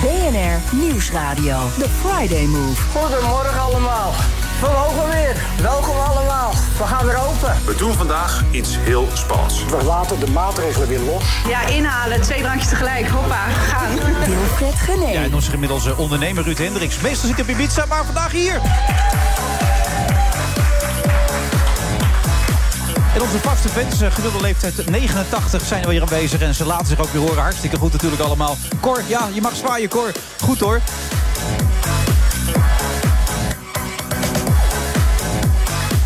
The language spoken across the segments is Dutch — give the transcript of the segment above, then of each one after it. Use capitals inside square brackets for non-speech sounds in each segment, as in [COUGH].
BNR Nieuwsradio. The Friday Move. Goedemorgen allemaal. We mogen weer. Welkom allemaal. We gaan weer open. We doen vandaag iets heel spannends. We laten de maatregelen weer los. Ja, inhalen. Twee drankjes tegelijk. Hoppa, gaan. Wilfred Gené. Ja, en onze inmiddels ondernemer Ruud Hendricks. Meestal zit ik op Ibiza, maar vandaag hier. En onze vaste fans, eh, gemiddelde leeftijd 89, zijn weer aanwezig. En ze laten zich ook weer horen. Hartstikke goed natuurlijk allemaal. Cor, ja, je mag zwaaien, Cor. Goed hoor.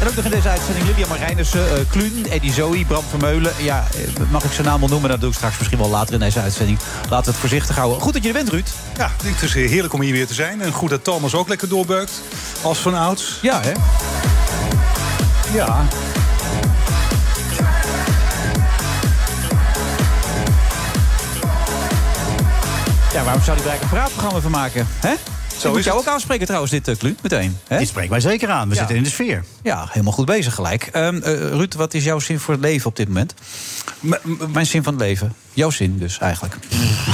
En ook nog in deze uitzending Lilian Marijnissen, uh, Kluun, Eddie Zoe, Bram Vermeulen. Ja, eh, mag ik zijn naam wel noemen? Dat doe ik straks misschien wel later in deze uitzending. Laten we het voorzichtig houden. Goed dat je er bent, Ruud. Ja, het is heerlijk om hier weer te zijn. En goed dat Thomas ook lekker doorbeukt. Als van ouds. Ja, hè? Ja. Ja, waarom zou hij er eigenlijk een praatprogramma van maken? Hè? Zo moet jou ook aanspreken trouwens, dit uh, Kluun, meteen. Hè? Dit spreekt mij zeker aan. We Ja. zitten in de sfeer. Ja, helemaal goed bezig gelijk. Ehm, eh, Ruud, wat is jouw zin voor het leven op dit moment? Mijn zin van het leven. Jouw zin dus, eigenlijk.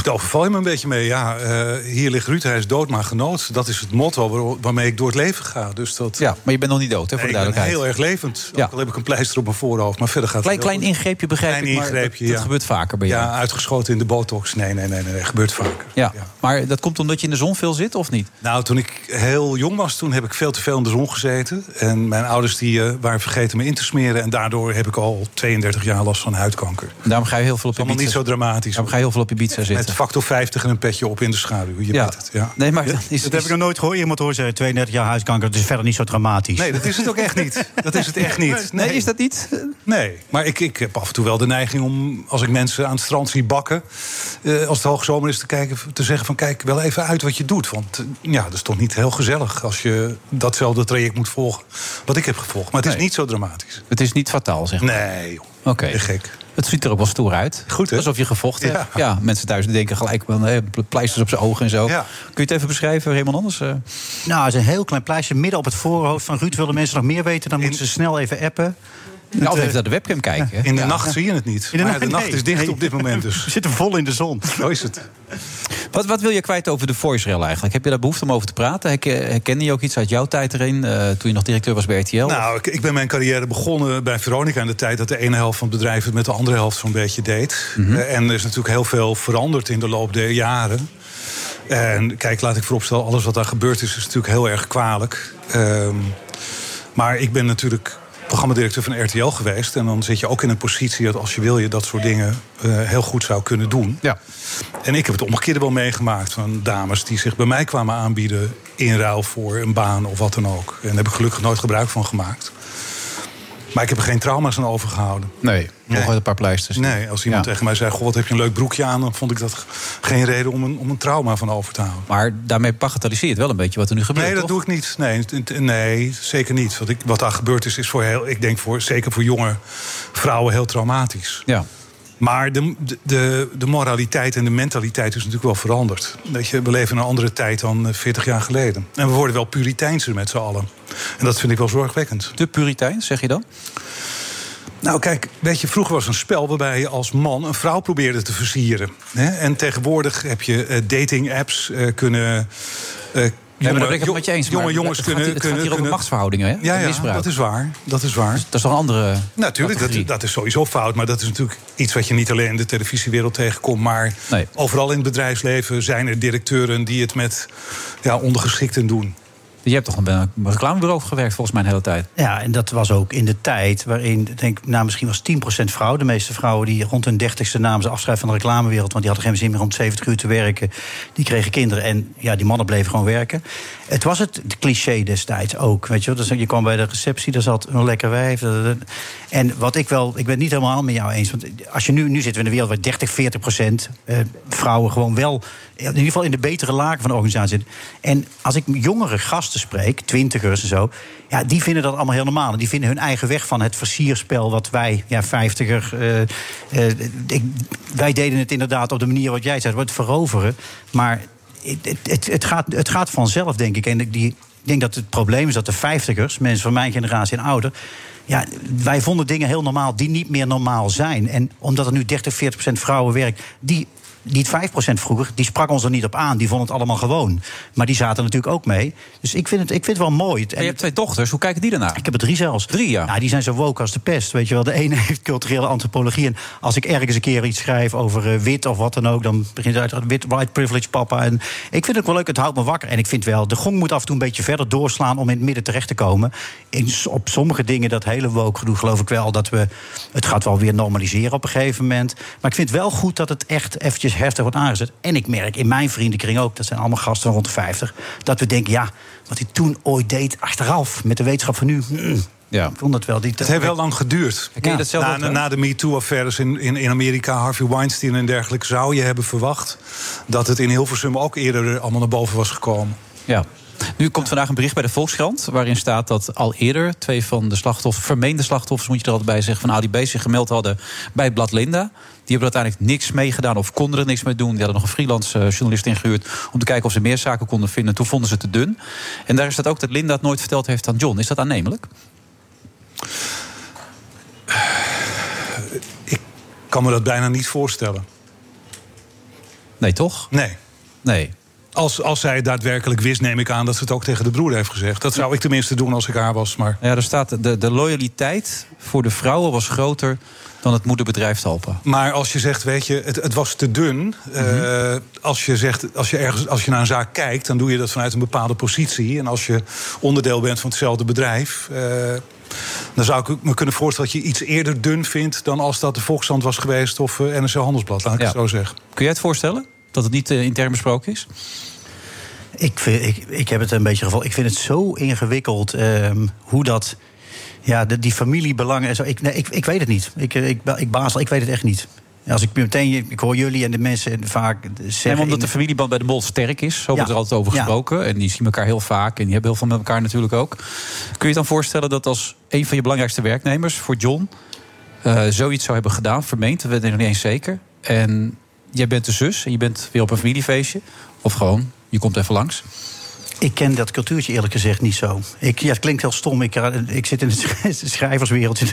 Daar overval je me een beetje mee. Ja, eh, hier ligt Ruud, hij is dood maar genood. Dat is het motto waar- waarmee ik door het leven ga. Dus dat, Ja, maar je bent nog niet dood, hè, voor de ik ben duidelijkheid. heel erg levend. Ja. Ook al heb ik een pleister op mijn voorhoofd. Maar verder gaat Klein, het klein ingreepje begrijp Klein ik, maar ingreepje, dat, dat ja. gebeurt vaker bij jou. Ja, uitgeschoten in de botox. Nee, nee, nee, nee, gebeurt vaker. Ja, maar dat komt omdat je in de zon veel zit, of niet? Nou, toen ik heel jong was, toen heb ik veel te veel in de zon gezeten. En mijn ouders die, eh, waren vergeten me in te smeren. En daardoor heb ik al 32 jaar last van huidkanker. Daarom ga je heel veel op niet zo dramatisch. Ga je heel veel op Ibiza zitten. Met factor 50 en een petje op in de schaduw. Je Ja. weet het. Ja. Nee, maar dat is, Dat heb ik nog nooit gehoord. Iemand hoort zeggen 32 jaar huiskanker. Dat is verder niet zo dramatisch. Nee, dat is het ook echt niet. Dat is het echt niet. Nee, is dat niet? Nee, maar ik, ik heb af en toe wel de neiging om, als ik mensen aan het strand zie bakken... eh, als het hoogzomer is, te, kijken, te zeggen van kijk wel even uit wat je doet. Want eh, ja, dat is toch niet heel gezellig als je datzelfde traject moet volgen... wat ik heb gevolgd. Maar het is Nee. niet zo dramatisch. Het is niet fataal, zeg maar. Nee. Oké. Je gek. Het ziet er ook wel stoer uit. Goed, hè? Alsof je gevochten Ja. hebt. Ja, mensen thuis denken gelijk van hè, pleisters op zijn ogen en zo. Ja. Kun je het even beschrijven, Raymond Anders? Eh, Nou, het is een heel klein pleister midden op het voorhoofd van Ruud. Willen mensen nog meer weten, dan moeten ze snel even appen. Nou, of eh, even naar de webcam kijken. hè? In de Ja. nacht zie je het niet. In de maar nacht- de nacht nee, is dicht nee. op dit moment [LAUGHS] We dus. zitten vol in de zon. Zo is het. Wat, wat wil je kwijt over de voice rail eigenlijk? Heb je daar behoefte om over te praten? Herken- Herkende je ook iets uit jouw tijd erin, eh, toen je nog directeur was bij RTL? Nou, ik, ik ben mijn carrière begonnen bij Veronica in de tijd dat de ene helft van het bedrijf het met de andere helft zo'n beetje deed. Mhm. Eh, en er is natuurlijk heel veel veranderd in de loop der jaren. En kijk, laat ik vooropstellen, alles wat daar gebeurd is, is natuurlijk heel erg kwalijk. Ehm, maar ik ben natuurlijk programmadirecteur van RTL geweest. En dan zit je ook in een positie dat als je wil, je dat soort dingen eh, heel goed zou kunnen doen. Ja. En ik heb het omgekeerde wel meegemaakt van dames die zich bij mij kwamen aanbieden in ruil voor een baan of wat dan ook. En daar heb ik gelukkig nooit gebruik van gemaakt. Maar ik heb er geen trauma's aan overgehouden. Nee, nog Nee. wel een paar pleisters. Nee, als iemand Ja. tegen mij zei: Goh, wat heb je een leuk broekje aan? Dan vond ik dat geen reden om een, om een trauma van over te houden. Maar daarmee bagatelliseer je het wel een beetje wat er nu gebeurt. Nee, dat toch? doe ik niet. Nee, nee zeker niet. Wat, ik, wat daar gebeurd is, is voor heel, ik denk voor, zeker voor jonge vrouwen heel traumatisch. Ja. Maar de, de, de moraliteit en de mentaliteit is natuurlijk wel veranderd. Weet je, we leven in een andere tijd dan eh, 40 jaar geleden. En we worden wel puriteinser met z'n allen. En dat vind ik wel zorgwekkend. Te puritein, zeg je dan? Nou, kijk, weet je, vroeger was een spel waarbij je als man een vrouw probeerde te versieren. Hè? En tegenwoordig heb je eh, dating-apps eh, kunnen. eh, Ja, maar jonge- dat ben ik het met je eens. jonge jongens het kunnen. Gaat, het kunnen, gaat hier kunnen- machtsverhoudingen, hè? Ja, ja dat is waar. Dat is waar. Dat is toch een andere. Natuurlijk, dat, dat is sowieso fout. Maar dat is natuurlijk iets wat je niet alleen in de televisiewereld tegenkomt. Maar overal in het bedrijfsleven zijn er directeuren die het met ja, ondergeschikten doen. Je hebt toch een, reclamebureau gewerkt volgens mij een hele tijd. Ja, en dat was ook in de tijd waarin, denk nou, misschien was 10% vrouw. De meeste vrouwen die rond hun dertigste namen ze afscheid van de reclamewereld. Want die hadden geen zin meer om 70 uur te werken. Die kregen kinderen en ja, die mannen bleven gewoon werken. Het was het, cliché destijds ook. Weet je. Dus je kwam bij de receptie, daar zat een lekker wijf. En wat ik wel, ik ben het niet helemaal met jou eens. Want als je nu, nu zitten we in een wereld waar 30, 40 procent eh, vrouwen gewoon wel in ieder geval in de betere lagen van de organisatie zitten. En als ik jongere gasten spreek, twintigers en zo, ja, die vinden dat allemaal heel normaal. Die vinden hun eigen weg van het versierspel wat wij, ja, vijftiger. eh, ik- wij deden het inderdaad op de manier wat jij zei, het veroveren. Maar het, het, het, gaat, het gaat vanzelf, denk ik. En die, ik denk dat het probleem is dat de vijftigers, mensen van mijn generatie en ouder. Ja, wij vonden dingen heel normaal die niet meer normaal zijn. En omdat er nu 30, 40 procent vrouwen werkt, die niet 5% vroeger, die sprak ons er niet op aan. Die vonden het allemaal gewoon. Maar die zaten natuurlijk ook mee. Dus ik vind het, ik vind het wel mooi. En je hebt twee dochters, hoe kijken die daarnaar? Ik heb er drie zelfs. Drie, ja. Nou, die zijn zo woke als de pest. Weet je wel, de ene [LAUGHS] heeft culturele antropologie. En als ik ergens een keer iets schrijf over eh, wit of wat dan ook... dan begint het uit wit, white privilege papa. En ik vind het ook wel leuk, het houdt me wakker. En ik vind wel, de gong moet af en toe een beetje verder doorslaan... om in het midden terecht te komen. In, op sommige dingen, dat hele woke gedoe, geloof ik wel... dat we, het gaat wel weer normaliseren op een gegeven moment. Maar ik vind wel goed dat het echt eventjes heftig wordt aangezet. En ik merk in mijn vriendenkring ook, dat zijn allemaal gasten rond de 50... dat we denken, ja, wat hij toen ooit deed achteraf... met de wetenschap van nu... mm, Ja. ik vond dat wel. Die Het heeft wel lang geduurd. Je dat zelf na de MeToo-affaires in, in, in Amerika, Harvey Weinstein en dergelijke... zou je hebben verwacht dat het in Hilversum ook eerder allemaal naar boven was gekomen. Ja. Nu komt vandaag een bericht bij de Volkskrant... waarin staat dat al eerder twee van de slachtoffers... vermeende slachtoffers, moet je er altijd bij zeggen... van Ali B zich gemeld hadden bij het blad Linda. Die hebben er uiteindelijk niks mee gedaan of konden er niks mee doen. Die hadden nog een freelance eh, journalist ingehuurd... om te kijken of ze meer zaken konden vinden. Toen vonden ze het te dun. En daar staat ook dat Linda het nooit verteld heeft aan John. Is dat aannemelijk? Ik kan me dat bijna niet voorstellen. Nee, toch? Nee. Nee. Als, als zij het daadwerkelijk wist, neem ik aan dat ze het ook tegen de broer heeft gezegd. Dat zou ik tenminste doen als ik haar was. Maar Ja, er staat de, de loyaliteit voor de vrouwen was groter... dan het moederbedrijf Talpa. Maar als je zegt, weet je, het, het was te dun. eh, als je zegt, als je ergens, als je naar een zaak kijkt, dan doe je dat vanuit een bepaalde positie. En als je onderdeel bent van hetzelfde bedrijf. eh, dan zou ik me kunnen voorstellen dat je iets eerder dun vindt dan als dat de Volkskrant was geweest of eh, NRC Handelsblad, laat ik Ja. het zo zeggen. Kun jij het voorstellen? Dat het niet eh, intern besproken is? Ik, vind, ik, ik heb het een beetje gevolgd. Ik vind het zo ingewikkeld ehm, hoe dat. Ja, de, die familiebelangen en zo. Ik, nee, ik, ik weet het niet. Ik, eh, ik, ik baas, ik weet het echt niet. Als ik meteen, ik hoor jullie en de mensen vaak zeggen. En omdat de familieband bij de Bol sterk is. Zo wordt Ja. er altijd over Ja. gesproken. En die zien elkaar heel vaak. En die hebben heel veel met elkaar natuurlijk ook. Kun je je dan voorstellen dat als een van je belangrijkste werknemers... voor John eh, zoiets zou hebben gedaan, vermeend... dat weet ik nog niet eens zeker. En jij bent de zus en je bent weer op een familiefeestje. Of gewoon, je komt even langs. Ik ken dat cultuurtje eerlijk gezegd niet zo. Ik, ja, het klinkt heel stom. Ik, eh, ik zit in het [LAUGHS] sch- schrijverswereldje.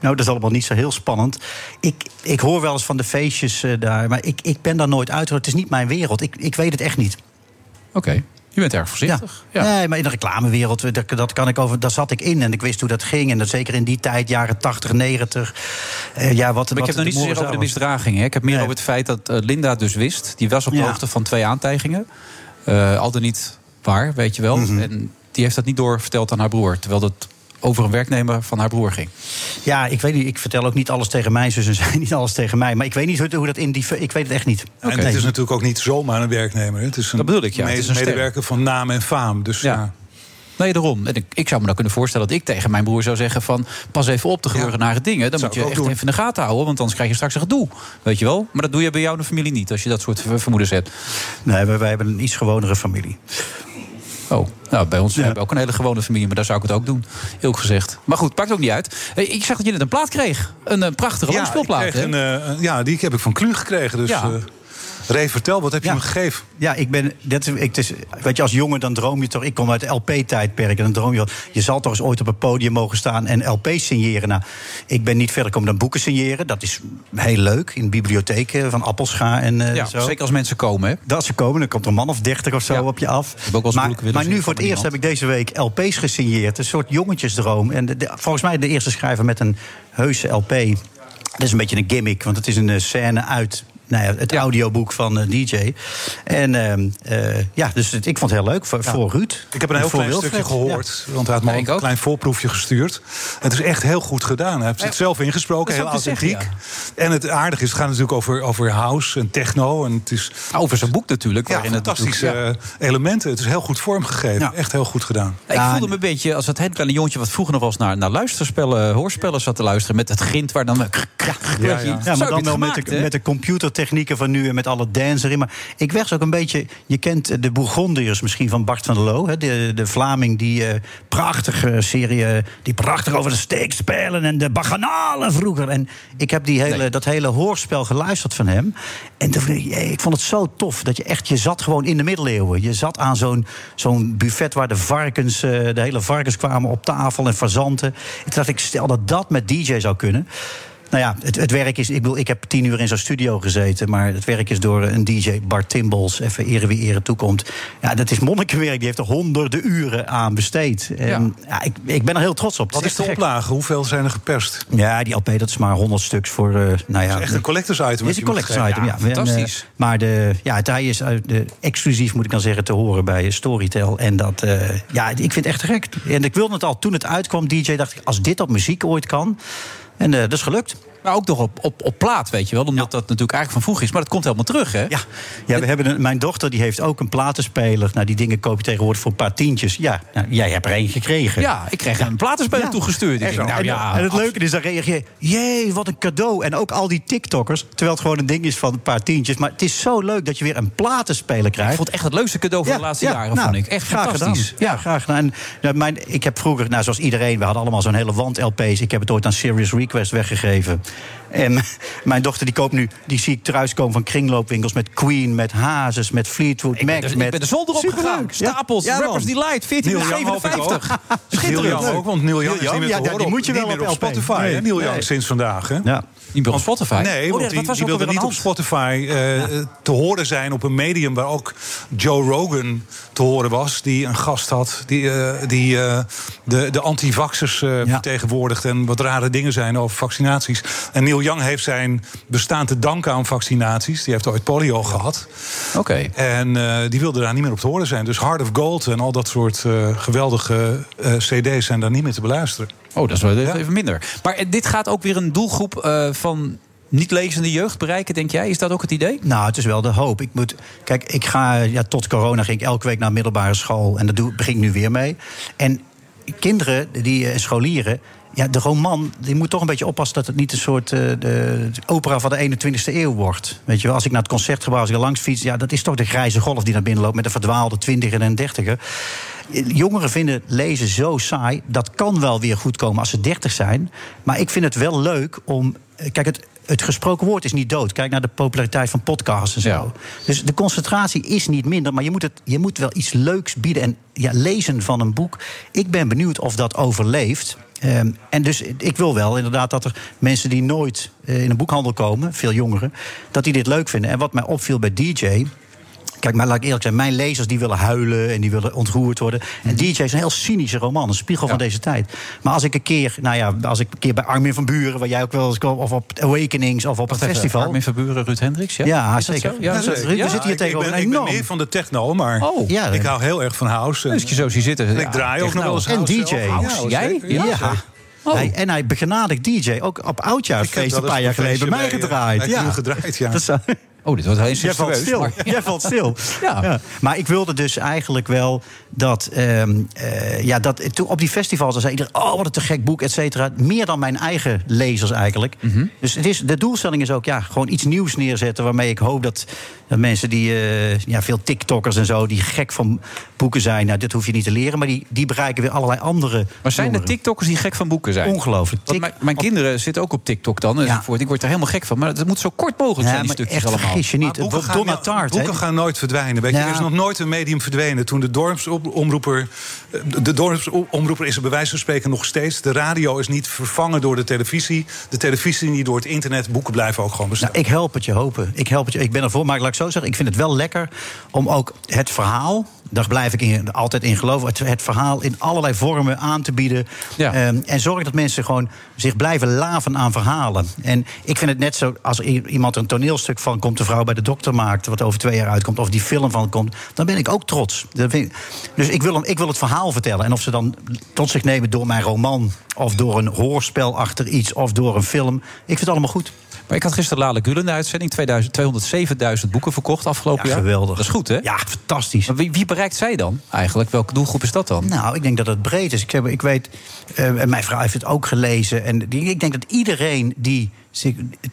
Nou, dat is allemaal niet zo heel spannend. Ik, ik hoor wel eens van de feestjes eh, daar. Maar ik, ik ben daar nooit uit. Het is niet mijn wereld. Ik, ik weet het echt niet. Oké, je bent erg voorzichtig. Ja. Nee, maar in de reclamewereld, dat, dat kan ik over, daar zat ik in. En ik wist hoe dat ging. En dat zeker in die tijd, jaren 80, 90. eh, ja, wat, Maar ik heb nog niet zozeer over de misdragingen. hè. Ik heb meer over het feit dat eh, Linda dus wist. Die was op de Ja. hoogte van twee aantijgingen. Eh al dan niet waar, weet je wel. Mhm. En die heeft dat niet doorverteld aan haar broer. Terwijl dat over een werknemer van haar broer ging. Ja, ik weet niet. Ik vertel ook niet alles tegen mijn zus en [LAUGHS] zij niet alles tegen mij. Maar ik weet niet hoe, hoe dat in die. Ik weet het echt niet. En het is natuurlijk ook niet zomaar een werknemer. hè. Het is een, Dat bedoel ik, ja. Het is een medewerker van naam en faam. Dus ja. Nee, daarom. En ik, ik zou me dan kunnen voorstellen dat ik tegen mijn broer zou zeggen van... pas even op de gebeuren nare dingen. Dan moet je echt doen. even in de gaten houden. Want anders krijg je straks een gedoe. Weet je wel? Maar dat doe je bij jou in de familie niet. Als je dat soort ver- vermoedens hebt. Nee, maar wij hebben een iets gewonere familie. Oh, nou, bij ons hebben we ook een hele gewone familie. Maar daar zou ik het ook doen, eerlijk gezegd. Maar goed, pakt ook niet uit. Hey, Ik zag dat je net een plaat kreeg. Een, eh, prachtige Ja, langspeelplaat. een, eh, een- ja, die heb ik van Klu gekregen. Dus Ja. eh Ray, vertel, wat heb je Ja. me gegeven? Ja, ik ben. Dat is, ik, is, weet je, als jongen dan droom je toch. Ik kom uit LP-tijdperk. En dan droom je. wel, Je zal toch eens ooit op een podium mogen staan en LP's signeren. Nou, ik ben niet verder komen dan boeken signeren. Dat is heel leuk. In bibliotheken van Appelscha en eh, ja, zo. zeker als mensen komen. Hè? Dat ze komen, dan komt er een man of dertig of zo Ja. op je af. heb ook wel eens maar boeken willen maar nu voor het eerst heb ik deze week LP's gesigneerd. Een soort jongensdroom. En de- de- volgens mij de eerste schrijver met een heuse LP. Dat is een beetje een gimmick, want het is een eh, scène uit nou ja, het audioboek van eh, DJ. En ehm, eh, ja, dus het- ik vond het heel leuk voor, voor Ruud. Ik heb een heel Voor klein Wilfred. stukje gehoord. Want hij had me een klein voorproefje gestuurd. Het is echt heel goed gedaan. Hij heeft het zelf ingesproken, heel authentiek. En het aardige is, het gaat natuurlijk over, over house en techno. En het is Over zijn boek natuurlijk. ja, waarin het fantastische natuurlijk- eh, elementen. Het is heel goed vormgegeven. Ja. Echt heel goed gedaan. Ik voelde me een beetje als het hele kleine jongetje... wat vroeger nog eens naar, naar luisterspellen, hoorspellen zat te luisteren... met het grind waar dan... Ja, Ja, ja, maar dan wel met de, met de computertechnieken van nu en met alle dance erin. Maar ik werd ook een beetje. Je kent de Bourgondiërs misschien van Bart van der Loo. Hè, de, de Vlaming die eh, prachtige serie. eh, die prachtig over de steek spelen en de bacchanalen vroeger. En ik heb die hele, dat hele hoorspel geluisterd van hem. En toen, ik, ik vond het zo tof dat je echt. Je zat gewoon in de middeleeuwen. Je zat aan zo'n zo'n buffet waar de varkens. eh, de hele varkens kwamen op tafel en fazanten. En toen dacht ik, stel dat dat met DJ zou kunnen. Nou ja, het, het werk is. Ik, bedoel, ik heb tien uur in zo'n studio gezeten. Maar het werk is door een DJ, Bart Timbals. Even ere wie ere toekomt. Ja, dat is monnikenwerk. Die heeft er honderden uren aan besteed. En, ja. ik, ik ben er heel trots op. Wat Het is de oplage? Hoeveel zijn er geperst? Ja, die LP dat is maar 100 stuks voor. eh nou ja, Het is echt een collectors item. Is wat een collectors item, ja. Fantastisch. eh, maar de, ja, het, hij is uit de, exclusief, moet ik dan zeggen, te horen bij Storytel. En dat, eh, ja, ik vind het echt te gek. En ik wilde het al toen het uitkwam, DJ, dacht ik, als dit op muziek ooit kan. En eh, dat is gelukt. Maar ook nog op, op, op plaat, weet je wel. Omdat dat natuurlijk eigenlijk van vroeg is. Maar dat komt helemaal terug, hè? Ja, ja we hebben een, mijn dochter die heeft ook een platenspeler. Nou, die dingen koop je tegenwoordig voor een paar tientjes. Ja, nou, jij hebt er één gekregen. Ja, ik kreeg een platenspeler toegestuurd. Ik denk, nou en, ja, en het leuke is, dan reageer je... jee, wat een cadeau. En ook al die TikTokkers, terwijl het gewoon een ding is van een paar tientjes. Maar het is zo leuk dat je weer een platenspeler krijgt. Ik vond het echt het leukste cadeau van de laatste jaren, vond ik. Echt graag fantastisch. Gedaan. Ja, graag gedaan. En, nou, mijn, ik heb vroeger, nou, zoals iedereen, we hadden allemaal zo'n hele wand LP's. Ik heb het ooit aan Serious Request weggegeven. En [LAUGHS] mijn dochter die koopt nu, die zie ik thuiskomen van kringloopwinkels met Queen, met Hazes, met Fleetwood Ik ben, Mac. er, met ik ben de zolder opgegaan. Ja. Stapels, Ja. Rappers Delight, 14 Neil Young hoop ik ook. 57. Neil Schitterend. Young ook, want Neil Young is niet meer ja, horen die op- moet je wel op op. Spotify. Nee. Neil Young Nee. sinds vandaag. Hè? Ja. Niet meer op Spotify. Nee, Oh, want wat die, wilde niet op? Spotify eh, te horen zijn op een medium waar ook Joe Rogan te horen was. Die een gast had die, eh, die eh, de, de antivaxers eh vertegenwoordigt. En wat rare dingen zijn over vaccinaties. En Neil Young heeft zijn bestaan te danken aan vaccinaties. Die heeft ooit polio gehad. Oké. En eh, die wilde daar niet meer op te horen zijn. Dus Heart of Gold en al dat soort eh, geweldige eh, CD's zijn daar niet meer te beluisteren. Oh, dat is wel even minder. Maar dit gaat ook weer een doelgroep eh, van niet lezende jeugd bereiken, denk jij? Is dat ook het idee? Nou, het is wel de hoop. Ik moet, kijk, ik ga, ja, tot corona ging ik elke week naar middelbare school. En dat doe, begin ik nu weer mee. En kinderen, die scholieren. Ja, de roman, die moet toch een beetje oppassen dat het niet een soort eh, de opera van de 21ste eeuw wordt. Weet je wel, als ik naar het concertgebouw, als ik langs fiets, ja, dat is toch de grijze golf die naar binnen loopt met de verdwaalde twintiger en dertiger. Jongeren vinden lezen zo saai. Dat kan wel weer goed komen als ze dertig zijn. Maar ik vind het wel leuk om. Kijk, het, het gesproken woord is niet dood. Kijk naar de populariteit van podcasts en zo. Dus de concentratie is niet minder. Maar je moet, het, je moet wel iets leuks bieden. En ja, lezen van een boek. Ik ben benieuwd of dat overleeft. Ehm, en dus ik wil wel inderdaad dat er mensen die nooit eh, in een boekhandel komen, veel jongeren, dat die dit leuk vinden. En wat mij opviel bij DJ. Kijk, maar laat ik eerlijk zijn, mijn lezers die willen huilen en die willen ontroerd worden. En DJ is een heel cynische roman, een spiegel van deze tijd. Maar als ik een keer, nou ja, als ik een keer bij Armin van Buren, waar jij ook wel eens kwam, of op Awakenings of op een festival. Armin van Buren, Ruud Hendricks, ja? Ja, zeker. Ja, Ja, we ja. zitten hier ik, tegenover ik ben meer van de techno, maar Oh. Ja, ik hou heel erg van house. En, Dus je zo zie zitten. en Ja, ik draai ook nog wel eens En DJ. zelf. Jij? Ja. Ja. Oh. Hij, en hij begenadigd DJ, ook op oudjaarsfeest een paar jaar geleden bij mij gedraaid. bij, eh, Crew gedraaid, ja. Dat Oh, dit wordt heel Jij valt stil. maar- [LAUGHS] Jij valt stil. Ja. Maar ik wilde dus eigenlijk wel dat, ehm, eh, ja, dat toen op die festivals dan zei iedereen: oh, wat een te gek boek, et cetera. Meer dan mijn eigen lezers eigenlijk. Mhm. Dus het is, de doelstelling is ook ja, gewoon iets nieuws neerzetten. Waarmee ik hoop dat, dat mensen die, eh, ja, veel TikTokkers en zo, die gek van boeken zijn. Nou, dit hoef je niet te leren, maar die, die bereiken weer allerlei andere. Maar zijn er jongeren. TikTokkers die gek van boeken zijn? Ongelooflijk. Want mijn, mijn kinderen zitten ook op TikTok dan. Ja. enzovoort. Ik word er helemaal gek van. Maar het moet zo kort mogelijk Ja, zijn, die stukjes echt allemaal. Vergis je niet. Boeken, gaan, Donna Tart, hè? boeken gaan nooit verdwijnen. Weet je, Ja. er is nog nooit een medium verdwenen. Toen de dorpsomroeper. De dorpsomroeper is er bij wijze van spreken nog steeds. De radio is niet vervangen door de televisie. De televisie niet door het internet. Boeken blijven ook gewoon bestaan. Nou, ik help het je hopen. Ik help het je. Ik ben ervoor, maar laat ik zo zeggen, ik vind het wel lekker om ook het verhaal daar blijf ik in, altijd in geloven. Het, het verhaal in allerlei vormen aan te bieden. Ehm, en zorg dat mensen gewoon zich blijven laven aan verhalen. En ik vind het net zo, als iemand een toneelstuk van komt, de vrouw bij de dokter maakt, wat over twee jaar uitkomt, of die film van komt, dan ben ik ook trots. Ik- dus ik wil, hem- ik wil het verhaal vertellen. En of ze dan tot zich nemen door mijn roman, of door een hoorspel achter iets, of door een film. Ik vind het allemaal goed. Maar ik had gisteren Lale Gul in de uitzending. 2000, 207.000 boeken verkocht afgelopen Ja, jaar. geweldig. Dat is goed, hè? Ja, fantastisch. Maar wie, wie bereikt zij dan eigenlijk? Welke doelgroep is dat dan? Nou, ik denk dat het breed is. Ik, heb, ik weet, eh, en mijn vrouw heeft het ook gelezen. En die, ik denk dat iedereen die.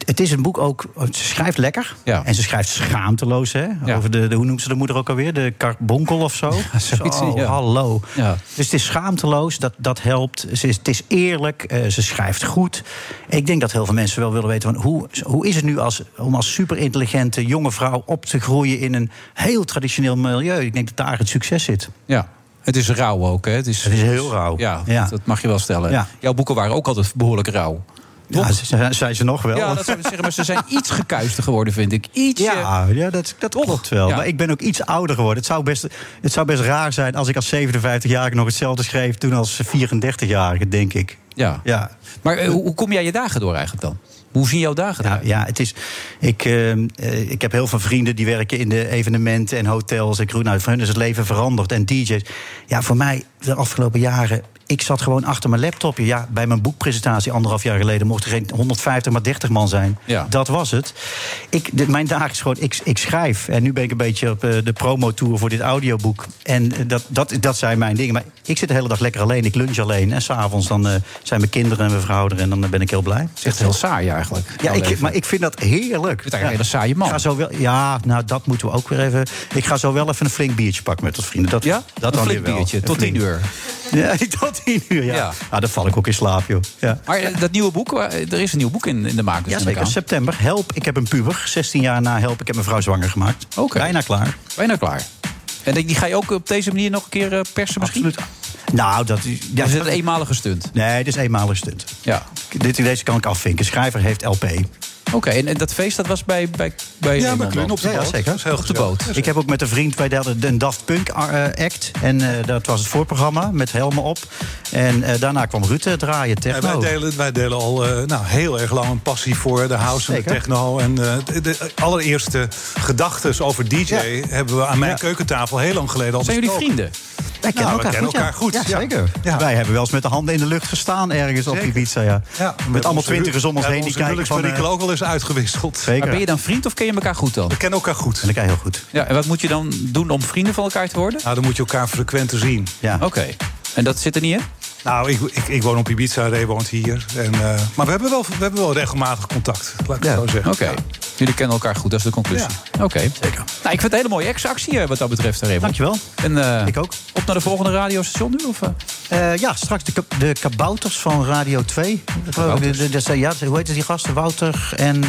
Het, is een boek ook. Ze schrijft lekker. Ja. En ze schrijft schaamteloos. Hè? Ja. Over de, de. Hoe noemt ze de moeder ook alweer? De karbonkel of zo? [LAUGHS] zoiets, Zo, ja. Hallo. Ja. Dus het is schaamteloos. Dat, dat helpt. Ze is, het is eerlijk. eh, ze schrijft goed. Ik denk dat heel veel mensen wel willen weten. Van hoe, hoe is het nu als, om als superintelligente jonge vrouw op te groeien in een heel traditioneel milieu? Ik denk dat daar het succes zit. Ja. Het is rauw ook, hè? Het is, Het is heel rauw. Ja, Ja. dat mag je wel stellen. Ja. Jouw boeken waren ook altijd behoorlijk rauw. Ja, ze- zijn ze nog wel? Ja, dat zou ik zeggen, maar ze zijn [LAUGHS] iets gekuister geworden, vind ik. Ietsje. Ja, ja dat, dat klopt wel. Ja. Maar ik ben ook iets ouder geworden. Het zou, best, het zou best raar zijn als ik als 57-jarige nog hetzelfde schreef... toen als 34-jarige, denk ik. Ja. Ja. Maar eh, hoe, kom jij je dagen door eigenlijk dan? Hoe zien jouw dagen eruit? ja, het is. Ik, eh, eh, ik heb heel veel vrienden die werken in de evenementen en hotels. Ik roep, nou, voor hun is het leven veranderd. En DJ's. Ja, voor mij de afgelopen jaren. Ik zat gewoon achter mijn laptopje. Ja, bij mijn boekpresentatie anderhalf jaar geleden mocht er geen 150, maar 30 man zijn. Ja. Dat was het. Ik, de- mijn dag is gewoon, ik, ik schrijf. En nu ben ik een beetje op eh, de promotour voor dit audioboek. En eh, dat, dat, dat zijn mijn dingen. Maar ik zit de hele dag lekker alleen. Ik lunch alleen. En s'avonds dan eh, zijn mijn kinderen en mijn vrouw er. En dan ben ik heel blij. Het is echt heel saai eigenlijk. Ja, ik, maar ik vind dat heerlijk. Je bent eigenlijk een hele saaie man. Ik ga zo wel, ja, nou, dat moeten we ook weer even. Ik ga zo wel even een flink biertje pakken met ons vrienden. Dat, Ja? dat een dan flink weer wel. biertje, tot tien uur. Ja, tot tien uur, ja. Ja. ja. dan val ik ook in slaap, joh. Ja. Maar eh, dat nieuwe boek, er is een nieuw boek in, in de maak. Dus Ja, zeker. September. Help, ik heb een puber. 16 jaar na Help, ik heb mijn vrouw zwanger gemaakt. Oké. Bijna klaar. Bijna klaar. En die ga je ook op deze manier nog een keer eh, persen misschien? Absoluut. Nou, dat is... Ja, is het een eenmalige stunt? Nee, dit is eenmalig stunt. Ja. Dit, deze kan ik afvinken. Schrijver heeft LP. Oké, en, en dat feest dat was bij, bij, bij Ja, bij Klun op de Ja, boot. zeker. Dat is heel Op de boot. Ik heb ook met een vriend, wij hadden een Daft Punk eh, act. En eh, dat was het voorprogramma met helmen op. En eh, daarna kwam Ruud eh, draaien, Ja, techno. wij, delen, wij delen al eh, nou, heel erg lang een passie voor de house en de Zeker. techno. En eh, de, de allereerste gedachten over DJ Ja. hebben we aan mijn Ja. keukentafel heel lang geleden al Zijn jullie besproken. vrienden? Wij kennen Nou, we elkaar, kennen goed, elkaar ja. goed, Ja, ja. zeker. Ja. Wij hebben wel eens met de handen in de lucht gestaan ergens op Zeker. Ibiza. Ja. Ja, met allemaal twintigers om ons heen die kijken van... ook wel eens uitgewisseld. Maar Zeker. ben je dan vriend of ken je elkaar goed dan? We kennen elkaar goed. En kan heel goed. Ja, en wat moet je dan doen om vrienden van elkaar te worden? Nou, dan moet je elkaar frequenter zien. Ja. Oké. En dat zit er niet in? Nou, ik, ik, ik woon op Ibiza, Ray woont hier. En, eh, maar we hebben, wel, we hebben wel regelmatig contact, laat ik Ja. het zo zeggen. Oké. Jullie kennen elkaar goed, dat is de conclusie. Oké. Zeker. Nou, ik vind het een hele mooie ex-actie eh, wat dat betreft, Raymond. Dankjewel. En, eh, Ik ook. Op naar de volgende radiostation nu? Of, ja, straks de, de kabouters van Radio 2. Kabouters? De, de, de- ja, hoe heet die gasten? Wouter en...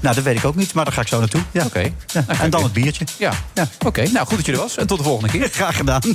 Nou, dat weet ik ook niet, maar daar ga ik zo naartoe. Ja. Oké. Ja. Nou, En dan het biertje. Ja. Ja. Oké, nou goed dat je er was. En tot de volgende keer. [LAUGHS] Graag gedaan. [LAUGHS]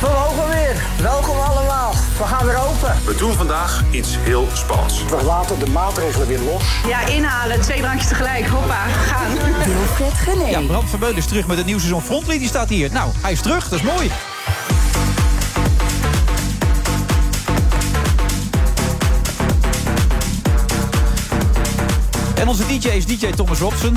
We mogen weer. Welkom allemaal. We gaan weer open. We doen vandaag iets heel spannends. We laten de maatregelen weer los. Ja, inhalen, twee drankjes tegelijk. Hoppa, gaan. Wilfred Gené. Ja, Brand van Beulen is terug met het nieuwseizoen Frontlied. Die staat hier. Nou, hij is terug. Dat is mooi. En onze DJ is DJ Thomas Robson.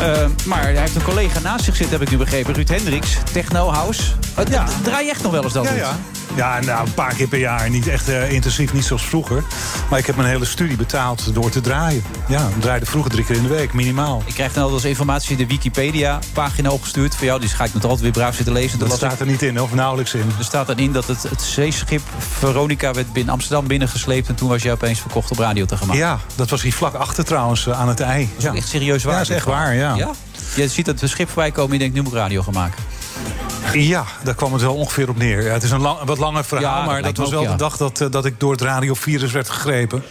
Eh, maar hij heeft een collega naast zich zitten, heb ik nu begrepen. Ruud Hendricks, Techno House. Het, Ja. draai je echt nog wel eens dat Ja, ja. Ja, nou, een paar keer per jaar. Niet echt eh, intensief, niet zoals vroeger. Maar ik heb mijn hele studie betaald door te draaien. Ja, ik draaide vroeger drie keer in de week, minimaal. Ik krijg dan altijd als informatie de Wikipedia-pagina opgestuurd voor jou. Dus ga ik nog altijd weer braaf zitten lezen. Dat staat er niet in, of nauwelijks in. Er staat dan in dat het, het zeeschip Veronica werd binnen Amsterdam binnengesleept. En toen was jij opeens verkocht op radio te gemaakt. Ja, dat was hier vlak achter trouwens, eh, aan het ei. Dat is echt serieus waar. Ja, dat is echt waar, ja. Je ziet dat het schip voorbij komen en je denkt, nu moet ik radio gaan maken. Ja, daar kwam het wel ongeveer op neer. Ja, het is een lang, wat langer verhaal, Ja, maar dat was ook, wel ja. de dag dat, eh, dat ik door het radiovirus werd gegrepen.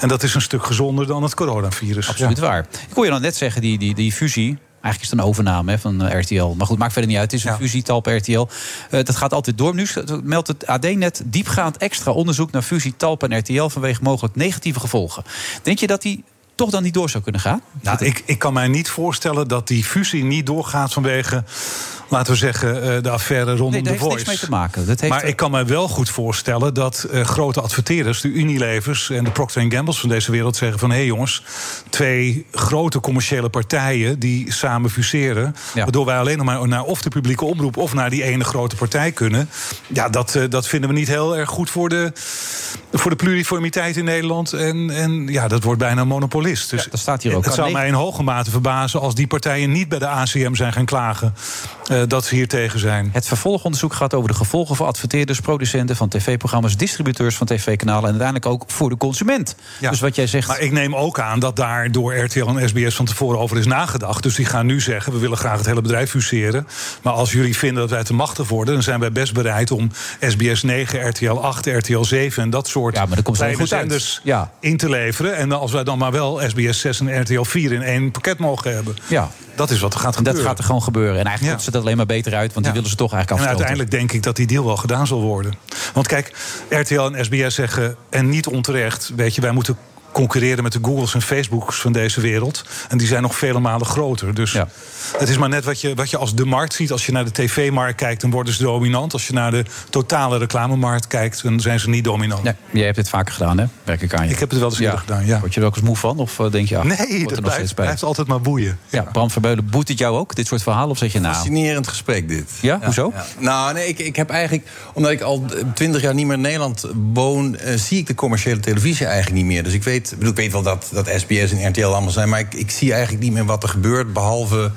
En dat is een stuk gezonder dan het coronavirus. Absoluut Ja. waar. Ik kon je dan net zeggen, die, die, die fusie... Eigenlijk is het een overname hè, van eh, RTL. Maar goed, maakt verder niet uit. Het is een fusie, Talp RTL. Eh, dat gaat altijd door. Nu meldt het AD net diepgaand extra onderzoek... naar fusie Talp en RTL vanwege mogelijk negatieve gevolgen. Denk je dat die toch dan niet door zou kunnen gaan? Nou, ik, ik kan mij niet voorstellen dat die fusie niet doorgaat vanwege, laten we zeggen, eh, de affaire rondom Nee, daar The heeft Voice. niks mee te maken. Dat heeft maar ik kan mij wel goed voorstellen dat eh, grote adverteerders, de Unilevers en de Procter Gamble's van deze wereld zeggen van hé hey jongens, twee grote commerciële partijen die samen fuseren, waardoor wij alleen nog maar naar of de publieke omroep of naar die ene grote partij kunnen. Ja, dat, eh, dat vinden we niet heel erg goed voor de, voor de pluriformiteit in Nederland. En, en ja, dat wordt bijna een monopolist. Dus dat staat hier ook. Het zou mij in hoge mate verbazen als die partijen niet bij de ACM zijn gaan klagen eh, dat ze hier tegen zijn. Het vervolgonderzoek gaat over de gevolgen voor adverteerders, producenten van tv-programma's, distributeurs van tv-kanalen en uiteindelijk ook voor de consument. Dus wat jij zegt. Maar ik neem ook aan dat daar door RTL en SBS van tevoren over is nagedacht. Dus die gaan nu zeggen: we willen graag het hele bedrijf fuseren. Maar als jullie vinden dat wij te machtig worden, dan zijn wij best bereid om SBS 9, RTL 8, RTL 7 en dat soort Ja, maar dat komt goed uit. Ja. in te leveren. En als wij dan maar wel SBS 6 en RTL 4 in één pakket mogen hebben. Ja. Dat is wat er gaat En gebeuren. dat gaat er gewoon gebeuren. En eigenlijk Ja. ze dat alleen maar beter uit, want die willen ze toch eigenlijk En afstoten. uiteindelijk denk ik dat die deal wel gedaan zal worden. Want kijk, RTL en SBS zeggen, en niet onterecht, weet je, wij moeten concurreren met de Googles en Facebooks van deze wereld. En die zijn nog vele malen groter. Dus het is maar net wat je, wat je als de markt ziet. Als je naar de tv-markt kijkt, dan worden ze dominant. Als je naar de totale reclamemarkt kijkt, dan zijn ze niet dominant. Ja, jij hebt dit vaker gedaan, hè? Werk ik aan je. Ik heb het wel eens eerder gedaan, ja. Word je er ook eens moe van? Of eh, denk je, ach, Nee, er dat nog blijft, blijft altijd maar boeien. Ja, Bram Verbeulen, boet het jou ook, dit soort verhalen? Of zeg je nou... Fascinerend gesprek dit. Ja, hoezo? ja. Nou, nee, ik, ik heb eigenlijk, omdat ik al twintig jaar niet meer in Nederland woon, eh, zie ik de commerciële televisie eigenlijk niet meer. Dus ik weet, ik weet wel dat, dat SBS en RTL allemaal zijn, maar ik, ik zie eigenlijk niet meer wat er gebeurt, behalve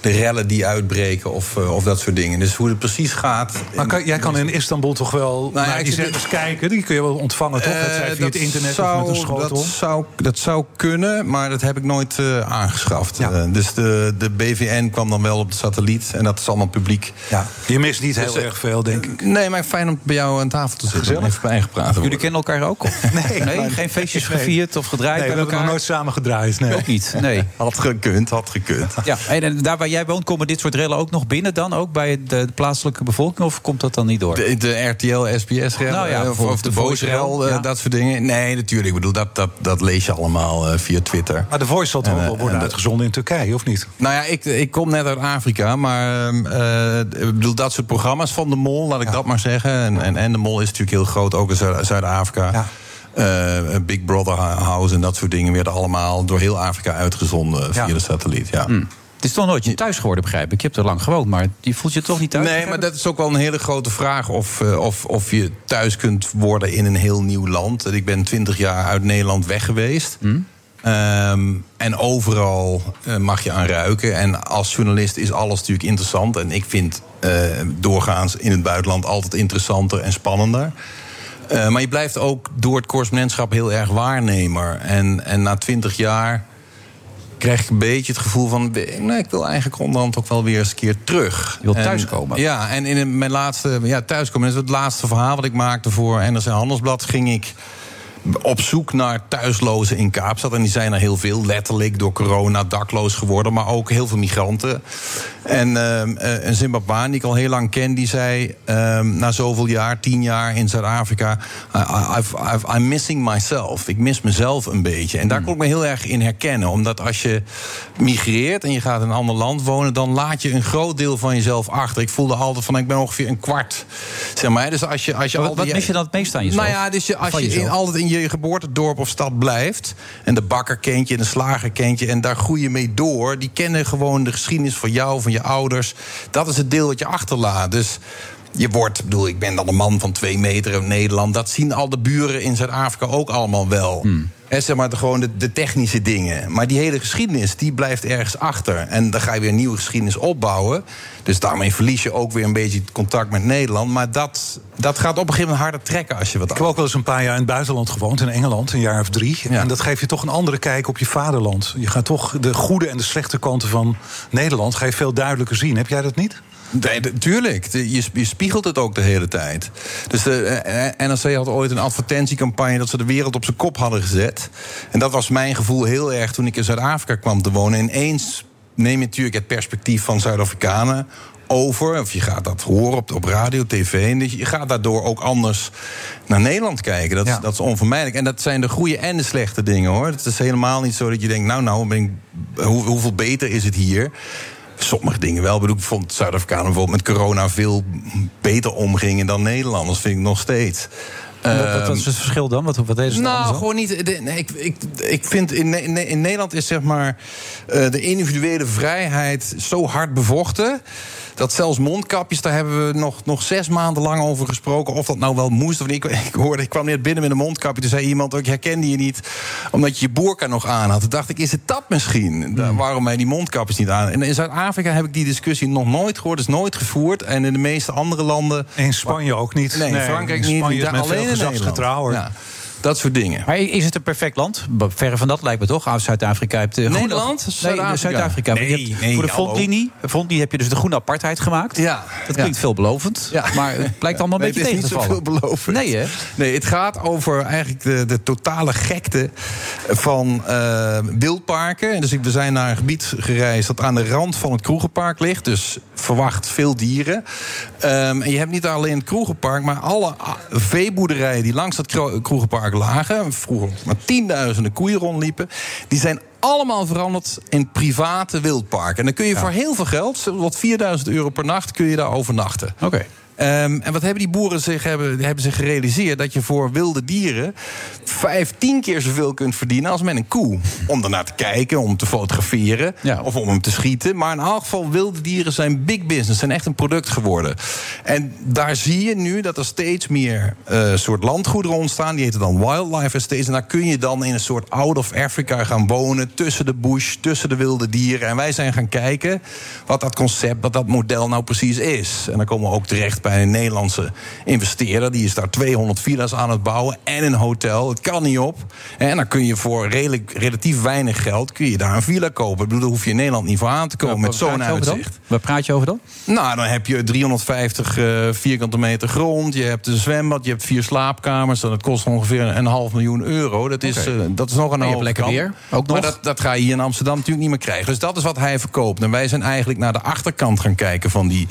de rellen die uitbreken of, eh, of dat soort dingen. Dus hoe het precies gaat. Maar kan, jij kan in Istanbul toch wel Nou naar ik die zenders kijken? Die kun je wel ontvangen, toch? Het zij Eh, via het internet zou, of met een schotel? Dat zou, dat zou kunnen, maar dat heb ik nooit eh, aangeschaft. Dus de, de BVN kwam dan wel op de satelliet en dat is allemaal publiek. Ja, je mist niet heel Dus, erg veel, denk ik. Nee, maar fijn om bij jou aan tafel te zitten. Gezellig. Even bij Jullie worden. kennen elkaar ook? Of? [LAUGHS] Nee, geen feestjes Nee. gevierd of gedraaid Nee, we bij hebben elkaar? nog nooit samen gedraaid. Nee. Ook niet, nee. Had gekund, had gekund. Ja, en, en daar waar jij woont, komen dit soort rellen ook nog binnen dan? Ook bij de, de plaatselijke bevolking? Of komt dat dan niet door? De, de RTL, SBS-rel, Nou ja, of, de Voice-rel, eh, ja. dat soort dingen. Nee, natuurlijk. Ik bedoel, dat, dat, dat lees je allemaal eh, via Twitter. Maar de Voice zal toch eh, wel worden uitgezonden in Turkije, of niet? Nou ja, ik, ik kom net uit Afrika, maar ehm, eh, ik bedoel, dat soort programma's van de Mol, laat ik dat maar zeggen. En, en, en de Mol is natuurlijk heel groot, ook in Zuid- Zuid-Afrika. Eh, Big Brother House en dat soort dingen werden allemaal door heel Afrika uitgezonden via de satelliet. Ja. Het is toch nooit je thuis geworden, begrijp ik. Je hebt er lang gewoond, maar je voelt je toch niet thuis? Nee, maar dat is ook wel een hele grote vraag of, eh, of, of je thuis kunt worden in een heel nieuw land. Ik ben twintig jaar uit Nederland weg geweest. Hm? Ehm, en overal eh, mag je aan ruiken. En als journalist is alles natuurlijk interessant. En ik vind eh, doorgaans in het buitenland altijd interessanter en spannender. Maar je blijft ook door het correspondentschap heel erg waarnemer. En, en na twintig jaar krijg ik een beetje het gevoel van... Nee, ik wil eigenlijk onderhand ook wel weer eens een keer terug. Je wil En- thuiskomen. Ja, en in mijn laatste... Ja, thuiskomen, dat is het laatste verhaal wat ik maakte voor NRC Handelsblad... ging ik op zoek naar thuislozen in Kaapstad. En die zijn er heel veel, letterlijk door corona dakloos geworden... maar ook heel veel migranten. En ehm, eh, een Zimbabweaan die ik al heel lang ken... die zei ehm, na zoveel jaar, tien jaar in Zuid-Afrika... I- I'm missing myself. Ik mis mezelf een beetje. En daar kon ik me heel erg in herkennen. Omdat als je migreert en je gaat in een ander land wonen... dan laat je een groot deel van jezelf achter. Ik voelde altijd van, ik ben ongeveer een kwart. Zeg maar. Dus als je, als je Wat- altijd- wat mis je dan het meest aan jezelf? Nou ja, dus je, als je in, altijd in je geboortedorp of stad blijft... en de bakker kent je en de slager kent je... en daar groei je mee door... die kennen gewoon de geschiedenis van jou, van je ouders. Dat is het deel wat je achterlaat. Dus je wordt, ik bedoel, ik ben dan een man van twee meter in Nederland... dat zien al de buren in Zuid-Afrika ook allemaal wel. Hè, zeg maar gewoon de, de technische dingen. Maar die hele geschiedenis, die blijft ergens achter. En dan ga je weer een nieuwe geschiedenis opbouwen. Dus daarmee verlies je ook weer een beetje het contact met Nederland. Maar dat, dat gaat op een gegeven moment harder trekken als je wat Ik heb ook wel eens een paar jaar in het buitenland gewoond, in Engeland, een jaar of drie. En dat geeft je toch een andere kijk op je vaderland. Je gaat toch de goede en de slechte kanten van Nederland ga je veel duidelijker zien. Heb jij dat niet? Nee, tuurlijk. Je, je spiegelt het ook de hele tijd. Dus de eh, NRC had ooit een advertentiecampagne... dat ze de wereld op zijn kop hadden gezet. En dat was mijn gevoel heel erg toen ik in Zuid-Afrika kwam te wonen. Ineens neem je natuurlijk het perspectief van Zuid-Afrikanen over. Of je gaat dat horen op, op radio, tv. En je gaat daardoor ook anders naar Nederland kijken. Dat, is- dat is onvermijdelijk. En dat zijn de goede en de slechte dingen, hoor. Het is helemaal niet zo dat je denkt... nou, nou, ben ik, hoe, hoeveel beter is het hier... Sommige dingen wel. Ik bedoel, Ik vond Zuid-Afrikanen bijvoorbeeld met corona veel beter omgingen dan Nederlanders. Vind ik nog steeds. Wat, wat, wat Ehm, is het verschil dan? Wat, wat deden ze dan nou, gewoon niet. de- nee, ik, ik, ik vind in, in Nederland is zeg maar eh, de individuele vrijheid zo hard bevochten. Dat zelfs mondkapjes, daar hebben we nog, nog zes maanden lang over gesproken. Of dat nou wel moest of niet. Ik, ik hoorde, ik kwam net binnen met een mondkapje. Toen zei iemand, ik herkende je niet, omdat je je boerka nog aan had. Toen dacht ik, is het dat misschien? Da- Waarom mij die mondkapjes niet aan? En in Zuid-Afrika heb ik die discussie nog nooit gehoord. is nooit gevoerd. En in de meeste andere landen... In Spanje ook niet. Nee, in Nee, Frankrijk in niet. Spanje is Daar men veel alleen in. Ja, dat soort dingen. Maar is het een perfect land? Verre van dat lijkt me toch. Zuid-Afrika hebt Nederland? Nee, Zuid-Afrika? Nee, hebt nee, voor de frontlinie, frontlinie heb je dus de groene apartheid gemaakt. Ja. Dat klinkt veelbelovend. Maar het blijkt allemaal een beetje het tegen is te niet vallen. zoveel belovend. Nee, hè? Nee, het gaat over eigenlijk de, de totale gekte van eh, wildparken. En Dus ik- we zijn naar een gebied gereisd dat aan de rand van het Kroegenpark ligt. Dus verwacht veel dieren. Ehm, en je hebt niet alleen het Kroegenpark, maar alle ah, veeboerderijen die langs dat Kro- Kroegenpark lagen. Vroeger maar tienduizenden koeien rondliepen. Die zijn allemaal veranderd in private wildparken. En dan kun je voor heel veel geld, wat 4000 euro per nacht, kun je daar overnachten. Oké. Ehm, en wat hebben die boeren zich, hebben, hebben zich gerealiseerd? Dat je voor wilde dieren vijf, tien keer zoveel kunt verdienen als met een koe. Om ernaar te kijken, om te fotograferen of om hem te schieten. Maar in elk geval, wilde dieren zijn big business, zijn echt een product geworden. En daar zie je nu dat er steeds meer eh, soort landgoederen ontstaan. Die heten dan wildlife estates. En daar kun je dan in een soort out of Africa gaan wonen. Tussen de bush, tussen de wilde dieren. En wij zijn gaan kijken wat dat concept, wat dat model nou precies is. En dan komen we ook terecht bij een Nederlandse investeerder. Die is daar 200 villa's aan het bouwen. En een hotel. Het kan niet op. En dan kun je voor redelijk, relatief weinig geld kun je daar een villa kopen. Ik bedoel, daar hoef je in Nederland niet voor aan te komen met zo'n uitzicht. Waar praat je over dan? Nou, dan heb je 350 eh, vierkante meter grond. Je hebt een zwembad, je hebt vier slaapkamers. En dat kost ongeveer een half miljoen euro. Dat is, eh, dat is nog een halve lekker weer, ook Maar nog. dat, dat ga je hier in Amsterdam natuurlijk niet meer krijgen. Dus dat is wat hij verkoopt. En wij zijn eigenlijk naar de achterkant gaan kijken van die,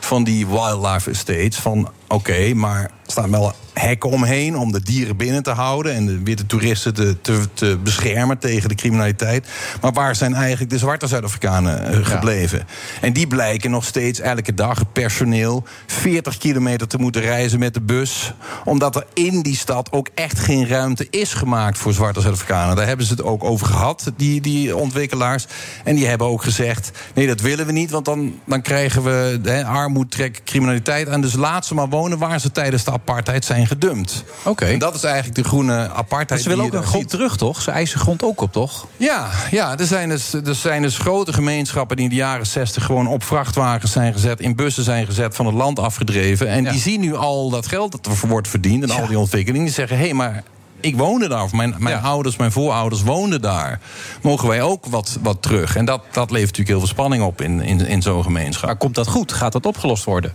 van die wildlife estates. Van oké, maar er staan wel hekken omheen om de dieren binnen te houden... en de witte toeristen te, te, te beschermen tegen de criminaliteit. Maar waar zijn eigenlijk de zwarte Zuid-Afrikanen eh, gebleven? En die blijken nog steeds elke dag personeel 40 kilometer te moeten reizen met de bus. Omdat er in die stad ook echt geen ruimte is gemaakt voor zwarte Zuid-Afrikanen. Daar hebben ze het ook over gehad, die, die ontwikkelaars. En die hebben ook gezegd: nee, dat willen we niet, want dan, dan krijgen we trek, criminaliteit aan. Dus laat ze maar wonen waar ze tijdens de apartheid zijn gedumpt. Oké. En dat is eigenlijk de groene apartheid. Maar ze willen ook een grond terug, toch? Ze eisen grond ook op, toch? ja, ja er, zijn dus, er zijn dus grote gemeenschappen die in de jaren 60 gewoon op vrachtwagens zijn gezet, in bussen zijn gezet, van het land afgedreven. En die zien nu al dat geld dat er wordt verdiend en al die ontwikkelingen. Die zeggen: hé, hey, maar. Ik woonde daar, of mijn, mijn ouders, mijn voorouders woonden daar. Mogen wij ook wat, wat terug? En dat, dat levert natuurlijk heel veel spanning op in, in, in zo'n gemeenschap. Maar komt dat goed? Gaat dat opgelost worden?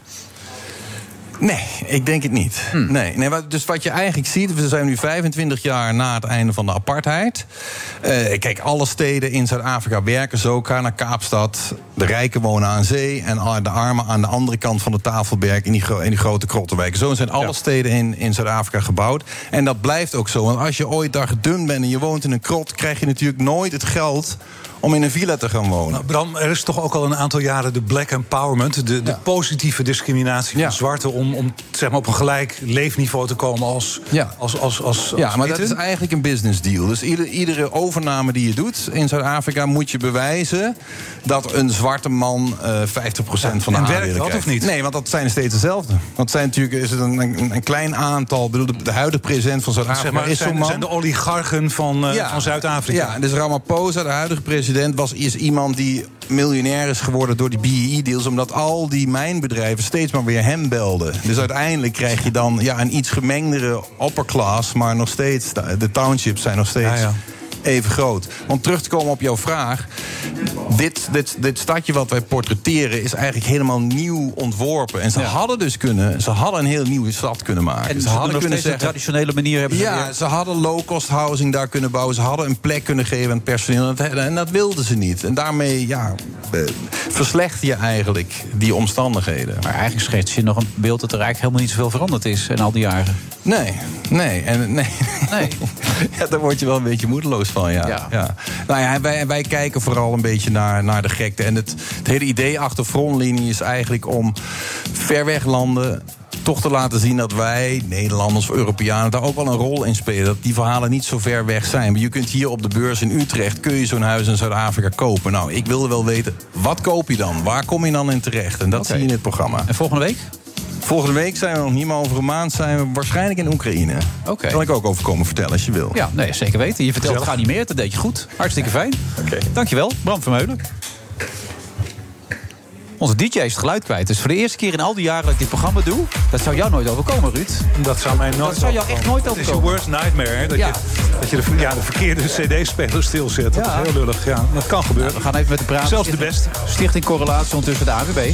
Nee, ik denk het niet. Nee, nee, wat- dus wat je eigenlijk ziet, we zijn nu 25 jaar na het einde van de apartheid. Eh, kijk, alle steden in Zuid-Afrika werken zo. Ga naar Kaapstad. De rijken wonen aan zee. En de armen aan de andere kant van de Tafelberg in die, gro- in die grote krottenwijken. Zo zijn alle steden in, in Zuid-Afrika gebouwd. En dat blijft ook zo. Want als je ooit daar gedumpt bent en je woont in een krot, krijg je natuurlijk nooit het geld om in een villa te gaan wonen. Nou, Bram, er is toch ook al een aantal jaren de black empowerment, de, de positieve discriminatie van zwarten om, om zeg maar, op een gelijk leefniveau te komen als, als, als, als, Ja, als maar dat is eigenlijk een business deal. Dus ieder- iedere overname die je doet in Zuid-Afrika moet je bewijzen dat een zwarte man eh 50% van de en werkt aandelen dat krijgt. of niet? Nee, want dat zijn steeds dezelfde. Want zijn natuurlijk is het een, een, een klein aantal. Bedoel, de, de huidige president van Zuid-Afrika zeg maar, is zo'n man. zijn de oligarchen van, eh, van Zuid-Afrika. Ja, dus Ramaphosa, de huidige president, was, is iemand die miljonair is geworden door die BEE-deals. Omdat al die mijnbedrijven steeds maar weer hem belden. Dus uiteindelijk krijg je dan ja, een iets gemengdere upper class. Maar nog steeds, de townships zijn nog steeds. Even groot. Want terug te komen op jouw vraag. Dit, dit, dit stadje wat wij portretteren is eigenlijk helemaal nieuw ontworpen. En ze hadden dus kunnen, ze hadden een heel nieuwe stad kunnen maken. En ze hadden kunnen zeggen. traditionele manier hebben ze Ja, weer. ze hadden low-cost housing daar kunnen bouwen. Ze hadden een plek kunnen geven aan het personeel. En dat- En dat wilden ze niet. En daarmee ja, eh, verslechter je eigenlijk die omstandigheden. Maar eigenlijk schets je nog een beeld dat er eigenlijk helemaal niet zoveel veranderd is in al die jaren. Nee, nee. En, nee. Nee. [LAUGHS] ja, daar word je wel een beetje moedeloos van, ja. Ja. ja. Nou ja, wij, wij kijken vooral een beetje naar, naar de gekte. En het, het hele idee achter frontlinie is eigenlijk om ver weg landen toch te laten zien dat wij, Nederlanders of Europeanen, daar ook wel een rol in spelen. Dat die verhalen niet zo ver weg zijn. Maar je kunt hier op de beurs in Utrecht, kun je zo'n huis in Zuid-Afrika kopen. Nou, ik wilde wel weten, wat koop je dan? Waar kom je dan in terecht? En dat zie je in het programma. En volgende week? Volgende week zijn we nog niet, maar over een maand zijn we waarschijnlijk in Oekraïne. Oké. Kan ik ook over komen vertellen als je wil. Ja, nee, zeker weten. Je vertelt het Gezellig. geanimeerd, dat deed je goed. Hartstikke fijn. Dankjewel, Bram Vermeulen. Onze DJ is het geluid kwijt. Dus voor de eerste keer in al die jaren dat ik dit programma doe... dat zou jou nooit overkomen, Ruud. Dat zou mij nooit Dat zou jou echt nooit Het is je overkomen. worst nightmare, hè? Dat Ja. je, dat je de, ja, de verkeerde [LAUGHS] cd-speler stilzet. Dat Ja. is heel lullig, ja. Dat kan gebeuren. We gaan even met de praten. Zelfs de beste. Stichting Correlatie ondertussen de AWB.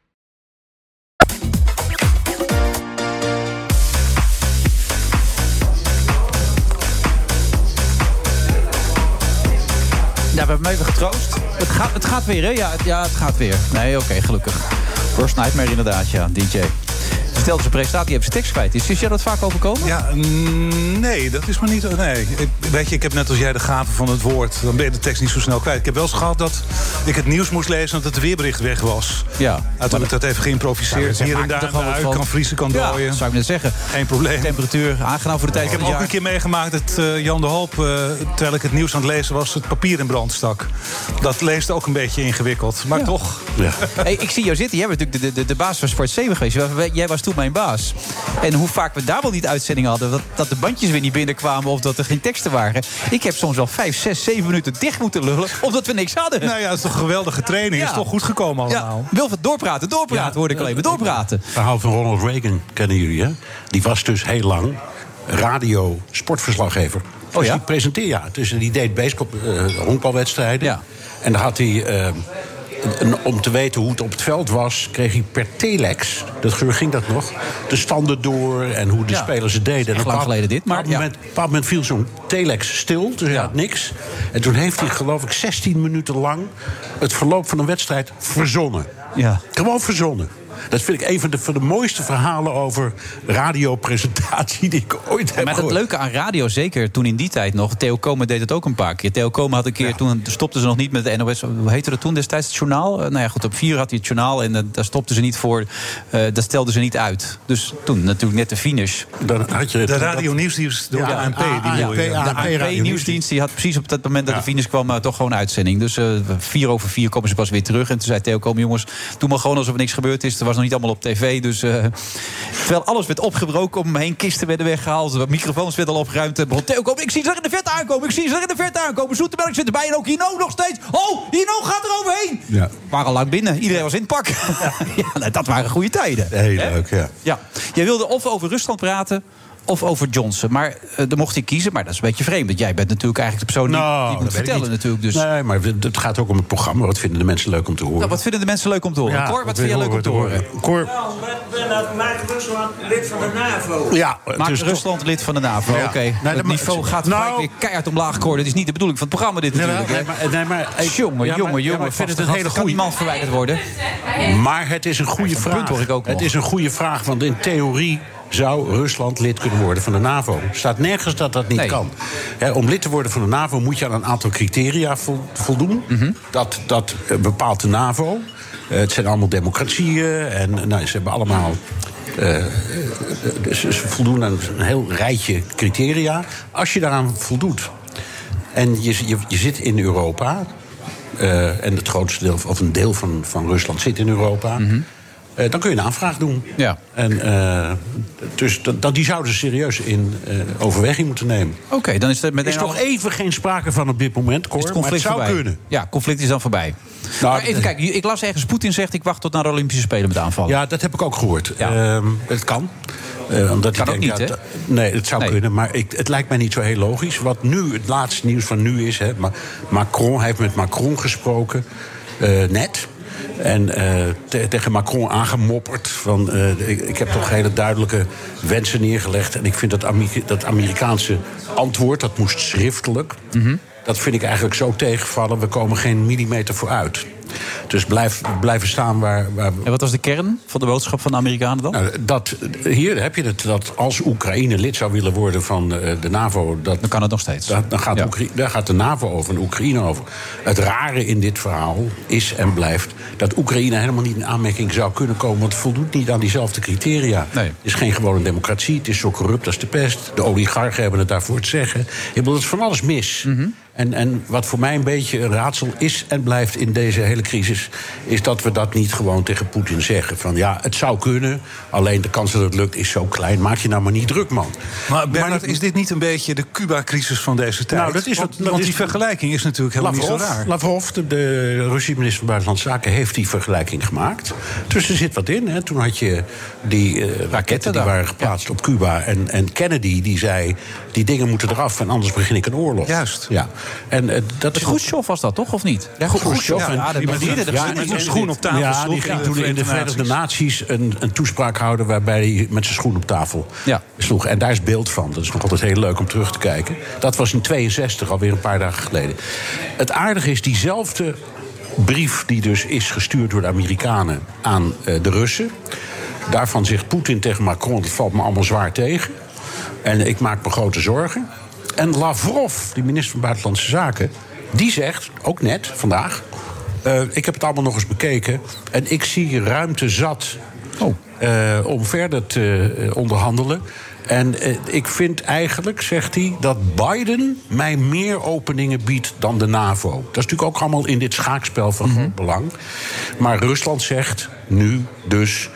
Ja, we hebben hem even getroost. Het gaat, het gaat weer, hè? Ja, het, ja, het gaat weer. Nee, oké, gelukkig. Worst Nightmare inderdaad, ja, DJ. Stelde zijn presentatie, die heeft zijn tekst kwijt. Is, is jij dat vaak overkomen? Ja, nee, dat is maar niet... Nee. Ik, weet je, ik heb net als jij de gave van het woord. Dan ben je de tekst niet zo snel kwijt. Ik heb wel eens gehad dat ik het nieuws moest lezen... omdat het weerbericht weg was. Ja. En toen heb ik dat even geïmproviseerd. Ja, Hier en daar kan vriezen, kan Ja, dooien. zou ik net zeggen. Geen probleem. Temperatuur, aangenaam voor de tijd Ik heb van het ook een keer meegemaakt dat eh, Jan de Hoop, eh, terwijl ik het nieuws aan het lezen was, het papier in brand stak. Dat leest ook een beetje ingewikkeld, maar toch. Hey, ik zie jou zitten. Jij bent natuurlijk de, de, de baas van Sport 7 geweest. Jij was toen mijn baas. En hoe vaak we daar wel niet uitzendingen hadden... Dat, dat de bandjes weer niet binnenkwamen of dat er geen teksten waren. Ik heb soms wel 5, 6, 7 minuten dicht moeten lullen... omdat we niks hadden. Nou ja, het is toch een geweldige training. Ja. Is toch goed gekomen allemaal. Ja, Wilfred, doorpraten, doorpraten, hoorde ik alleen maar. Doorpraten. Het verhaal van Ronald Reagan kennen jullie, hè? Die was dus heel lang radio sportverslaggever. Oh Dus ja? die presenteerde, ja. Dus die deed baseball, eh, honkbalwedstrijden. Ja. En dan had hij... eh, om te weten hoe het op het veld was, kreeg hij per telex, dat geur ging dat nog, de standen door en hoe de Ja. spelers het deden. Echt lang geleden dit, maar Op een moment, op een bepaald moment viel zo'n telex stil, dus hij had niks. En toen heeft hij, geloof ik, 16 minuten lang het verloop van een wedstrijd verzonnen. Ja. Gewoon verzonnen. Dat vind ik een van de, van de mooiste verhalen over radiopresentatie die ik ooit heb Maar het leuke aan radio, zeker toen in die tijd nog... Theo Komen deed het ook een paar keer. Theo Komen had een keer, toen stopten ze nog niet met de NOS... Hoe heette dat toen destijds, het journaal? Eh, nou ja, goed, op vier had hij het journaal en daar stopten ze niet voor. eh dat stelden ze niet uit. Dus toen natuurlijk net de finish. Dan had je De radio nieuwsdienst door de ANP. die de ANP-nieuwsdienst die had precies op dat moment dat de finish kwam... eh, toch gewoon uitzending. Dus eh, vier over vier komen ze pas weer terug. En toen zei Theo Komen, jongens, doe maar gewoon alsof er niks gebeurd is. Was nog niet allemaal op tv. Dus eh, terwijl alles werd opgebroken, om me heen kisten werden weggehaald... microfoons werden al opgeruimd. eh, begon Theo Komen, ik zie ze er in de verte aankomen. Ik zie ze er in de verte aankomen. Zoetemelk zit erbij en ook Hino nog steeds. Oh, Hino gaat er overheen. Ja. We waren al lang binnen. Iedereen was in het pak. [LAUGHS] ja, nou, dat waren goede tijden. Heel leuk, ja. Ja, jij wilde of over Rusland praten of over Johnson. Maar eh dan mocht hij kiezen. Maar dat is een beetje vreemd. Want jij bent natuurlijk eigenlijk de persoon die, die Nou, dat moet vertellen niet. natuurlijk. Dus. Nee, maar het gaat ook om het programma. Wat vinden de mensen leuk om te horen? Nou, wat vinden de mensen leuk om te horen? Ja, Cor, wat wat vind jij wil leuk om te horen? Cor, Maakt Rusland lid van de NAVO? ja, Maakt dus Rusland lid van de NAVO? Ja. Oké, Nee, het niveau gaat nou- weer keihard omlaag, Cor. Dat is niet de bedoeling van het programma dit Nee, natuurlijk. nee, maar- nee, maar- ik- jongen, ja, jongen, jongen. ik vind het een en hele kan die goeie. man verwijderd worden. Maar het is een goede punt vraag. hoor ik ook het is een goede vraag, want in theorie zou Rusland lid kunnen worden van de NAVO. Er staat nergens dat dat niet Nee. kan. Om lid te worden van de NAVO moet je aan een aantal criteria vol- voldoen. Mhm. Dat, dat eh, bepaalt de NAVO. Eh, het zijn allemaal democratieën en eh, nou, ze hebben allemaal. dus ze voldoen aan een heel rijtje criteria. Als je daaraan voldoet en je, je, je zit in Europa, en het grootste deel, of een deel van, van Rusland zit in Europa. Mhm. Dan kun je een aanvraag doen. Ja. En, eh, dus dat, dat, die zouden ze serieus in eh, overweging moeten nemen. Oké, dan is er Er meteen is al- toch even geen sprake van op dit moment, Cor, is het maar het conflict zou voorbij. kunnen. Ja, conflict is dan voorbij. Nou, maar even kijken, ik las ergens, Poetin zegt... ik wacht tot naar de Olympische Spelen met aanvallen. Ja, dat heb ik ook gehoord. Ehm, het kan. Eh, omdat Kan ik ook denk, niet, ja, Nee, het zou Nee. kunnen. Maar ik, het lijkt mij niet zo heel logisch. Wat nu het laatste nieuws van nu is... Hè, Ma- Macron hij heeft met Macron gesproken, eh, net... En eh, te- tegen Macron aangemopperd. Van, eh, ik, ik heb toch hele duidelijke wensen neergelegd. En ik vind dat, dat Amerikaanse antwoord, dat moest schriftelijk. Dat vind ik eigenlijk zo tegenvallen. We komen geen millimeter vooruit. Dus blijf, blijven staan waar, waar, En wat was de kern van de boodschap van de Amerikanen dan? nou, dat, hier heb je het, dat als Oekraïne lid zou willen worden van eh, de NAVO... Dat, dan kan het nog steeds. Dan, dan gaat, Ja. Daar gaat de NAVO over en Oekraïne over. Het rare in dit verhaal is en blijft... dat Oekraïne helemaal niet in aanmerking zou kunnen komen... want het voldoet niet aan diezelfde criteria. Het is geen gewone democratie, het is zo corrupt als de pest. De oligarchen hebben het daarvoor te zeggen. Ik bedoel, het is van alles mis. Mhm. En, en wat voor mij een beetje een raadsel is en blijft in deze hele crisis... is dat we dat niet gewoon tegen Poetin zeggen. Van ja, het zou kunnen, alleen de kans dat het lukt is zo klein. Maak je nou maar niet druk, man. Maar Bernard, is dit niet een beetje de Cuba-crisis van deze tijd? Nou, dat is want, dat want is- die vergelijking is natuurlijk helemaal Lavrov, niet zo raar. Lavrov, de, de Russische minister van Buitenlandse Zaken, heeft die vergelijking gemaakt. Dus er zit wat in. Hè. Toen had je die eh, raketten die waren geplaatst op Cuba. En, en Kennedy die zei: die dingen moeten eraf en anders begin ik een oorlog. Juist. Ja. En uh, dat Met Khrushchev was dat toch, of niet? Ja, Khrushchev. Ja, en- met- dat- ja, en- schoen op tafel Ja, sloeg die in ging de toen in de Verenigde Naties een, een toespraak houden... waarbij hij met zijn schoen op tafel Ja. sloeg. En daar is beeld van. Dat is nog altijd heel leuk om terug te kijken. Dat was in 62, alweer een paar dagen geleden. Het aardige is, diezelfde brief die dus is gestuurd door de Amerikanen aan eh, de Russen... daarvan zegt Poetin tegen Macron, dat valt me allemaal zwaar tegen... en ik maak me grote zorgen. En Lavrov, die minister van Buitenlandse Zaken... die zegt, ook net, vandaag... eh, ik heb het allemaal nog eens bekeken en ik zie ruimte zat eh, om verder te eh, onderhandelen. En ik vind eigenlijk, zegt hij, dat Biden mij meer openingen biedt dan de NAVO. Dat is natuurlijk ook allemaal in dit schaakspel van groot belang. Maar Rusland zegt nu dus.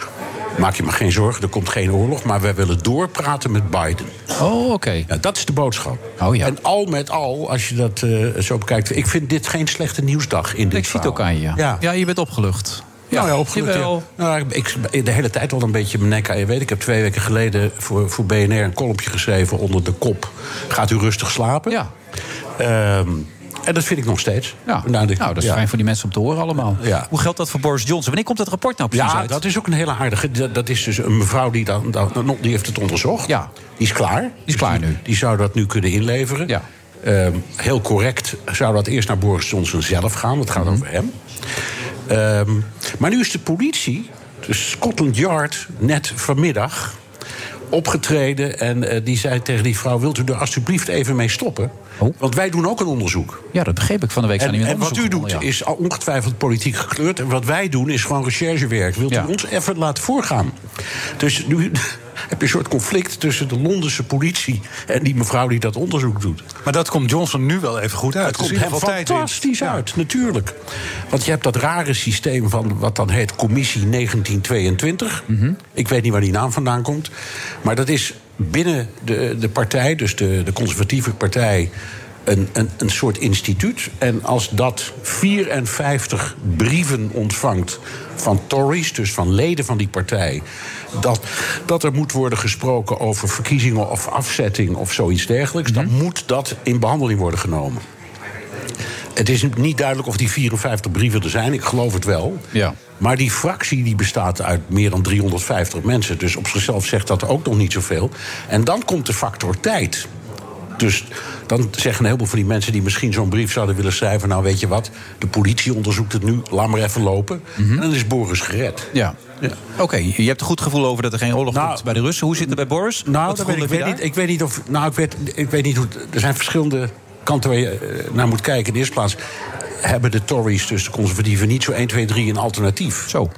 Maak je maar geen zorgen, er komt geen oorlog. Maar wij willen doorpraten met Biden. Oh, oké. Ja, dat is de boodschap. Oh, ja. En al met al, als je dat eh, zo bekijkt... ik vind dit geen slechte nieuwsdag in dit Ik zie het ook aan je. Ja. Ja, je bent opgelucht. Ja, ja, opgelucht. ja. Nou, ik, de hele tijd al een beetje mijn nek aan je weet. Ik heb twee weken geleden voor, voor BNR een kolompje geschreven onder de kop. Gaat u rustig slapen? Ja. Ehm, en dat vind ik nog steeds. Ja. Nou, de- Nou, dat is ja. fijn voor die mensen om te horen allemaal. Ja. Hoe geldt dat voor Boris Johnson? Wanneer komt dat rapport nou precies Ja, uit? dat is ook een hele aardige. Dat, dat is dus een mevrouw die, dan, dan, die heeft het onderzocht. Ja. Die is klaar. Die is klaar nu. Die zou dat nu kunnen inleveren. Ja. Ehm, heel correct zou dat eerst naar Boris Johnson zelf gaan. Mhm. gaat over hem. Ehm, maar nu is de politie, dus Scotland Yard, net vanmiddag opgetreden. En eh, die zei tegen die vrouw: Wilt u er alsjeblieft even mee stoppen? Want wij doen ook een onderzoek. Ja, dat begreep ik van de week. En, en wat u doet begonnen, is al ongetwijfeld politiek gekleurd. En wat wij doen is gewoon recherchewerk. Wilt Ja. u ons even laten voorgaan? Dus nu heb je een soort conflict tussen de Londense politie... en die mevrouw die dat onderzoek doet. Maar dat komt Johnson nu wel even goed uit. Het Dus komt ieder hem fantastisch uit, natuurlijk. Want je hebt dat rare systeem van wat dan heet Commissie 1922. Mhm. Ik weet niet waar die naam vandaan komt. Maar dat is binnen de, de partij, dus de, de conservatieve partij... Een, een, een soort instituut. En als dat 54 brieven ontvangt van Tories, dus van leden van die partij. Dat, dat er moet worden gesproken over verkiezingen of afzetting of zoiets dergelijks. dan moet dat in behandeling worden genomen. Het is niet duidelijk of die 54 brieven er zijn. Ik geloof het wel. Ja. Maar die fractie die bestaat uit meer dan 350 mensen. Dus op zichzelf zegt dat ook nog niet zoveel. En dan komt de factor tijd. Dus dan zeggen een heleboel van die mensen die misschien zo'n brief zouden willen schrijven. Nou, weet je wat, de politie onderzoekt het nu, laat maar even lopen. En dan is Boris gered. Ja. Ja. Oké, je hebt een goed gevoel over dat er geen oorlog Nou, komt bij de Russen. Hoe zit het bij Boris? Nou, dat weet ik, weet niet, ik weet niet of. Nou, ik weet, ik weet niet hoe. Er zijn verschillende kanten waar je eh, naar moet kijken. In de eerste plaats hebben de Tories, dus de conservatieven, niet zo 1, 2, 3 een alternatief. Zo.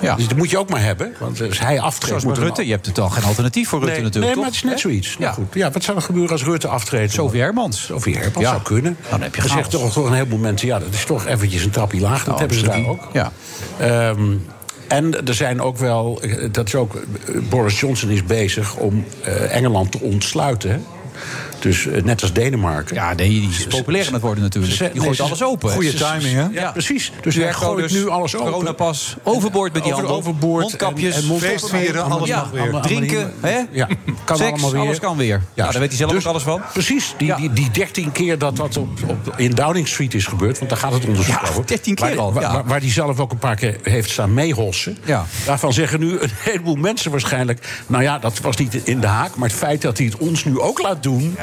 Ja. Dus dat moet je ook maar hebben. Want als hij aftreedt. Zoals Rutte. Je hebt het al geen alternatief voor Rutte natuurlijk, Nee, maar het is net zoiets. Nou Ja. goed. Ja, wat zou er gebeuren als Rutte aftreedt? Sophie Hermans. Sophie Hermans Ja. zou kunnen. Dan heb je chaos. toch, toch een heleboel mensen... ja, dat is toch eventjes een trapje laag. Dat Nou, hebben ze daar ook. Ja. Ehm, En er zijn ook wel, eh, dat is ook, eh, Boris Johnson is bezig om eh, Engeland te ontsluiten. Dus eh, net als Denemarken. Ja, nee, die is populair aan het worden natuurlijk. Die gooit alles open. Goede timing, hè? Ja, precies. Dus hij gooit nu alles open. Coronapas, overboord met die Over- handel. overboord Mondkapjes, en- en mondkapjes. feestvieren, alles Ja, mag weer. allemaal- Drinken, hè? Ja, kan Seks, allemaal weer. alles kan weer. Ja, daar weet hij zelf Dus ook alles van. Precies, die, die, die 13 keer dat dat op, op, in Downing Street is gebeurd, want daar gaat het onderzoek Ja, over. 13 keer waar, al, Waar, ja. waar, waar die zelf ook een paar keer heeft staan meehossen. Ja. Daarvan zeggen nu een heleboel mensen waarschijnlijk. Nou ja, dat was niet in de haak, maar het feit dat hij het ons nu ook laat doen,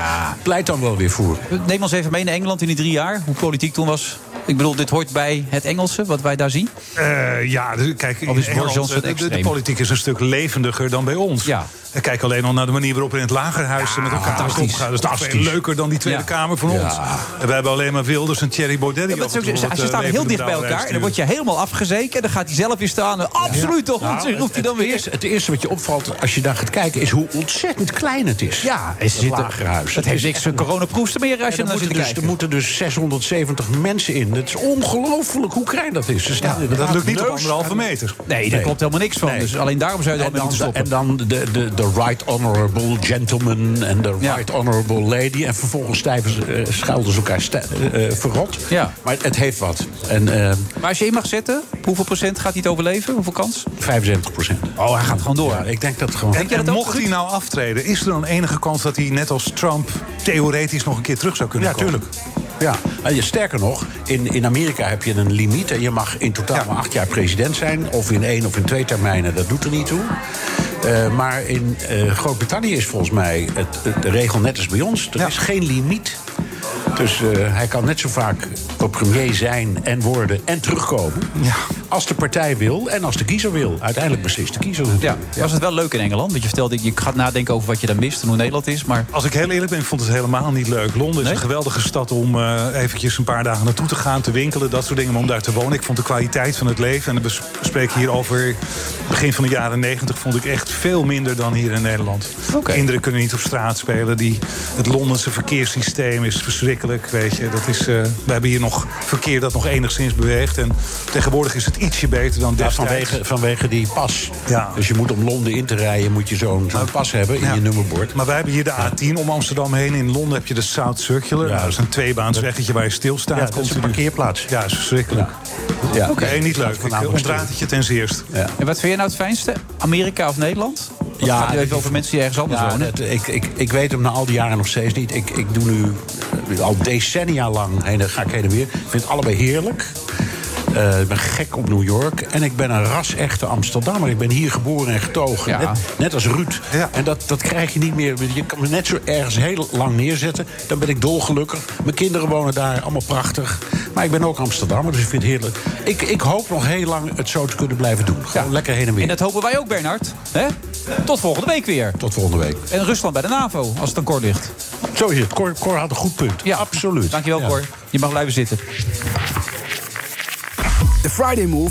pleit dan wel weer voor. Neem ons even mee naar Engeland in die drie jaar. Hoe politiek toen was. Ik bedoel, dit hoort bij het Engelse, wat wij daar zien. Eh, ja, kijk, in is Boris Engeland, Johnson eh, de, de, extreem? politiek is een stuk levendiger dan bij ons. Ja. En kijk alleen al naar de manier waarop er in het lagerhuis met elkaar omgaan. Dat is veel leuker dan die Tweede Ja. Kamer van ons. En we hebben alleen maar Wilders en Thierry Baudet. die Ja, maar het ook- ze eh, staan heel dicht bij elkaar. En dan word je helemaal afgezeken. En dan gaat hij zelf weer staan. En Absoluut toch? Nou, roept hij dan het, weer. eerste, het eerste wat je opvalt als je daar gaat kijken is hoe ontzettend klein het is. Ja, het zitten- lagerhuis. Het heeft niks van coronaproefs meer als je naar er, zit dus, kijken. er moeten dus 670 mensen in. Het is ongelooflijk hoe klein dat is. Ze staan dat lukt niet op anderhalve meter. Nee, daar klopt helemaal niks van. Dus alleen daarom zou je mee moeten dan, stoppen. en dan de, de, right honorable gentleman en de Ja. right honorable lady. En vervolgens stijven ze, eh, schelden ze elkaar eh, eh, verrot. Ja. Maar het, het heeft wat. En Maar als je in mag zetten, hoeveel procent gaat hij het overleven? Hoeveel kans? 75 procent. Oh, hij gaat gewoon door. Ja, ik denk dat gewoon... En, en dat mocht hij nou aftreden, is er dan enige kans dat hij net als Trump theoretisch nog een keer terug zou kunnen Ja, komen? tuurlijk. Ja, en je- sterker nog, in, in Amerika heb je een limiet. En je mag in totaal maar acht jaar president zijn. Of in één of in twee termijnen, dat doet er niet toe. Eh, maar in eh, Groot-Brittannië is volgens mij het, het- de regel net als bij ons. Er is geen limiet. Dus eh, hij kan net zo vaak op premier zijn en worden en terugkomen. Als de partij wil en als de kiezer wil. Uiteindelijk beslist de kiezer Ja, natuurlijk. was het wel leuk in Engeland? Want je vertelde, je gaat nadenken over wat je daar mist en hoe Nederland is. Maar Als ik heel eerlijk ben, ik vond het helemaal niet leuk. Londen is een geweldige stad om eh, eventjes een paar dagen naartoe te gaan, te winkelen, dat soort dingen, maar om daar te wonen. Ik vond de kwaliteit van het leven, en dan bespreek ik hier over begin van de jaren negentig, vond ik echt veel minder dan hier in Nederland. Kinderen kunnen niet op straat spelen. Die, het Londense verkeerssysteem is verschrikkelijk, weet je. Dat is, eh, we hebben hier nog verkeer dat nog enigszins beweegt. En tegenwoordig is het ietsje beter dan Ja, destijds. vanwege, vanwege die pas. Ja. Dus je moet om Londen in te rijden, moet je zo'n pas hebben in Ja. je nummerbord. Maar wij hebben hier de A10 om Amsterdam heen. In Londen heb je de South Circular. Ja. Dat is een tweebaansweggetje waar je stilstaat. Ja, dat is een parkeerplaats. Ja, dat is verschrikkelijk. Ja. Nee, niet leuk. Ik Voornamelijk ontraad het je ten zeerst. Ja. en wat vind jij nou het fijnste? Amerika of Nederland? Ja, gaat nu even over mensen die ergens anders Ja, wonen. het- ik, ik, ik weet hem na al die jaren nog steeds niet. Ik, ik doe nu eh, al decennia lang, heen, ga ik heen en weer. Ik vind het allebei heerlijk. Eh, ik ben gek op New York. En ik ben een ras-echte Amsterdammer. Ik ben hier geboren en getogen. Ja. Net, net als Ruud. Ja. En dat, dat krijg je niet meer. Je kan me net zo ergens heel lang neerzetten. Dan ben ik dolgelukkig. Mijn kinderen wonen daar. Allemaal prachtig. Maar ik ben ook Amsterdammer. Dus ik vind het heerlijk. Ik, ik hoop nog heel lang het zo te kunnen blijven doen. Gewoon lekker heen en weer. En dat hopen wij ook, Bernard. Hè? Tot volgende week weer. Tot volgende week. En Rusland bij de NAVO, als het een kort ligt. Zo is het. Cor, Cor had een goed punt. Ja, absoluut. Dankjewel, Ja. Cor. Je mag blijven zitten. De Friday Move.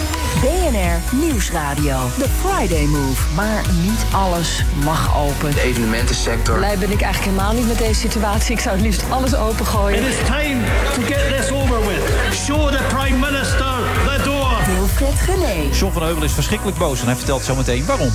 BNR Nieuwsradio. The Friday Move. Maar niet alles mag open. De evenementensector. Blij ben ik eigenlijk helemaal niet met deze situatie. Ik zou het liefst alles opengooien. It is time to get this over with. Show the Prime Minister the door. Wilfred Genee. John van Heuvel is verschrikkelijk boos en hij vertelt zo meteen waarom.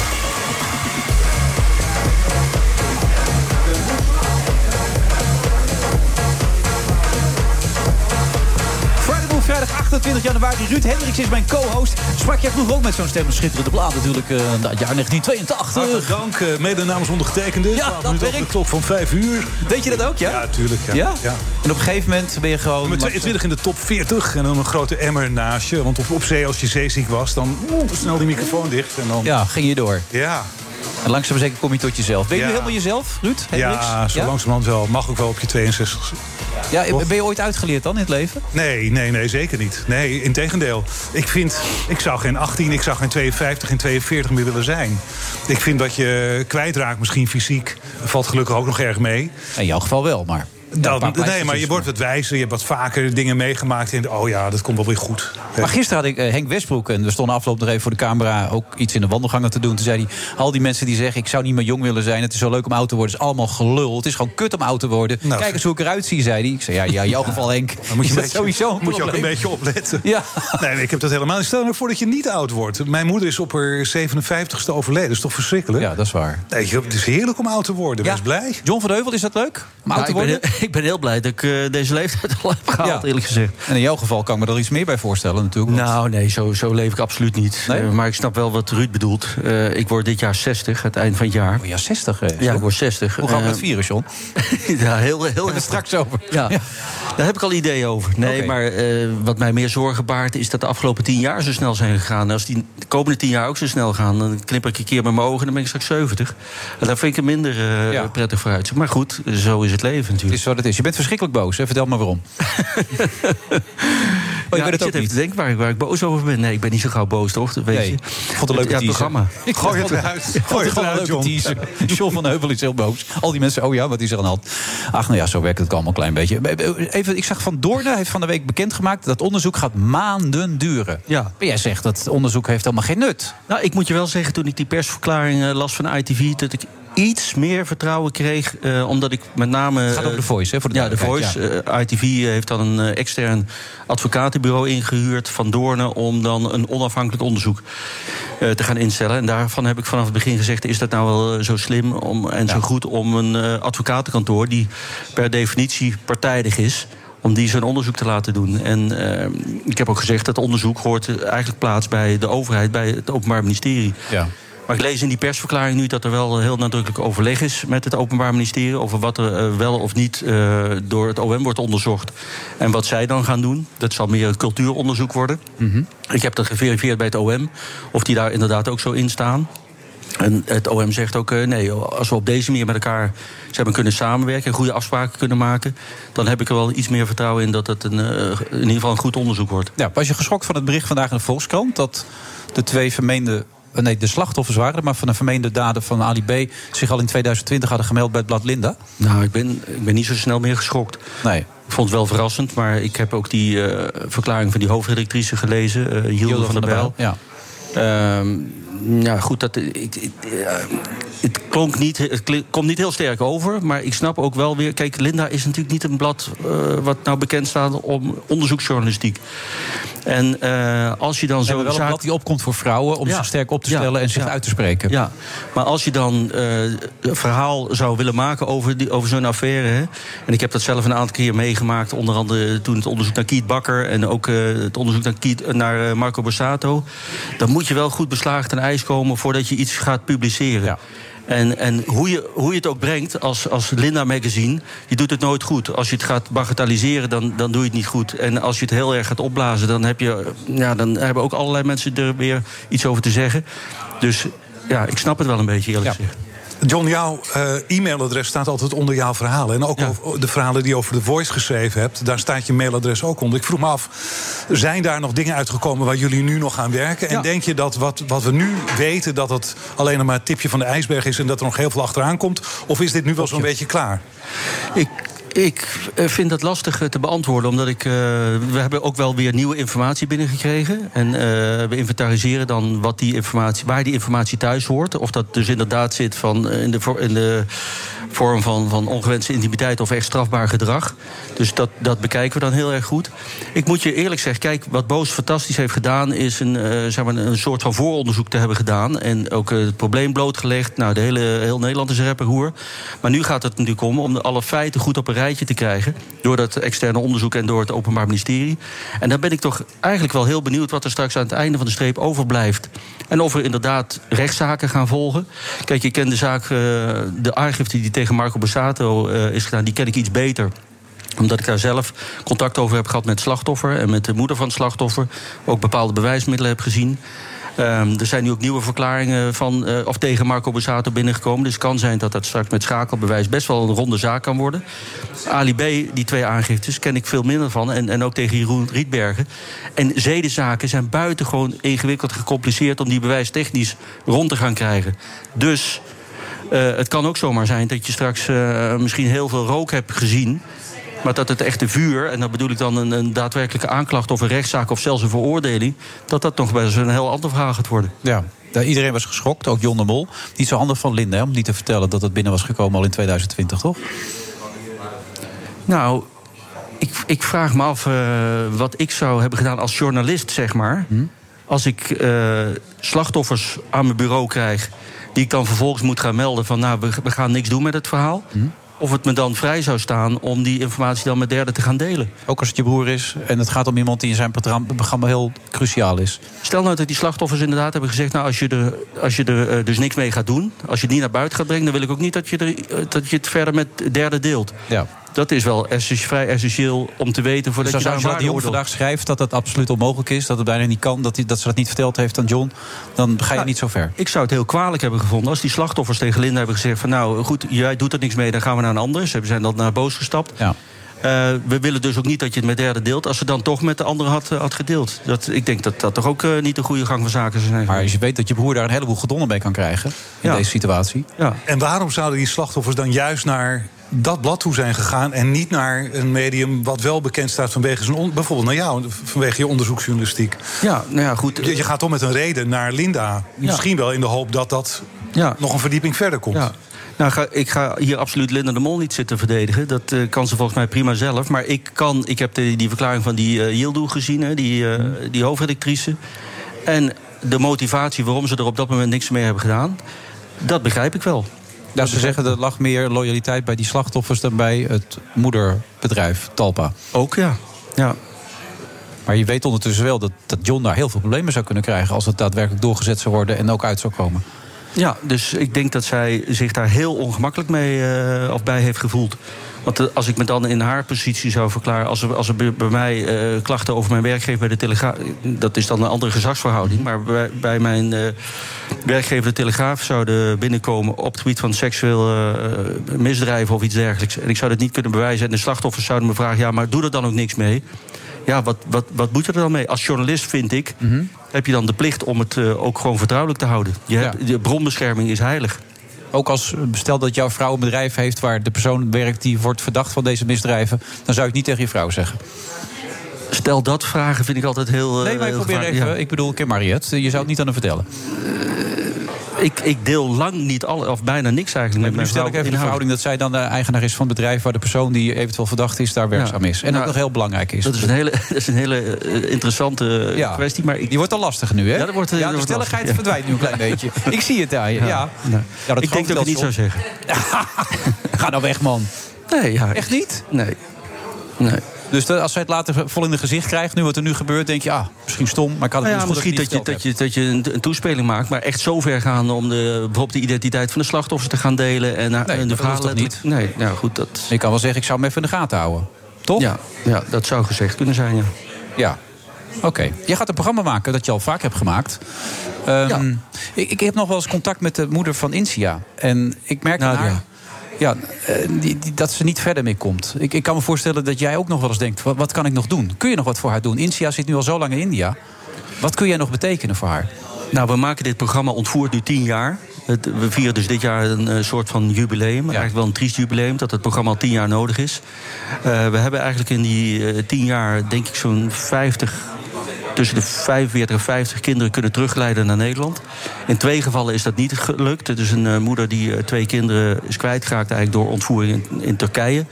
28 januari. Ruud Hendricks is mijn co-host. Sprak jij vroeger ook met zo'n stem? Schitterende plaat natuurlijk. eh nou, het jaar 1982. Hartelijk dank, eh, mede namens ondergetekende. Ja, 12 dat werkt. de klok van 5 uur. Weet je dat ook, ja? Ja, tuurlijk. Ja. Ja? Ja. En op een gegeven moment ben je gewoon... Met 22 in de top 40 en dan een grote emmer naast je. Want op, op zee, als je zeeziek was, dan oeh, snel die microfoon dicht. En dan, Ja, ging je door. ja. En langzaam zeker kom je tot jezelf. Ben je Ja. nu helemaal jezelf, Ruud Hendricks? Ja, zo langzamerhand wel. Mag ook wel op je 62. Ja, ben je ooit uitgeleerd dan in het leven? Nee, nee, nee, zeker niet. Nee, integendeel. Ik vind, ik zou geen 18, ik zou geen 52 en 42 meer willen zijn. Ik vind dat je kwijtraakt, misschien fysiek, valt gelukkig ook nog erg mee. In jouw geval wel, maar... Dan, nee, maar je wordt wat wijzer, je hebt wat vaker dingen meegemaakt. En oh ja, dat komt wel weer goed. Maar gisteren had ik eh, Henk Westbroek, en we stonden afgelopen nog even voor de camera... ook iets in de wandelgangen te doen. Toen zei hij, al die mensen die zeggen... ik zou niet meer jong willen zijn, het is zo leuk om oud te worden... het is allemaal gelul, het is gewoon kut om oud te worden. Nou, Kijk eens hoe ik eruit zie, zei hij. Ik zei, ja, ja in jouw geval Henk, Dan moet je, is een dat beetje, sowieso een moet je ook een beetje opletten. Ja. Nee, ik heb dat helemaal niet. Stel nou voor dat je niet oud wordt. Mijn moeder is op haar 57ste overleden. Dat is toch verschrikkelijk? Ja, dat is waar. Nee, het is heerlijk om oud te worden. Wees blij. John van de Heuvel, is dat leuk? Om oud Nou, te ik, ben worden? [LAUGHS] ik ben heel blij dat ik eh, deze leeftijd al heb gehaald, eerlijk gezegd. En in jouw geval kan ik me er iets meer bij voorstellen natuurlijk. want- Nou, nee, zo, zo leef ik absoluut niet. Nee? Eh, maar ik snap wel wat Ruud bedoelt. Eh, ik word dit jaar 60, het eind van het jaar. Oh ja, 60. eh, Ja, ik word 60. Hoe gaan we het vieren, John? [LAUGHS] ja, heel, heel [LAUGHS] we het straks over. Ja, daar heb ik al ideeën over. Nee, maar wat mij meer zorgen baart... is dat de afgelopen tien jaar zo snel zijn gegaan. En als die de komende tien jaar ook zo snel gaan... dan knip ik een keer met mijn ogen en dan ben ik straks 70. En daar vind ik er minder Ja. prettig voor uit. Maar goed, zo is het leven Het natuurlijk. Wat het is. Je bent verschrikkelijk boos. Hè? Vertel maar waarom. [LAUGHS] Oh, Ja, ik zit even niet. te denken waar ik, waar ik boos over ben. Nee, ik ben niet zo gauw boos, toch? Weet Nee, je. ik vond het een leuke ja, programma. Ik Gooi het eruit. Gooi het eruit, John. teaser. John van Heuvel is heel boos. Al die mensen, oh ja, wat is er aan de hand? Ach, nou ja, zo werkt het allemaal een klein beetje. Even, ik zag Van Doornen heeft van de week bekendgemaakt... dat onderzoek gaat maanden duren. Ja. Maar jij zegt dat onderzoek heeft helemaal geen nut. Nou, ik moet je wel zeggen, toen ik die persverklaring eh, las van ITV... dat ik iets meer vertrouwen kreeg, eh, omdat ik met name... Het gaat over de Voice, hè, voor de Ja, de Voice. Eh, ITV heeft dan een eh, extern advocatenbureau ingehuurd van Doornen... om dan een onafhankelijk onderzoek te gaan instellen. En daarvan heb ik vanaf het begin gezegd... is dat nou wel zo slim om, en zo goed om een advocatenkantoor... die per definitie partijdig is om die zo'n onderzoek te laten doen. En ik heb ook gezegd dat onderzoek hoort eigenlijk plaats bij de overheid, bij het Openbaar Ministerie. Ja. Maar ik lees in die persverklaring nu dat er wel heel nadrukkelijk overleg is met het Openbaar Ministerie over wat er eh, wel of niet eh, door het OM wordt onderzocht. En wat zij dan gaan doen. Dat zal meer een cultuuronderzoek worden. Ik heb dat geverifieerd bij het OM, of die daar inderdaad ook zo in staan. En het OM zegt ook, eh, nee, als we op deze manier met elkaar maar, kunnen samenwerken... en goede afspraken kunnen maken... dan heb ik er wel iets meer vertrouwen in dat het een, in ieder geval een goed onderzoek wordt. Ja, was je geschokt van het bericht vandaag in de Volkskrant... dat de twee vermeende... eh, Nee, de slachtoffers waren maar van de vermeende daden van Ali B... zich al in 2020 hadden gemeld bij het blad Linda? Nou, ik ben, ik ben niet zo snel meer geschokt. Nee. Ik vond het wel verrassend, maar ik heb ook die eh, verklaring van die hoofdredactrice gelezen, eh Hilde, van, der Bijl. Ja. Ehm, ja, goed, dat, ik, het, klonk niet, het komt niet heel sterk over. Maar ik snap ook wel weer... Kijk, Linda is natuurlijk niet een blad eh, wat nou bekend staat om onderzoeksjournalistiek. En eh, als je dan Zo zo... wel een zaak- blad die opkomt voor vrouwen... om Ja. zich sterk op te Ja. stellen en zich Ja. uit te spreken. Ja, maar als je dan eh, een verhaal zou willen maken over, die- over zo'n affaire. Hè, en ik heb dat zelf een aantal keer meegemaakt. Onder andere toen het onderzoek naar Kiet Bakker. en ook het onderzoek naar, Kiet, naar Marco Borsato. Dan moet je wel goed beslagen ten ijs komen voordat je iets gaat publiceren. En, en hoe, je, hoe je het ook brengt als, als Linda Magazine, je doet het nooit goed. Als je het gaat bagatelliseren, dan, dan doe je het niet goed. En als je het heel erg gaat opblazen, dan, heb je, ja, dan hebben ook allerlei mensen er weer iets over te zeggen. Dus ja, ik snap het wel een beetje, eerlijk gezegd. John, jouw eh, e-mailadres staat altijd onder jouw verhalen. En ook over de verhalen die je over The Voice geschreven hebt. Daar staat je mailadres ook onder. Ik vroeg me af, zijn daar nog dingen uitgekomen... waar jullie nu nog aan werken? En denk je dat wat, wat we nu weten... dat het alleen nog maar het tipje van de ijsberg is... en dat er nog heel veel achteraan komt? Of is dit nu wel zo'n beetje klaar? Ik, ik eh, vind dat lastig eh, te beantwoorden, omdat ik. eh, we hebben ook wel weer nieuwe informatie binnengekregen. En we inventariseren dan wat die informatie, waar die informatie thuis hoort. Of dat dus inderdaad zit van, in, de, in de vorm van, van ongewenste intimiteit of echt strafbaar gedrag. Dus dat, dat bekijken we dan heel erg goed. Ik moet je eerlijk zeggen, kijk, wat Boos fantastisch heeft gedaan, is een, zeg maar een soort van vooronderzoek te hebben gedaan. En ook het probleem blootgelegd. Nou, de hele, heel Nederland is rapperhoer. Maar nu gaat het natuurlijk om om alle feiten goed op een te krijgen. Door dat externe onderzoek en door het Openbaar Ministerie. En dan ben ik toch eigenlijk wel heel benieuwd wat er straks aan het einde van de streep overblijft. En of er inderdaad rechtszaken gaan volgen. Kijk, je kent de zaak, eh, de aangifte die tegen Marco Bassato eh, is gedaan, die ken ik iets beter omdat ik daar zelf contact over heb gehad met slachtoffer en met de moeder van het slachtoffer. Ook bepaalde bewijsmiddelen heb gezien. Ehm, er zijn nu ook nieuwe verklaringen van, eh, of tegen Marco Borsato binnengekomen. Dus het kan zijn dat dat straks met schakelbewijs best wel een ronde zaak kan worden. Ali die twee aangiftes, ken ik veel minder van. En, en ook tegen Jeroen Rietbergen. En zedenzaken zijn buitengewoon ingewikkeld gecompliceerd... om die bewijstechnisch rond te gaan krijgen. Dus eh, het kan ook zomaar zijn dat je straks eh, misschien heel veel rook hebt gezien... Maar dat het echte vuur, en dat bedoel ik dan een, een daadwerkelijke aanklacht of een rechtszaak of zelfs een veroordeling, dat dat nog wel eens een heel ander verhaal gaat worden. Ja. Iedereen was geschokt, ook John de Mol. Niet zo handig van Linde, hè, om niet te vertellen dat het binnen was gekomen al in 2020, toch? Nou, ik, ik vraag me af eh, wat ik zou hebben gedaan als journalist, zeg maar. Als ik eh, slachtoffers aan mijn bureau krijg, die ik dan vervolgens moet gaan melden van, nou, we, we gaan niks doen met het verhaal. Of het me dan vrij zou staan om die informatie dan met derden te gaan delen. Ook als het je broer is en het gaat om iemand die in zijn program- programma heel cruciaal is. Stel nou dat die slachtoffers inderdaad hebben gezegd... nou, als je er, als je er eh, dus niks mee gaat doen... als je het niet naar buiten gaat brengen... dan wil ik ook niet dat je, er, eh, dat je het verder met derden deelt. Ja. Dat is wel essentie- vrij essentieel om te weten... voordat Dus je daar een de vandaag schrijft dat het absoluut onmogelijk is... dat het bijna niet kan, dat, hij, dat ze dat niet verteld heeft aan John... dan ga je niet zo ver. Ik zou het heel kwalijk hebben gevonden als die slachtoffers tegen Linda hebben gezegd... van nou goed, jij doet er niks mee, dan gaan we naar een ander. Ze zijn dan naar boos gestapt. Ja. Eh, we willen dus ook niet dat je het met derden deelt... als ze dan toch met de andere had, eh, had gedeeld. Dat, ik denk dat dat toch ook eh, niet de goede gang van zaken zou zijn. Maar als je weet dat je broer daar een heleboel gedonder mee kan krijgen... in Ja. deze situatie. Ja. En waarom zouden die slachtoffers dan juist naar dat blad toe zijn gegaan... en niet naar een medium wat wel bekend staat vanwege zijn... bijvoorbeeld naar jou, vanwege je onderzoeksjournalistiek? Ja, nou ja, goed. Je, je gaat toch met een reden naar Linda. Misschien wel in de hoop dat dat Ja. nog een verdieping verder komt. Ja. Nou, ga, ik ga hier absoluut Linda de Mol niet zitten verdedigen. Dat eh, kan ze volgens mij prima zelf. Maar ik, kan, ik heb de, die verklaring van die Yildiz gezien, hè, die, eh, die hoofdredactrice. En de motivatie waarom ze er op dat moment niks mee hebben gedaan... dat begrijp ik wel. Nou, ze zeggen dat er lag meer loyaliteit bij die slachtoffers... dan bij het moederbedrijf Talpa. Ook, ja. ja. Maar je weet ondertussen wel dat, dat John daar heel veel problemen zou kunnen krijgen... als het daadwerkelijk doorgezet zou worden en ook uit zou komen. Ja, dus ik denk dat zij zich daar heel ongemakkelijk mee eh, of bij heeft gevoeld. Want eh, als ik me dan in haar positie zou verklaren... als er, als er bij mij eh, klachten over mijn werkgever bij de Telegraaf... dat is dan een andere gezagsverhouding... maar bij, bij mijn eh, werkgever de Telegraaf zouden binnenkomen... op het gebied van seksueel eh, misdrijven of iets dergelijks... en ik zou dat niet kunnen bewijzen... en de slachtoffers zouden me vragen... ja, maar doe er dan ook niks mee... Ja, wat, wat, wat moet je er dan mee? Als journalist, vind ik, heb je dan de plicht om het eh, ook gewoon vertrouwelijk te houden. Je hebt, De bronbescherming is heilig. Ook als, stel dat jouw vrouw een bedrijf heeft... waar de persoon werkt die wordt verdacht van deze misdrijven... dan zou het niet tegen je vrouw zeggen. Stel dat vragen vind ik altijd heel. eh, Nee, maar ik heel probeer gevaarlijk. even... Ja. Ik bedoel, ik ken Mariette. Je zou het niet aan hem vertellen. Ik, ik deel lang niet alle, of bijna niks eigenlijk met Nu mijn stel vrouw. ik even de verhouding dat zij dan de eigenaar is van het bedrijf... waar de persoon die eventueel verdacht is, daar werkzaam is. En Nou, ook nog heel belangrijk is. Dat is een hele, [LAUGHS] dat is een hele eh, interessante Ja. kwestie. Maar ik, Die wordt al lastiger nu, hè? Ja, dat wordt, eh, ja, dat de wordt stelligheid lastig, verdwijnt nu een klein [LAUGHS] beetje. Ik zie het je. Ja. Ja. Dat ik denk dat ik het niet zou zeggen. [LAUGHS] Ga nou weg, man. Nee, ja. Echt niet? Nee. nee. Dus de- als zij het later vol in de gezicht krijgt, nu wat er nu gebeurt, denk je, ah, misschien stom, maar ik had het Nou ja, dus goed misschien dat je, dat, je, dat je een, een toespeling maakt, maar echt zo ver gaan om de, bijvoorbeeld de identiteit van de slachtoffers te gaan delen en, en de dat verhalen letterlijk- Nee, nou goed, dat. Ik kan wel zeggen, ik zou hem even in de gaten houden. Toch? Ja, ja dat zou gezegd kunnen zijn, ja. Ja. Oké. Jij gaat een programma maken dat je al vaak hebt gemaakt. Ehm, ik, ik heb nog wel eens contact met de moeder van Insia. En ik merk Nadia. haar... Ja, eh, die, die- dat ze niet verder mee komt. Ik, ik kan me voorstellen dat jij ook nog wel eens denkt... Wat, wat kan ik nog doen? Kun je nog wat voor haar doen? Insia zit nu al zo lang in India. Wat kun jij nog betekenen voor haar? Nou, we maken dit programma ontvoerd nu tien jaar. We vieren dus dit jaar een eh, soort van jubileum. Eigenlijk wel een triest jubileum, dat het programma al tien jaar nodig is. Eh, we hebben eigenlijk in die tien jaar, denk ik, zo'n 50 tussen de 45 en 50 kinderen kunnen teruggeleiden naar Nederland. In twee gevallen is dat niet gelukt. Het is een eh, moeder die eh, twee kinderen is kwijtgeraakt eigenlijk door ontvoering in, in Turkije.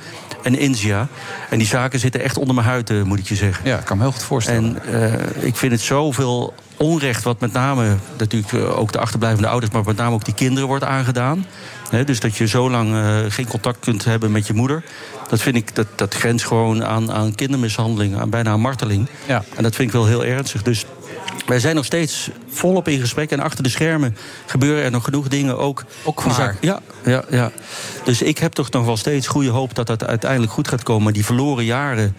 En India. En die zaken zitten echt onder mijn huid, eh, moet ik je zeggen. Ja, ik kan me heel goed voorstellen. En ik vind het zoveel onrecht wat met name natuurlijk ook de achterblijvende ouders... maar met name ook die kinderen wordt aangedaan. Dus dat je zo lang geen contact kunt hebben met je moeder. Dat vind ik, dat, dat grenst gewoon aan, aan kindermishandeling, aan bijna aan marteling. Ja. En dat vind ik wel heel ernstig. Dus wij zijn nog steeds volop in gesprek. En achter de schermen gebeuren er nog genoeg dingen ook. Ook waar. Ja, ja, ja. Dus ik heb toch nog wel steeds goede hoop dat dat uiteindelijk goed gaat komen. Maar die verloren jaren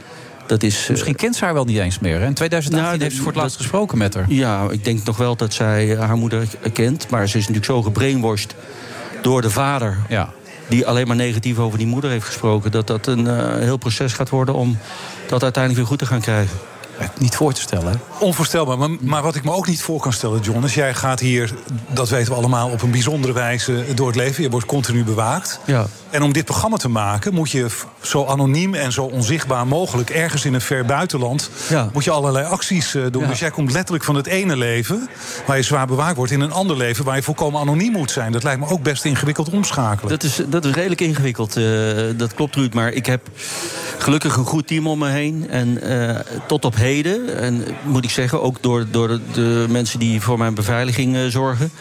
dat is... Misschien kent ze haar wel niet eens meer. Hè? In 2018 Nou, heeft ze voor het dat- laatst gesproken met haar. Ja, ik denk nog wel dat zij haar moeder kent. Maar ze is natuurlijk zo gebrainwashed door de vader. Ja. Die alleen maar negatief over die moeder heeft gesproken. Dat dat een eh, heel proces gaat worden om dat uiteindelijk weer goed te gaan krijgen. Niet voor te stellen. hè? Onvoorstelbaar. Maar, maar wat ik me ook niet voor kan stellen, John, is jij gaat hier, dat weten we allemaal, op een bijzondere wijze door het leven. Je wordt continu bewaakt. Ja. En om dit programma te maken, moet je zo anoniem en zo onzichtbaar mogelijk, ergens in een ver buitenland, Ja. moet je allerlei acties eh, doen. Ja. Dus jij komt letterlijk van het ene leven, waar je zwaar bewaakt wordt, in een ander leven waar je volkomen anoniem moet zijn. Dat lijkt me ook best ingewikkeld omschakelen. Dat is, dat is redelijk ingewikkeld. eh, dat klopt, Ruud. Maar ik heb gelukkig een goed team om me heen. En eh, tot op heden, en moet ik zeggen, ook door, door de, mensen die voor mijn beveiliging zorgen,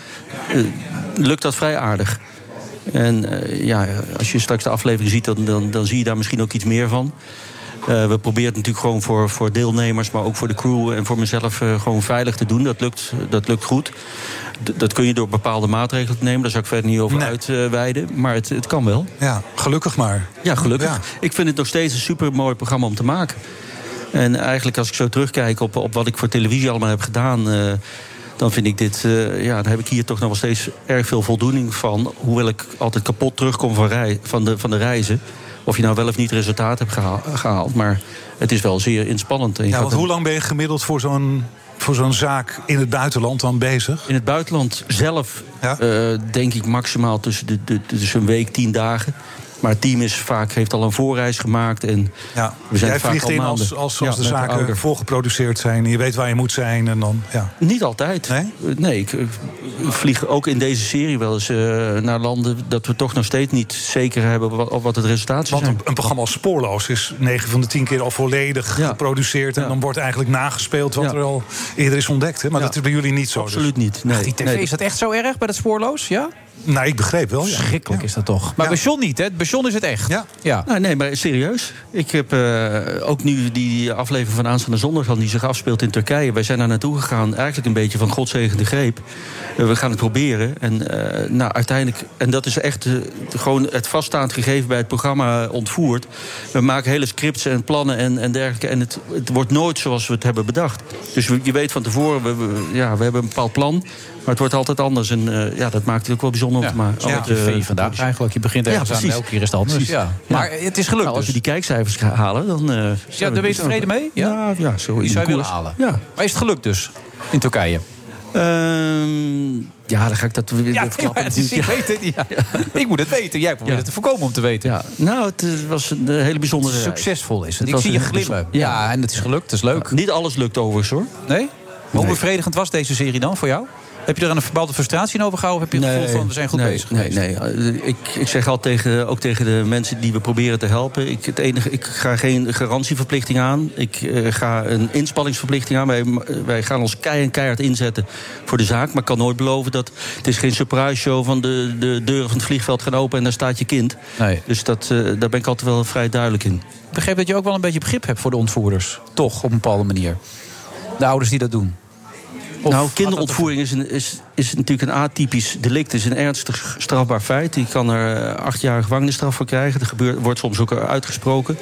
lukt dat vrij aardig. En eh, ja, als je straks de aflevering ziet, dan, dan, dan zie je daar misschien ook iets meer van. Eh, we proberen het natuurlijk gewoon voor, voor deelnemers, maar ook voor de crew en voor mezelf eh, gewoon veilig te doen. Dat lukt, dat lukt goed. D- dat kun je door bepaalde maatregelen te nemen. Daar zou ik verder niet over uitweiden. Maar het, het kan wel. Ja, gelukkig maar. Ja, gelukkig. Ja. Ik vind het nog steeds een super mooi programma om te maken. En eigenlijk als ik zo terugkijk op, op wat ik voor televisie allemaal heb gedaan... dan vind ik dit, eh, ja, dan heb ik hier toch nog wel steeds erg veel voldoening van. Hoewel ik altijd kapot terugkom van, rei, van, de, van de reizen. Of je nou wel of niet resultaat hebt gehaal- gehaald. Maar het is wel zeer inspannend. Ja, want hoe lang ben je gemiddeld voor zo'n voor zo'n zaak in het buitenland dan bezig? In het buitenland zelf eh, denk ik maximaal tussen, de, de, tussen een week, tien dagen. Maar het team is vaak, heeft al een voorreis gemaakt. En Ja. we zijn Jij vaak vliegt al in maanden. als, als, Ja, als de zaken ouder. voorgeproduceerd zijn. en Je weet waar je moet zijn en dan... Ja. Niet altijd. Nee, ik, ik vlieg ook in deze serie wel eens eh, naar landen... dat we toch nog steeds niet zeker hebben wat, wat het resultaat zou Want zijn. een, een programma als Spoorloos is 9 van de 10 keer al volledig geproduceerd. En dan wordt eigenlijk nagespeeld wat Ja. er al eerder is ontdekt. Hè? Maar Ja. dat is bij jullie niet zo. Absoluut dus. niet. Ach, die tv, is dat echt zo erg bij dat spoorloos? Ja? Nou, ik begreep wel. Ja. Schrikkelijk is dat toch. Maar bij John niet, hè? Bij John is het echt. Ja. ja. Nou, nee, maar serieus. Ik heb eh, ook nu die aflevering van aanstaande zondag... die zich afspeelt in Turkije. Wij zijn daar naartoe gegaan, eigenlijk een beetje van godzegende greep. Eh, we gaan het proberen. En eh, nou, uiteindelijk... En dat is echt gewoon het vaststaand gegeven bij het programma ontvoerd. We maken hele scripts en plannen en, en dergelijke. En het, het wordt nooit zoals we het hebben bedacht. Dus we- je weet van tevoren, we, we- ja, we hebben een bepaald plan... Maar het wordt altijd anders. En eh, ja, dat maakt het ook wel bijzonder om te maken. Ja, eh, vandaag eigenlijk. Je begint ergens aan, elke keer is het anders. Ja. Maar het is gelukt Nou, als dus. we die kijkcijfers halen, dan... eh, Ja, daar ben je tevreden mee? Ja, ja, zo Die zou je willen halen. Ja. Maar is het gelukt dus? In Turkije? Ehm, ja, dan ga ik dat weer Ja, verklappen. [LAUGHS] is- ik weet het. Ja. Ik moet het weten. Jij probeert het te voorkomen om te weten. Ja. Nou, het was een hele bijzondere. Succesvol is het. Ik zie je glimmen. Ja, en het is gelukt. Het is leuk. Niet alles lukt overigens, hoor. Nee? Hoe bevredigend was deze serie dan voor jou? Heb je er een verbouwde frustratie in overgehouden? Of heb je het gevoel van, we zijn goed nee, bezig nee, geweest? nee. Eh, Ik, ik zeg altijd tegen, ook tegen de mensen die we proberen te helpen... ik, het enige, ik ga geen garantieverplichting aan. Ik eh, ga een inspanningsverplichting aan. Wij, wij gaan ons kei en keihard inzetten voor de zaak. Maar ik kan nooit beloven dat... het is geen surprise show van de, de deuren van het vliegveld gaan open... en daar staat je kind. Nee. Dus dat, eh, daar ben ik altijd wel vrij duidelijk in. Ik begreep dat je ook wel een beetje begrip hebt voor de ontvoerders. Toch, op een bepaalde manier. De ouders die dat doen. Of nou, kinderontvoering is, een, is, is natuurlijk een atypisch delict. Het is een ernstig strafbaar feit. Je kan er eh, acht jaar gevangenisstraf voor krijgen. Dat gebeurt, wordt soms ook uitgesproken.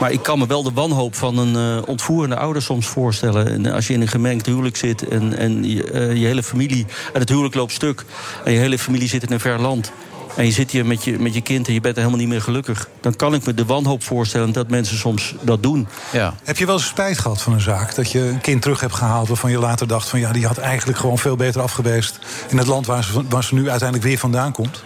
Maar ik kan me wel de wanhoop van een eh, ontvoerende ouder soms voorstellen. En als je in een gemengd huwelijk zit en, en je, eh, je hele familie... en het huwelijk loopt stuk en je hele familie zit in een ver land... en je zit hier met je, met je kind en je bent helemaal niet meer gelukkig... dan kan ik me de wanhoop voorstellen dat mensen soms dat doen. Ja. Heb je wel eens spijt gehad van een zaak? Dat je een kind terug hebt gehaald waarvan je later dacht... van ja, die had eigenlijk gewoon veel beter afgeweest... in het land waar ze, waar ze nu uiteindelijk weer vandaan komt?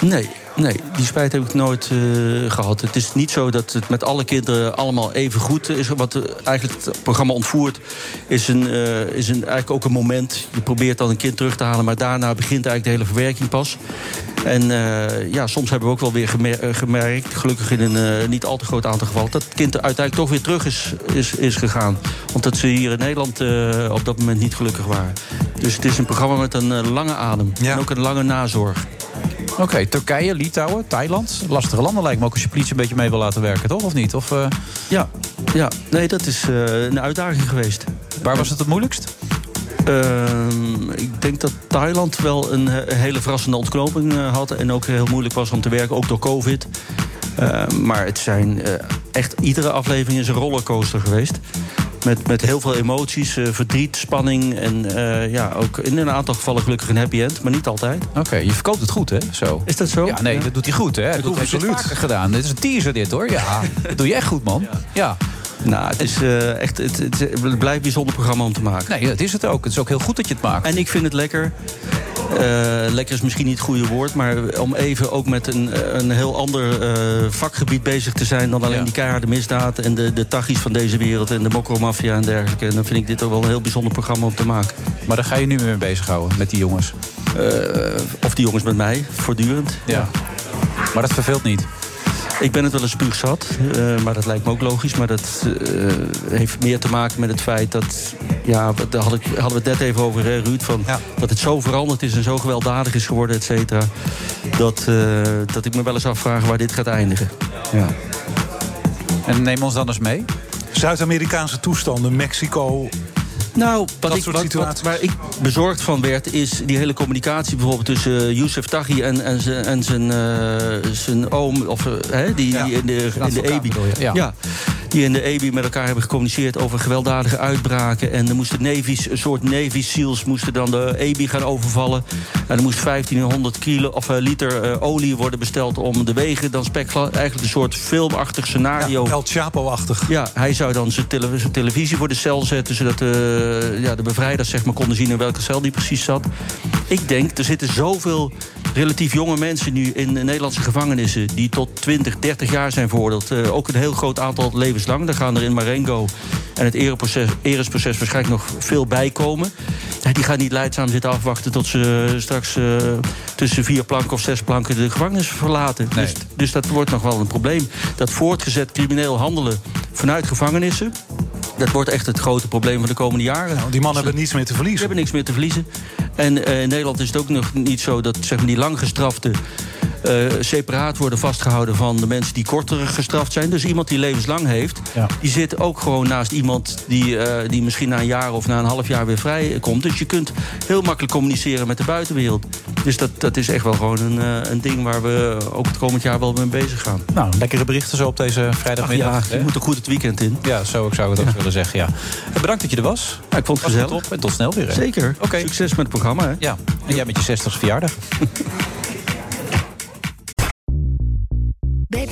Nee, nee, die spijt heb ik nooit eh, gehad. Het is niet zo dat het met alle kinderen allemaal even goed is. Wat eh, eigenlijk het programma ontvoert, is, een, eh, is een, eigenlijk ook een moment. Je probeert dan een kind terug te halen, maar daarna begint eigenlijk de hele verwerking pas. En ja, soms hebben we ook wel weer gemer- gemerkt, gelukkig in een niet al te groot aantal gevallen, dat het kind uiteindelijk toch weer terug is, is, is gegaan. Omdat ze hier in Nederland op dat moment niet gelukkig waren. Dus het is een programma met een lange adem. En ook een lange nazorg. Oké, Turkije, Litouwen, Thailand. Lastige landen lijkt me ook als je politie een beetje mee wil laten werken, toch? Of niet? Of, eh, Ja, ja. nee, dat is eh, een uitdaging geweest. Waar was het het moeilijkst? Ehm, ik denk dat Thailand wel een hele verrassende ontknoping eh, had. En ook heel moeilijk was om te werken, ook door COVID. Ehm, maar het zijn echt iedere aflevering is een rollercoaster geweest. Met, met heel veel emoties, eh, verdriet, spanning en eh, ja, ook in een aantal gevallen gelukkig een happy end, maar niet altijd. Oké, je verkoopt het goed, hè? Zo. Is dat zo? Ja, nee, dat doet hij goed, hè? Dat heeft hij absoluut. vaker gedaan. Dit is een teaser, dit, hoor. Ja, [LAUGHS] dat doe je echt goed, man. Ja. Nou, het is eh, echt het, het, het blijft een bijzonder programma om te maken. Nee, dat is het ook. Het is ook heel goed dat je het maakt. En ik vind het lekker. Eh, lekker is misschien niet het goede woord, maar om even ook met een, een heel ander eh, vakgebied bezig te zijn dan alleen die keiharde misdaad en de, de taggies van deze wereld en de mokromafia en dergelijke. En dan vind ik dit ook wel een heel bijzonder programma om te maken. Maar daar ga je nu mee bezighouden met die jongens? of die jongens met mij, voortdurend. Ja. Maar dat verveelt niet. Ik ben het wel een spuugzat, uh, maar dat lijkt me ook logisch. Maar dat uh, heeft meer te maken met het feit dat... Ja, daar had ik, hadden we het net even over, hè, Ruud... Van, dat het zo veranderd is en zo gewelddadig is geworden, et cetera... Dat, uh, dat ik me wel eens afvraag waar dit gaat eindigen. Ja. En neem ons dan eens mee. Zuid-Amerikaanse toestanden, Mexico, nou, wat Dat ik, wat, wat- waar ik bezorgd van werd, is die hele communicatie bijvoorbeeld tussen eh, Youssef Taghi en, en zijn, en zijn, eh, zijn oom, of hè, die, die in de, in de EBI. ja. Die in de EBI met elkaar hebben gecommuniceerd over gewelddadige uitbraken. En er moesten Navy's, een soort Navy SEALs moesten dan de EBI gaan overvallen. En er moest 1500 kilo, of, eh, liter eh, olie worden besteld om de wegen. Dan eigenlijk een soort filmachtig scenario. El Chapo-achtig. Ja, hij zou dan zijn, tele- zijn televisie voor de cel zetten... zodat de, ja, de bevrijders zeg maar, konden zien in welke cel die precies zat. Ik denk, er zitten zoveel relatief jonge mensen nu in de Nederlandse gevangenissen... die tot 20, 30 jaar zijn veroordeeld. Eh, ook een heel groot aantal levenslang. Daar gaan er in Marengo en het eresproces waarschijnlijk nog veel bij komen. Ja, die gaan niet leidzaam zitten afwachten tot ze eh, straks eh, tussen vier planken of zes planken de gevangenis verlaten. Dus, dus dat wordt nog wel een probleem. Dat voortgezet crimineel handelen vanuit gevangenissen. Dat wordt echt het grote probleem van de komende jaren. die mannen hebben niets meer te verliezen. Die hebben niks meer te verliezen. En eh, in Nederland is het ook nog niet zo dat zeg maar, die lang gestraften eh, separaat worden vastgehouden van de mensen die korter gestraft zijn. Dus iemand die levenslang heeft, die zit ook gewoon naast iemand die, eh, die misschien na een jaar of na een half jaar weer vrij komt. Dus je kunt heel makkelijk communiceren met de buitenwereld. Dus dat, dat is echt wel gewoon een, eh, een ding waar we ook het komend jaar wel mee bezig gaan. Nou, lekkere berichten zo op deze vrijdagmiddag. Ach ja, je moet er goed het weekend in. Ja, zo ik zou ik het ook willen zeggen, ja. Bedankt dat je er was. Ja, ik vond het Was gezellig. en tot snel weer. Hè? Zeker. Oké. Succes met het programma. Hè? Ja, en jij met je 60 verjaardag. [LAUGHS]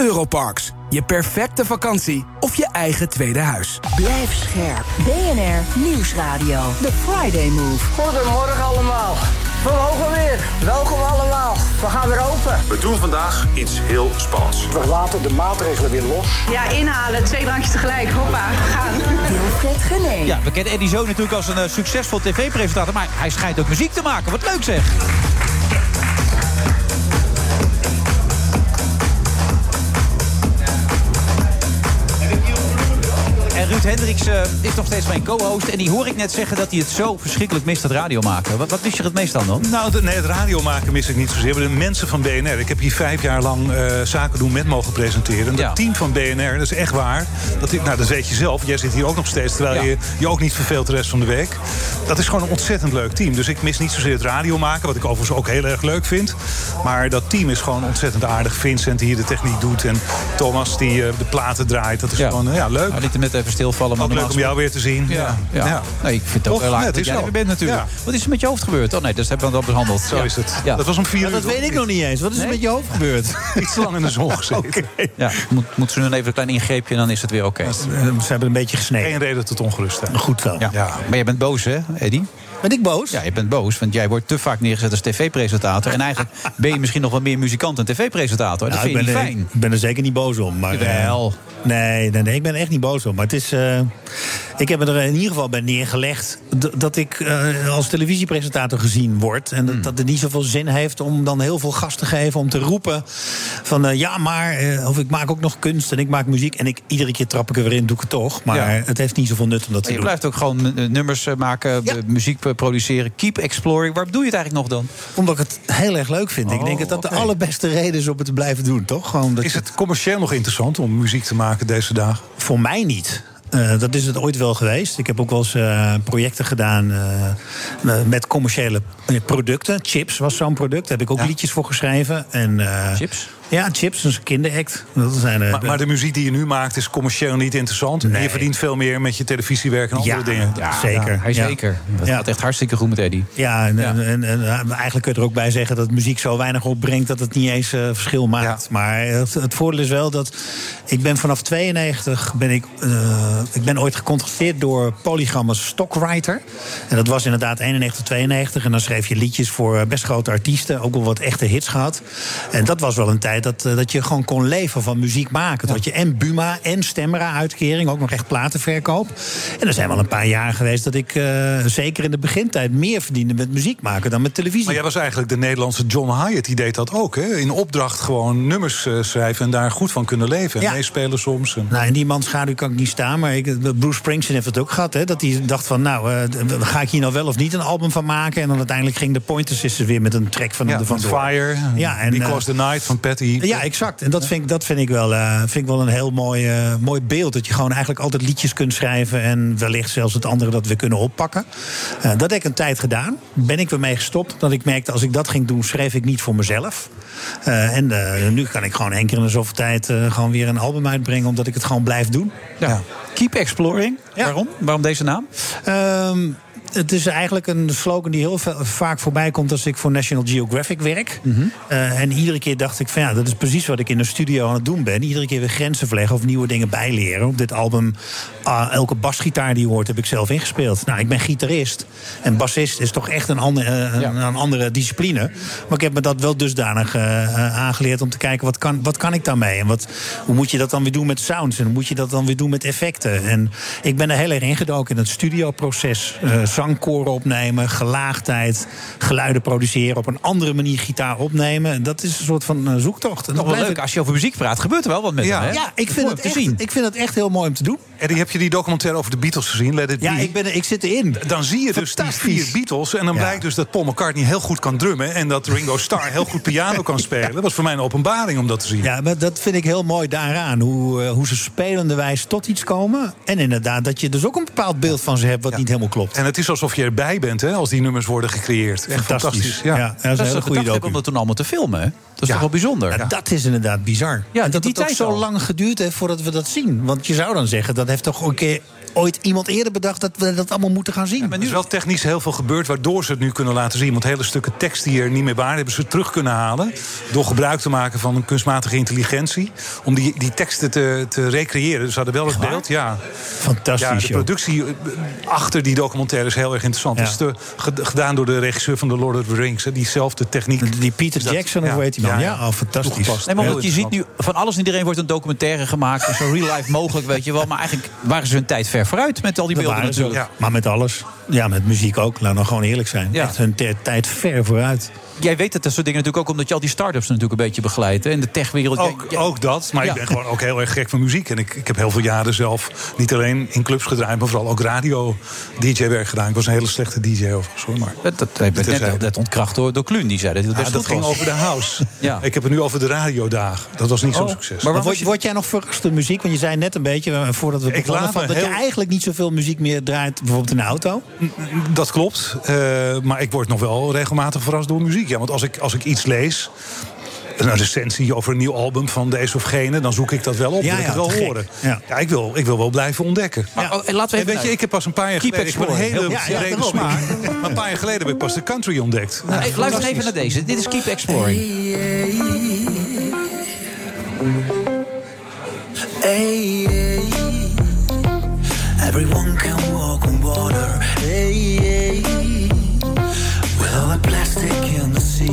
Europarks, je perfecte vakantie of je eigen tweede huis. Blijf scherp. BNR Nieuwsradio. The Friday Move. Goedemorgen allemaal. We mogen weer. Welkom allemaal. We gaan weer open. We doen vandaag iets heel spannends. We laten de maatregelen weer los. Ja, inhalen, twee drankjes tegelijk. Hoppa, gaan. Wilfred Genee. Ja, we kennen Eddie Zo natuurlijk als een eh, succesvol tv-presentator... maar hij schijnt ook muziek te maken. Wat leuk zeg. Hendricks is nog steeds mijn co-host. En die hoor ik net zeggen dat hij het zo verschrikkelijk mist, het radio maken. Wat, wat mis je het meest aan dan? Nou, de- nee, het radio maken mis ik niet zozeer. Maar de mensen van BNR. Ik heb hier vijf jaar lang eh, zaken doen met mogen presenteren. En dat team van BNR, dat is echt waar. Dat, nou, dat weet je zelf. Jij zit hier ook nog steeds, terwijl je je ook niet verveelt de rest van de week. Dat is gewoon een ontzettend leuk team. Dus ik mis niet zozeer het radio maken, wat ik overigens ook heel erg leuk vind. Maar dat team is gewoon ontzettend aardig. Vincent die hier de techniek doet en Thomas die eh, de platen draait. Dat is gewoon eh, ja, leuk. Nou, liet hem net even maar Ook leuk om jou weer te zien. Ja, ja. Ja. Nee, ik vind het ook heel het dat is jij er wel. bent natuurlijk. Ja. Wat is er met je hoofd gebeurd? Oh nee, dat hebben we al behandeld. Zo Ja. is het. Ja. Dat was om vier uur. dat weet ik nog niet eens. Wat is er Nee? met je hoofd gebeurd? [LAUGHS] Iets lang in de zon gezeten. Ja, moet, moet ze nu even een klein ingreepje en dan is het weer oké. Ze hebben een beetje gesneden. Geen reden tot ongerust. hè. Goed zo. Ja. Maar jij bent boos, hè, Eddie? Ben ik boos? Ja, je bent boos, want jij wordt te vaak neergezet als tv-presentator. En eigenlijk [LAUGHS] ben je misschien nog wel meer muzikant dan tv-presentator. Dat Nou, vind ik, ben fijn. ik ben er zeker niet boos om. Maar, Jawel. eh, nee, nee, nee, ik ben er echt niet boos om. Maar het is. eh, Ik heb me er in ieder geval bij neergelegd dat ik eh, als televisiepresentator gezien word. En dat, dat het niet zoveel zin heeft om dan heel veel gas te geven. Om te roepen van eh, ja, maar. eh, of ik maak ook nog kunst en ik maak muziek. En ik, iedere keer trap ik er weer in, doe ik het toch. Maar Ja. het heeft niet zoveel nut om dat te Je doen. blijft ook gewoon nummers maken, muziek produceren. Keep exploring. Waar doe je het eigenlijk nog dan? Omdat ik het heel erg leuk vind. ik denk dat dat de allerbeste reden is om het te blijven doen, toch? Gewoon dat Is het commercieel nog interessant om muziek te maken deze dagen? Voor mij niet. Eh, dat is het ooit wel geweest. Ik heb ook wel eens eh, projecten gedaan eh, met commerciële producten. Chips was zo'n product. Daar heb ik ook liedjes voor geschreven. En, Chips? Ja, Chips, dat is een kinderact. Dat zijn, eh, Maar, maar de muziek die je nu maakt is commercieel niet interessant. En je verdient veel meer met je televisiewerk en andere Ja, dingen. ja, zeker. Hij Ja. zeker. Dat gaat echt hartstikke goed met Eddie. Ja, en, en, en, en, eh, eigenlijk kun je er ook bij zeggen dat muziek zo weinig opbrengt dat het niet eens eh, verschil maakt. Maar het, het voordeel is wel dat ik ben vanaf 92 ben ik, eh, ik ben ooit gecontracteerd door Polygram als stockwriter. En dat was inderdaad 91, 92. En dan schreef je liedjes voor best grote artiesten, ook wel wat echte hits gehad. En dat was wel een tijd dat, eh, dat je gewoon kon leven van muziek maken. Had je en Buma en Stemmera uitkering, ook nog echt platenverkoop. En er zijn wel een paar jaar geweest dat ik eh, zeker in de begintijd meer verdiende met muziek maken dan met televisie. Maar jij was eigenlijk de Nederlandse John Hyatt. Die deed dat ook. Hè? In opdracht gewoon nummers eh, schrijven en daar goed van kunnen leven. En Ja. meespelen soms. En... Nou, in die man schaduw kan ik niet staan. Maar ik, Bruce Springsteen heeft het ook gehad. Hè, dat hij dacht van, nou, ga ik hier nou wel of niet een album van maken? En dan uiteindelijk ging de Pointer Sisters weer met een track van Ja, de van Fire, Ja, en, Because the Night van Patty. Ja, exact. En dat vind ik, dat vind ik, wel, eh, vind ik wel een heel mooi, eh, mooi beeld. Dat je gewoon eigenlijk altijd liedjes kunt schrijven... en wellicht zelfs het andere dat we kunnen oppakken. Eh, dat heb ik een tijd gedaan. Ben ik weer mee gestopt. Dat ik merkte, als ik dat ging doen, schreef ik niet voor mezelf. Eh, en eh, nu kan ik gewoon één keer in de zoveel tijd... eh, gewoon weer een album uitbrengen, omdat ik het gewoon blijf doen. Ja. Keep exploring. Waarom? Waarom deze naam? Ehm, het is eigenlijk een slogan die heel va- vaak voorbij komt als ik voor National Geographic werk. Eh, en iedere keer dacht ik van ja, dat is precies wat ik in de studio aan het doen ben. Iedere keer weer grenzen verleggen of nieuwe dingen bijleren. Op dit album, ah, elke basgitaar die je hoort, heb ik zelf ingespeeld. Nou, ik ben gitarist. En bassist is toch echt een, ander, eh, een, een andere discipline. Maar ik heb me dat wel dusdanig eh, aangeleerd om te kijken wat kan, wat kan ik daarmee. En wat, hoe moet je dat dan weer doen met sounds? En hoe moet je dat dan weer doen met effecten? En ik ben er heel erg ingedoken in het studioproces. Zangkoren opnemen, gelaagdheid, geluiden produceren, op een andere manier gitaar opnemen. En dat is een soort van eh, zoektocht. En Nog dat wel leuk, ik- als je over muziek praat, gebeurt er wel wat met ja, hem, hè? ja, ik Dat vind, het echt, zien. ik vind het echt heel mooi om te doen. Eddie, heb je die documentaire over de Beatles gezien? Let it Ja, be? ik, ben, ik zit erin. Dan zie je dus die vier Beatles. En dan Ja. blijkt dus dat Paul McCartney heel goed kan drummen. En dat Ringo Starr heel goed piano kan [LAUGHS] spelen. Dat was voor mij een openbaring om dat te zien. Ja, maar dat vind ik heel mooi daaraan. Hoe, eh, hoe ze spelenderwijs tot iets komen. En inderdaad, dat je dus ook een bepaald beeld van ze hebt wat niet helemaal klopt. En het is alsof je erbij bent hè, als die nummers worden gecreëerd. Echt fantastisch. Ja. Ja, dat is een hele goede hebben om dat toen allemaal te filmen, hè? Dat is toch wel bijzonder? Ja, dat is inderdaad bizar. Ja, en dat die het ook tijd zo al. lang geduurd heeft voordat we dat zien. Want je zou dan zeggen, dat heeft toch een keer ooit iemand eerder bedacht... dat we dat allemaal moeten gaan zien. Er is wel technisch heel veel gebeurd waardoor ze het nu kunnen laten zien. Want hele stukken tekst die er niet meer waren, hebben ze terug kunnen halen. Door gebruik te maken van een kunstmatige intelligentie. Om die, die teksten te, te recreëren. Dus ze hadden wel het beeld. Ja. Fantastisch, Ja, de productie eh, achter die documentaire is heel erg interessant. Ja. Het is de, ge- gedaan door de regisseur van The Lord of the Rings. hè, Diezelfde techniek. Die Peter Jackson, of hoe heet die man? Ja, oh, fantastisch. Toegepast. Nee, maar je ziet nu van alles en iedereen wordt een documentaire gemaakt. Zo real life mogelijk, weet je wel. Maar eigenlijk waren ze hun tijd ver vooruit met al die Dat beelden natuurlijk. Maar met alles. Ja, met muziek ook. Laat nou gewoon eerlijk zijn. Ja. Echt hun tijd ver vooruit. Jij weet het, dat soort dingen natuurlijk ook omdat je al die start-ups natuurlijk een beetje begeleidt. In de techwereld. Ook, ook dat, maar Ja. ik ben gewoon ook heel erg gek van muziek. En ik, ik heb heel veel jaren zelf niet alleen in clubs gedraaid... maar vooral ook radio-dj-werk gedaan. Ik was een hele slechte dj overigens, hoor. Maar Dat, dat, dat, net, dat ontkracht door, door Kluun, die zei dat het Ja, best dat goed ging was. over de house. [LAUGHS] Ja. Ik heb het nu over de radiodagen. Dat was niet zo'n Oh, succes. Maar word, word jij nog verrast door muziek? Want je zei net een beetje, eh, voordat we begonnen... van, dat je eigenlijk niet zoveel muziek meer draait... bijvoorbeeld in de auto. Dat klopt. eh, maar ik word nog wel regelmatig verrast door muziek. Ja, want als ik, als ik iets lees. Een recensie over een nieuw album van deze of gene, dan zoek ik dat wel op. Ja, wil ik ja, het wel horen. Ja. ik, wil, ik wil wel blijven ontdekken. Maar, oh, en laten we En even weet je, ik heb pas een paar jaar Keep geleden. Ik ben een hele brede smaak. Maar een paar jaar geleden heb ik pas de country ontdekt. Nou, luister even naar deze. Dit is Keep Exploring. Hey, hey. Everyone can walk on water. Hey, hey. The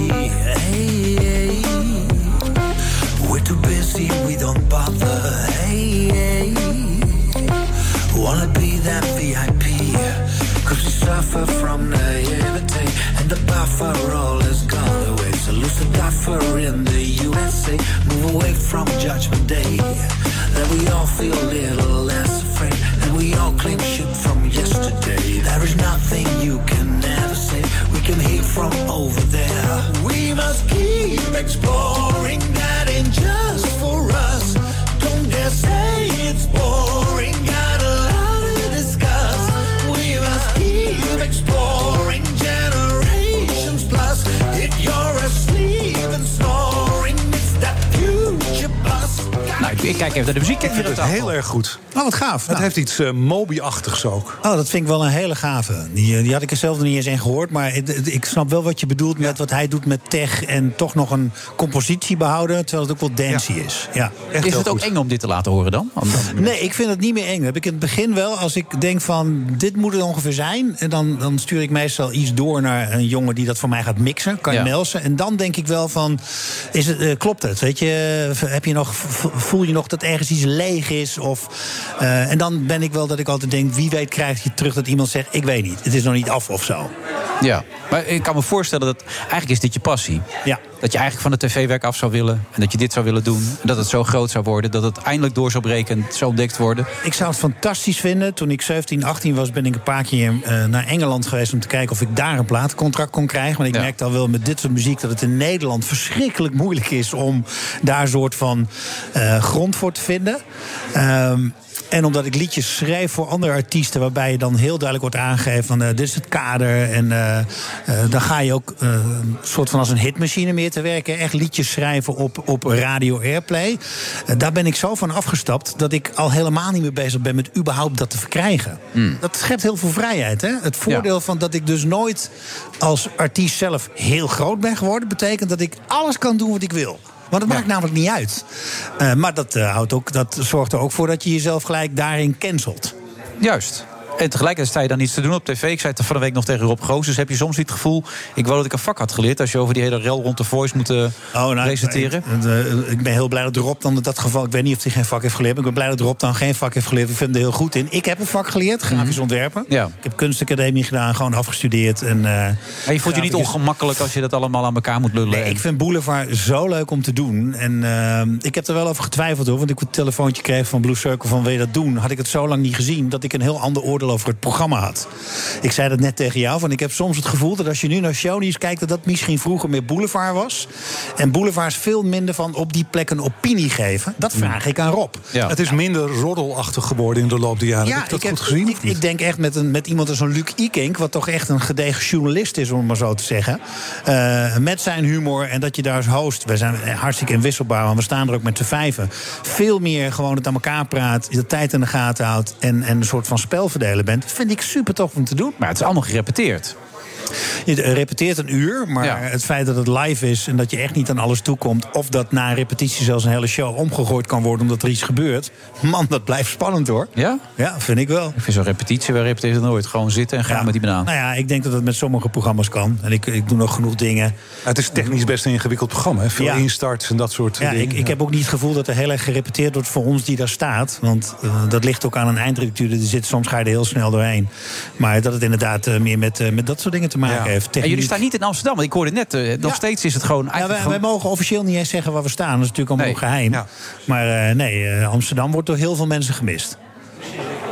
yeah. Ik, kijk even naar de muziek. Ik vind het heel erg goed. Oh, wat gaaf. Het heeft iets uh, Moby-achtigs ook. Oh, dat vind ik wel een hele gave. Die, eh, die had ik er zelf nog niet eens in gehoord. Maar het- het- ik snap wel wat je bedoelt met wat hij doet met tech... en toch nog een compositie behouden, terwijl het ook wel dancey is. Ja. Is het ook eng om dit te laten horen dan? Nee, ik vind het niet meer eng. Dat heb ik in het begin wel. Als ik denk van, dit moet het ongeveer zijn... En dan, dan stuur ik meestal iets door naar een jongen die dat voor mij gaat mixen. Kan je Ja. melsen. En dan denk ik wel van, is het, eh, klopt het? Weet je, heb je nog, voel je nog dat ergens iets leeg is? Of, eh, en dan ben ik wel dat ik altijd denk, wie weet krijg je terug dat iemand zegt... ik weet niet, het is nog niet af of zo. Ja, maar ik kan me voorstellen dat eigenlijk is dit je passie. Ja. Dat je eigenlijk van het tv-werk af zou willen en dat je dit zou willen doen. En dat het zo groot zou worden, dat het eindelijk door zou breken en zo ontdekt worden. Ik zou het fantastisch vinden. Toen ik 17, 18 was, ben ik een paar keer eh, naar Engeland geweest... om te kijken of ik daar een platencontract kon krijgen. Want ik merkte al wel met dit soort muziek... dat het in Nederland verschrikkelijk moeilijk is... om daar een soort van eh, grond voor te vinden. Ehm, en omdat ik liedjes schreef voor andere artiesten... waarbij je dan heel duidelijk wordt aangegeven van... eh, dit is het kader. En dan ga je ook een soort van als een hitmachine meer te werken. Echt liedjes schrijven op, op radio airplay. Eh, daar ben ik zo van afgestapt... dat ik al helemaal niet meer bezig ben met überhaupt dat te verkrijgen. Dat schept heel veel vrijheid. Hè? Het voordeel van dat ik dus nooit als artiest zelf heel groot ben geworden... betekent dat ik alles kan doen wat ik wil. Want het maakt namelijk niet uit. Eh, maar dat, eh, houdt ook, dat zorgt er ook voor dat je jezelf gelijk daarin cancelt. Juist. En tegelijkertijd sta je dan iets te doen op tv. Ik zei het van de week nog tegen Rob Goos. Dus heb je soms niet het gevoel... ik wou dat ik een vak had geleerd... als je over die hele rel rond de voice moet eh, presenteren. Ik, eh, ik ben heel blij dat Rob dan in dat geval... ik weet niet of hij geen vak heeft geleerd... maar ik ben blij dat Rob dan geen vak heeft geleerd. Ik vind hem er heel goed in. Ik heb een vak geleerd, grafisch ontwerpen. Ja. Ik heb kunstacademie gedaan, gewoon afgestudeerd. En, Maar je voelt je niet ongemakkelijk als je dat allemaal aan elkaar moet lullen. Nee, ik vind Boulevard zo leuk om te doen. En ik heb er wel over getwijfeld hoor. Want ik een telefoontje kreeg van Blue Circle van wil je dat doen? Had ik het zo lang niet gezien dat ik een heel ander oordeel over het programma had. Ik zei dat net tegen jou. Van ik heb soms het gevoel dat als je nu naar shownieuws kijkt... dat dat misschien vroeger meer Boulevard was. En Boulevard is veel minder van op die plek een opinie geven. Dat vraag ik aan Rob. Het is minder roddelachtig geworden in de loop der jaren. heb ik dat goed gezien? Ik, ik denk echt met, een, met iemand als een Luc Ikink... wat toch echt een gedegen journalist is, om het maar zo te zeggen. eh, met zijn humor en dat je daar als host... we zijn hartstikke inwisselbaar, want we staan er ook met z'n vijven... veel meer gewoon het aan elkaar praat, de tijd in de gaten houdt... en, en een soort van vind ik super tof om te doen. Maar het is allemaal gerepeteerd. Je repeteert een uur, maar het feit dat het live is... en dat je echt niet aan alles toekomt... of dat na een repetitie zelfs een hele show omgegooid kan worden... omdat er iets gebeurt. Man, dat blijft spannend hoor. Ja? Ja, vind ik wel. Ik vind zo'n repetitie, wij repeteren nooit. Gewoon zitten en gaan met die banaan. Nou ja, ik denk dat het met sommige programma's kan. En ik, ik doe nog genoeg dingen. Het is technisch best een ingewikkeld programma. Hè? Veel Ja. instarts en dat soort Ja, dingen. ik, ik heb ook niet het gevoel dat er heel erg gerepeteerd wordt voor ons die daar staat. Want eh, dat ligt ook aan een eindredacteur. Die zit, soms ga je er heel snel doorheen. Maar dat het inderdaad eh, meer met, eh, met dat soort dingen te maken heeft. En jullie staan niet in Amsterdam, want ik hoorde net, eh, nog Ja. steeds is het gewoon Ja, eigenlijk wij, wij mogen officieel niet eens zeggen waar we staan. Dat is natuurlijk allemaal geheim. Maar eh, nee, eh, Amsterdam wordt door heel veel mensen gemist.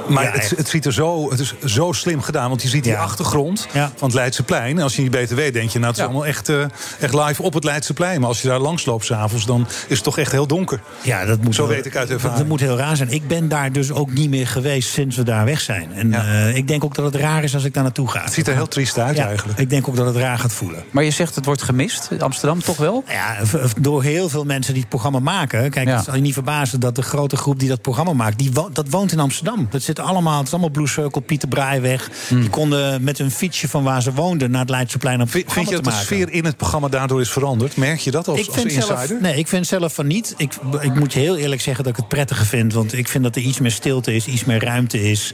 Maar Ja, het, het, ziet er zo, het is zo slim gedaan. Want je ziet die achtergrond van het Leidseplein. En als je niet beter weet, denk je... nou, het is allemaal echt, eh, echt live op het Leidseplein. Maar als je daar langs loopt s'avonds, dan is het toch echt heel donker. Ja, dat moet Zo wel- weet ik uit dat, ervaring. dat moet heel raar zijn. Ik ben daar dus ook niet meer geweest sinds we daar weg zijn. En eh, ik denk ook dat het raar is als ik daar naartoe ga. Het ziet er heel triest uit ja, eigenlijk. Ik denk ook dat het raar gaat voelen. Maar je zegt het wordt gemist, Amsterdam toch wel? Ja, v- v- door heel veel mensen die het programma maken. Kijk, Ja. het zal je niet verbazen dat de grote groep die dat programma maakt... Die wo- dat woont in Amsterdam. Dat zit allemaal, het is allemaal Blue Circle, Pieter Braaiweg. Hmm. Die konden met hun fietsje van waar ze woonden... naar het Leidseplein om het Vind je dat de sfeer in het programma daardoor is veranderd? Merk je dat als, ik als vind insider? zelf, nee, ik vind zelf van niet. Ik, ik moet je heel eerlijk zeggen dat ik het prettiger vind. Want ik vind dat er iets meer stilte is, iets meer ruimte is.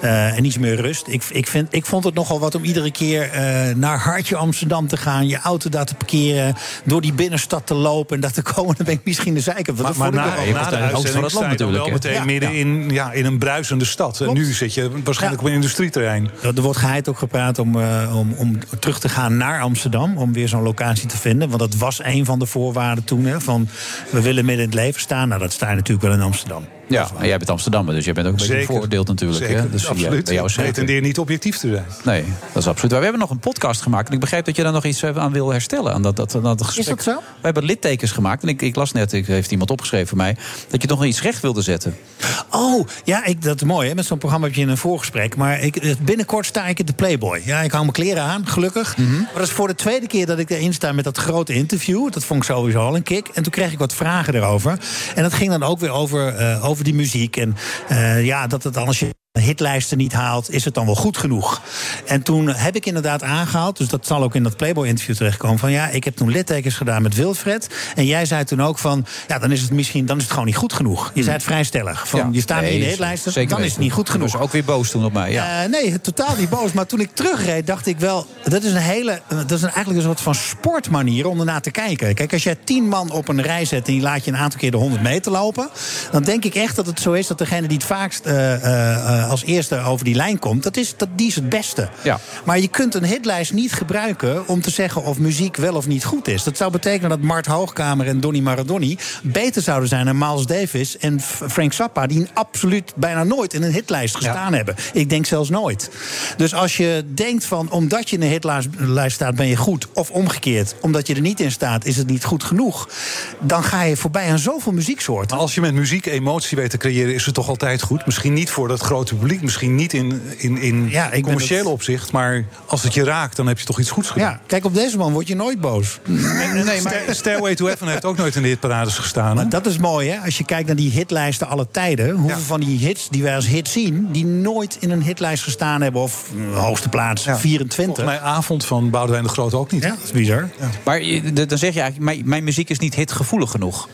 eh, en iets meer rust. Ik, ik, vind, ik vond het nogal wat om iedere keer eh, naar Hartje Amsterdam te gaan. Je auto daar te parkeren. Door die binnenstad te lopen. En dat te [LAUGHS] komen. Dan ben ik misschien de zeiker. Maar, maar na, na de uitzending sta je dan wel meteen midden in, ja, in een bruisende stad. Stad. En nu zit je waarschijnlijk op een industrieterrein. Er wordt geheid ook gepraat om, eh, om, om terug te gaan naar Amsterdam. Om weer zo'n locatie te vinden. Want dat was een van de voorwaarden toen. Hè, van we willen midden in het leven staan. Nou, dat sta je natuurlijk wel in Amsterdam. Ja, en jij bent Amsterdammer, dus jij bent ook een beetje Zeker. veroordeeld natuurlijk. Zeker, hè? Dus ja, absoluut. bij jou Ik zeker. pretendeer niet objectief te zijn. Nee, dat is absoluut waar. We hebben nog een podcast gemaakt. En ik begrijp dat je daar nog iets eh, aan wil herstellen. Aan dat, dat, aan dat gesprek. dat zo? We hebben littekens gemaakt. En ik, ik las net, ik, heeft iemand opgeschreven voor mij... dat je nog iets recht wilde zetten. Oh, ja, ik, dat is mooi. Hè? Met zo'n programma heb je een voorgesprek. Maar ik, eh, binnenkort sta ik in de Playboy. Ja, ik hou mijn kleren aan, gelukkig. Maar dat is voor de tweede keer dat ik erin sta met dat grote interview. Dat vond ik sowieso al een kick. En toen kreeg ik wat vragen erover. En dat ging dan ook weer over, eh, over die muziek. En eh, ja, dat het dan als je hitlijsten niet haalt, is het dan wel goed genoeg? En toen heb ik inderdaad aangehaald, dus dat zal ook in dat Playboy-interview terechtkomen, van ja, ik heb toen littekens gedaan met Wilfred. En jij zei toen ook van, ja, dan is het misschien, dan is het gewoon niet goed genoeg. Je zei het vrij stellig. Van, Ja. je staat Nee, niet in de hitlijsten, zeker dan is het niet goed genoeg. was ook weer boos toen op mij, ja. Eh, nee, totaal niet boos. Maar toen ik terugreed, dacht ik wel... dat is, een hele, dat is een, eigenlijk een soort van sportmanier om ernaar te kijken. Kijk, als jij tien man op een rij zet... en je laat je een aantal keer de 100 meter lopen... dan denk ik echt dat het zo is dat degene die het vaakst eh, eh, eh, als eerste over die lijn komt... Dat is, dat, die is het beste. Ja. Maar je kunt een hitlijst niet gebruiken om te zeggen of muziek wel of niet goed is. Dat zou betekenen dat Mart Hoogkamer en Donny Maradoni beter zouden zijn dan Miles Davis en Frank Zappa, die absoluut bijna nooit in een hitlijst gestaan hebben. Ik denk zelfs nooit. Dus als je denkt van omdat je in een hitlijst lijst staat ben je goed, of omgekeerd, omdat je er niet in staat is het niet goed genoeg, dan ga je voorbij aan zoveel muzieksoorten. Maar als je met muziek emotie weet te creëren, is het toch altijd goed? Misschien niet voor dat grote publiek, misschien niet in, in, in het- opzicht, maar als het je raakt, dan heb je toch iets goeds gedaan. Ja, kijk, op deze man word je nooit boos. [LAUGHS] Nee, maar Stairway to Heaven heeft ook nooit in de hitparades gestaan. Dat is mooi, hè? Als je kijkt naar die hitlijsten alle tijden. Hoeveel van die hits die wij als hit zien... die nooit in een hitlijst gestaan hebben... of mm, hoogste plaats 24. Volgens mij avond van Boudewijn de Groot ook niet. Ja, dat is bizar. Maar d- dan zeg je eigenlijk, mijn, mijn muziek is niet hitgevoelig genoeg.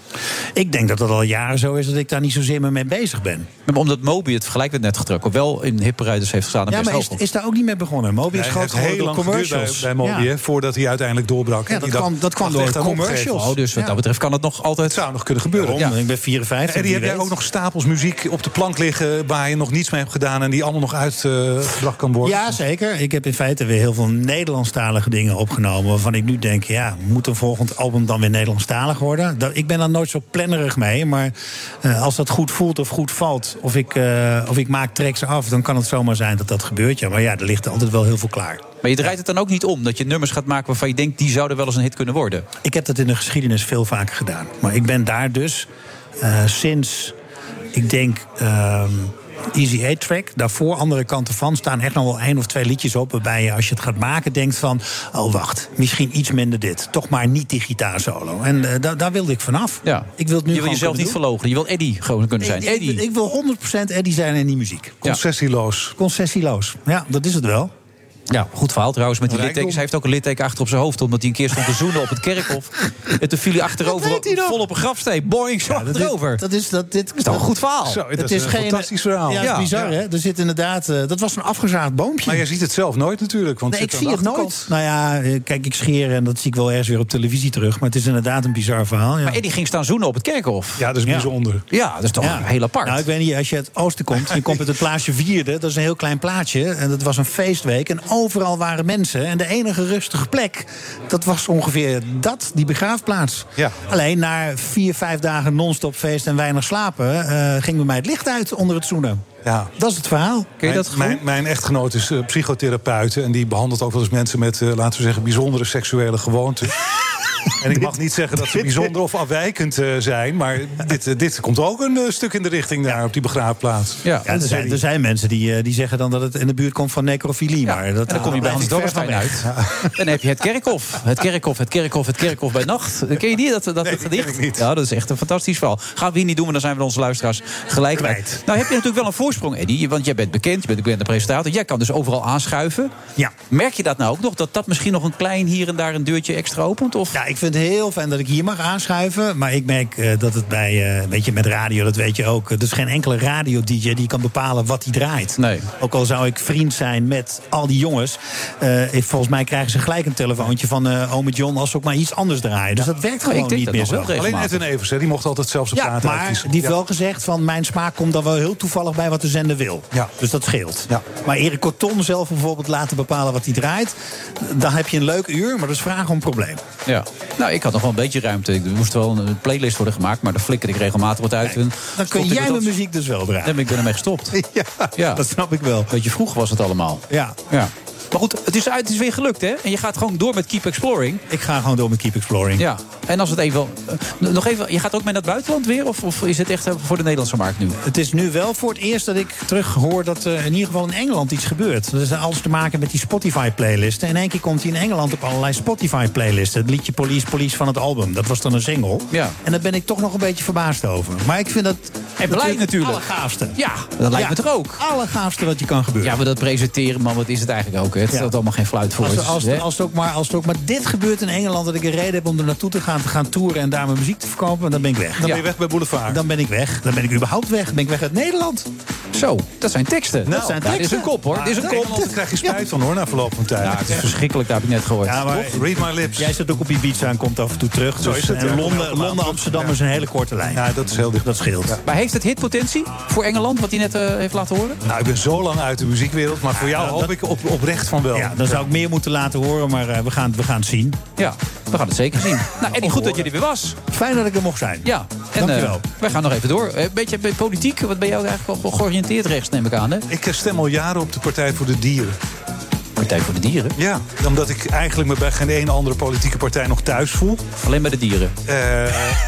Ik denk dat dat al jaren zo is dat ik daar niet zozeer mee bezig ben. Maar omdat Moby het vergelijk werd net getrokken, wel in hipparades heeft gestaan. Ja, maar is, daar ook niet mee begonnen? Moby is geworden heel door lang bij, commercials. bij Moby, Ja. voordat hij uiteindelijk doorbrak. Ja, dat kwam- dat kwam door commercials. Oh, dus wat Ja. dat betreft kan het nog altijd... Het zou nog kunnen gebeuren. Ik ben 54. En die heb jij ook nog stapels muziek op de plank liggen... waar je nog niets mee hebt gedaan en die allemaal nog uitgebracht kan worden? Ja, zeker. Ik heb in feite weer heel veel Nederlandstalige dingen opgenomen... waarvan ik nu denk, ja, moet een volgend album dan weer Nederlandstalig worden? Dat, ik ben daar nooit zo plannerig mee, maar eh, als dat goed voelt of goed valt... Of ik, eh, of ik maak tracks af, dan kan het zomaar zijn dat dat gebeurt. Ja, maar ja, er ligt altijd wel heel veel klaar. Maar je draait het dan ook niet om dat je nummers gaat maken waarvan je denkt die zouden wel eens een hit kunnen worden. Ik heb dat in de geschiedenis veel vaker gedaan. Maar ik ben daar dus eh, sinds, ik denk, ehm, Easy A-track. Daarvoor, andere kanten van, staan echt nog wel één of twee liedjes op... waarbij je, als je het gaat maken, denkt van... oh, wacht, misschien iets minder dit. Toch maar niet die gitaarsolo. En eh, daar- daar wilde ik vanaf. Ja. Ik wil het nu je wil jezelf niet verlogen. Je wil Eddie gewoon kunnen zijn. Ik, Eddie. ik wil 100% Eddie zijn in die muziek. Concessieloos. Concessieloos. Ja, dat is het wel. Ja, goed verhaal trouwens met die Rijkdom. littekens. Hij heeft ook een litteken achter op zijn hoofd... omdat hij een keer stond te zoenen op het kerkhof. [LAUGHS] En toen viel hij achterover vol op een grafsteen. Boing, zo dat, achterover. is, dat is dat dit is toch een goed verhaal? Zo, het is is een geen fantastisch verhaal. Ja, dat is Ja, bizar, ja. hè? Er zit inderdaad, eh, dat was een afgezaagd boompje. Maar jij ziet het zelf nooit natuurlijk. Want Nee, ik zie het nooit. Nou ja, eh, kijk, ik scheer en dat zie ik wel ergens weer op televisie terug. Maar het is inderdaad een bizar verhaal. Ja. Maar Eddie ging staan zoenen op het kerkhof. Ja, dat is Ja. bijzonder. Ja, dat is toch Ja. heel apart. Nou, ik weet niet, als je uit het oosten komt, je komt uit het plaatsje Vierde, dat is een heel klein plaatsje. En dat was een feestweek. En overal waren mensen. En de enige rustige plek, dat was ongeveer dat, die begraafplaats. Ja. Alleen na vier, vijf dagen non-stop feest en weinig slapen, eh, ging bij mij het licht uit onder het zoenen. Ja. Dat is het verhaal. Ken je Mijn, dat gevoel? mijn, mijn echtgenoot is eh, psychotherapeut. En die behandelt ook wel eens mensen met, eh, laten we zeggen, bijzondere seksuele gewoonten. En ik mag niet zeggen dat ze bijzonder of afwijkend eh, zijn. Maar dit, eh, dit komt ook een eh, stuk in de richting daar op die begraafplaats. Ja. Ja, er, zijn, er zijn mensen die, eh, die zeggen dan dat het in de buurt komt van necrofilie. maar dat, dan kom je bij Hans Dorrestein uit. [LAUGHS] Dan heb je het kerkhof. Het kerkhof, het kerkhof, het kerkhof bij nacht. Ken je die, dat, dat, Nee, gedicht? niet. Ja, dat is echt een fantastisch verhaal. Gaan we hier niet doen, maar dan zijn we onze luisteraars gelijk kwijt. Nou heb je natuurlijk wel een voorsprong, Eddie. Want jij bent bekend, je bent een bekende presentator. Jij kan dus overal aanschuiven. Ja. Merk je dat nou ook nog? Dat dat misschien nog een klein hier en daar een deurtje extra opent? Of? Ja, ik ik vind het heel fijn dat ik hier mag aanschuiven. Maar ik merk eh, dat het bij, eh weet je, met radio, dat weet je ook. Er is geen enkele radio-dj die kan bepalen wat hij draait. Nee. Ook al zou ik vriend zijn met al die jongens. eh, volgens mij krijgen ze gelijk een telefoontje van eh ome John als ze ook maar iets anders draaien. Dus dat werkt ik gewoon denk niet dat meer zo. Alleen Edwin Evers, hè, die mocht altijd zelfs op Ja, praten maar uitkiezen. die heeft Ja. wel gezegd van mijn smaak komt dan wel heel toevallig bij wat de zender wil. Ja. Dus dat scheelt. Maar Erik Corton zelf bijvoorbeeld laten bepalen wat hij draait. Dan heb je een leuk uur, maar dat is vragen om probleem. Ja. Nou, ik had nog wel een beetje ruimte. Er moest wel een playlist worden gemaakt, maar daar flikker ik regelmatig wat uit. En Dan kun jij mijn muziek dus wel draaien. Nee, ik ben ermee gestopt. [LAUGHS] Ja, ja, dat snap ik wel. Beetje vroeg was het allemaal. Ja. ja. Maar goed, het is, uit, het is weer gelukt, hè? En je gaat gewoon door met Keep Exploring. Ik ga gewoon door met Keep Exploring. Ja. En als het even... eh, nog even, je gaat ook mee naar het buitenland weer? Of, of is het echt eh, voor de Nederlandse markt nu? Het is nu wel voor het eerst dat ik terug hoor dat er in ieder geval in Engeland iets gebeurt. Dat is alles te maken met die Spotify-playlisten. In één keer komt hij in Engeland op allerlei Spotify-playlisten. Het liedje Police Police van het album. Dat was dan een single. Ja. En daar ben ik toch nog een beetje verbaasd over. Maar ik vind dat... En blij natuurlijk. Allergaafste. Ja, dat lijkt me toch ook? Allergaafste wat je kan gebeuren. Ja, maar dat presenteren, man, wat is het eigenlijk ook? Hè? Het Ja. stelt allemaal geen fluit voor. Als, Het als, als, het ook maar, als het ook maar dit gebeurt in Engeland... dat ik een reden heb om er naartoe te gaan, te gaan toeren... en daar mijn muziek te verkopen, dan ben ik weg. Dan ben je weg bij Boulevard. Dan ben ik weg. Dan ben ik überhaupt weg. Dan ben ik weg uit Nederland. Zo, dat zijn teksten. dat zijn Ja, dit is een kop, hoor. Dit is een kop. Daar krijg je spijt van hoor, na verloop van tijd. Ja, het is verschrikkelijk, dat heb ik net gehoord. Ja, maar Toch? Read my lips. Jij zit ook op Ibiza en komt af en toe terug. Zo Dus, is het, en ja. Londen, Londen. Amsterdam Ja. is een hele korte lijn. Ja, dat is heel dicht. Dat scheelt. Maar heeft het hitpotentie voor Engeland, wat hij net eh, heeft laten horen? Nou, ik ben zo lang uit de muziekwereld, maar voor jou Ja, hoop dat- ik op, oprecht van wel. Ja, dan zou ik meer moeten laten horen, maar eh, we, gaan, we gaan het zien. Ja, we gaan het zeker zien. [LAUGHS] Nou, Goed dat je er weer was. Fijn dat ik er mocht zijn. Ja, en Dankjewel. eh, wij gaan nog even door. Een beetje bij politiek. Wat ben jij ook eigenlijk wel georiënteerd rechts, neem ik aan, hè? Ik eh, stem al jaren op de Partij voor de Dieren. Partij voor de Dieren? Ja, omdat ik eigenlijk me bij geen ene andere politieke partij nog thuis voel. Alleen bij de dieren? Eh,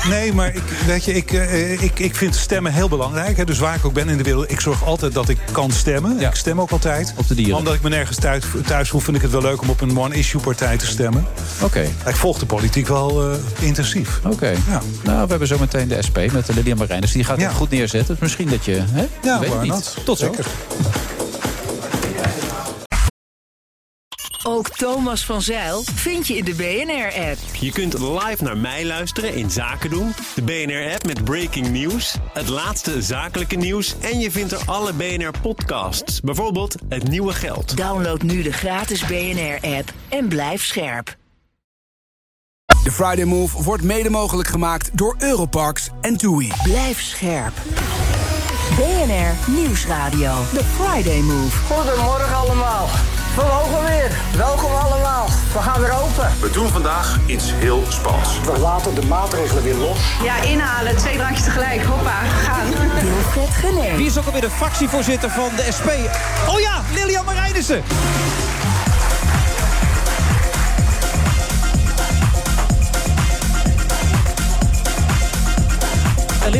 nee, maar ik, weet je, ik, eh, ik, ik vind stemmen heel belangrijk. Hè. Dus waar ik ook ben in de wereld, ik zorg altijd dat ik kan stemmen. Ik stem ook altijd. Op de dieren? Omdat ik me nergens thuis, thuis voel, vind ik het wel leuk om op een one-issue partij te stemmen. Oké. Ik volg de politiek wel eh, intensief. Oké. Nou, we hebben zo meteen de SP met de Lilian Marijners. Die gaat het goed neerzetten. Dus misschien dat je... Hè? Ja, Weet niet. Tot zo. Zeker. Ook Thomas van Zeil vind je in de BNR-app. Je kunt live naar mij luisteren in Zaken doen, de BNR-app met breaking news, het laatste zakelijke nieuws en je vindt er alle BNR-podcasts, bijvoorbeeld Het Nieuwe Geld. Download nu de gratis BNR-app en blijf scherp. De Friday Move wordt mede mogelijk gemaakt door Europarks en TUI. Blijf scherp. BNR Nieuwsradio. The Friday Move. Goedemorgen allemaal. We mogen weer. Welkom allemaal. We gaan weer open. We doen vandaag iets heel spannends. We laten de maatregelen weer los. Ja, inhalen. Twee drankjes tegelijk. Hoppa, gaan. Wilfred. Wie is ook alweer de fractievoorzitter van de SP? Oh ja, Lilian Marijnissen.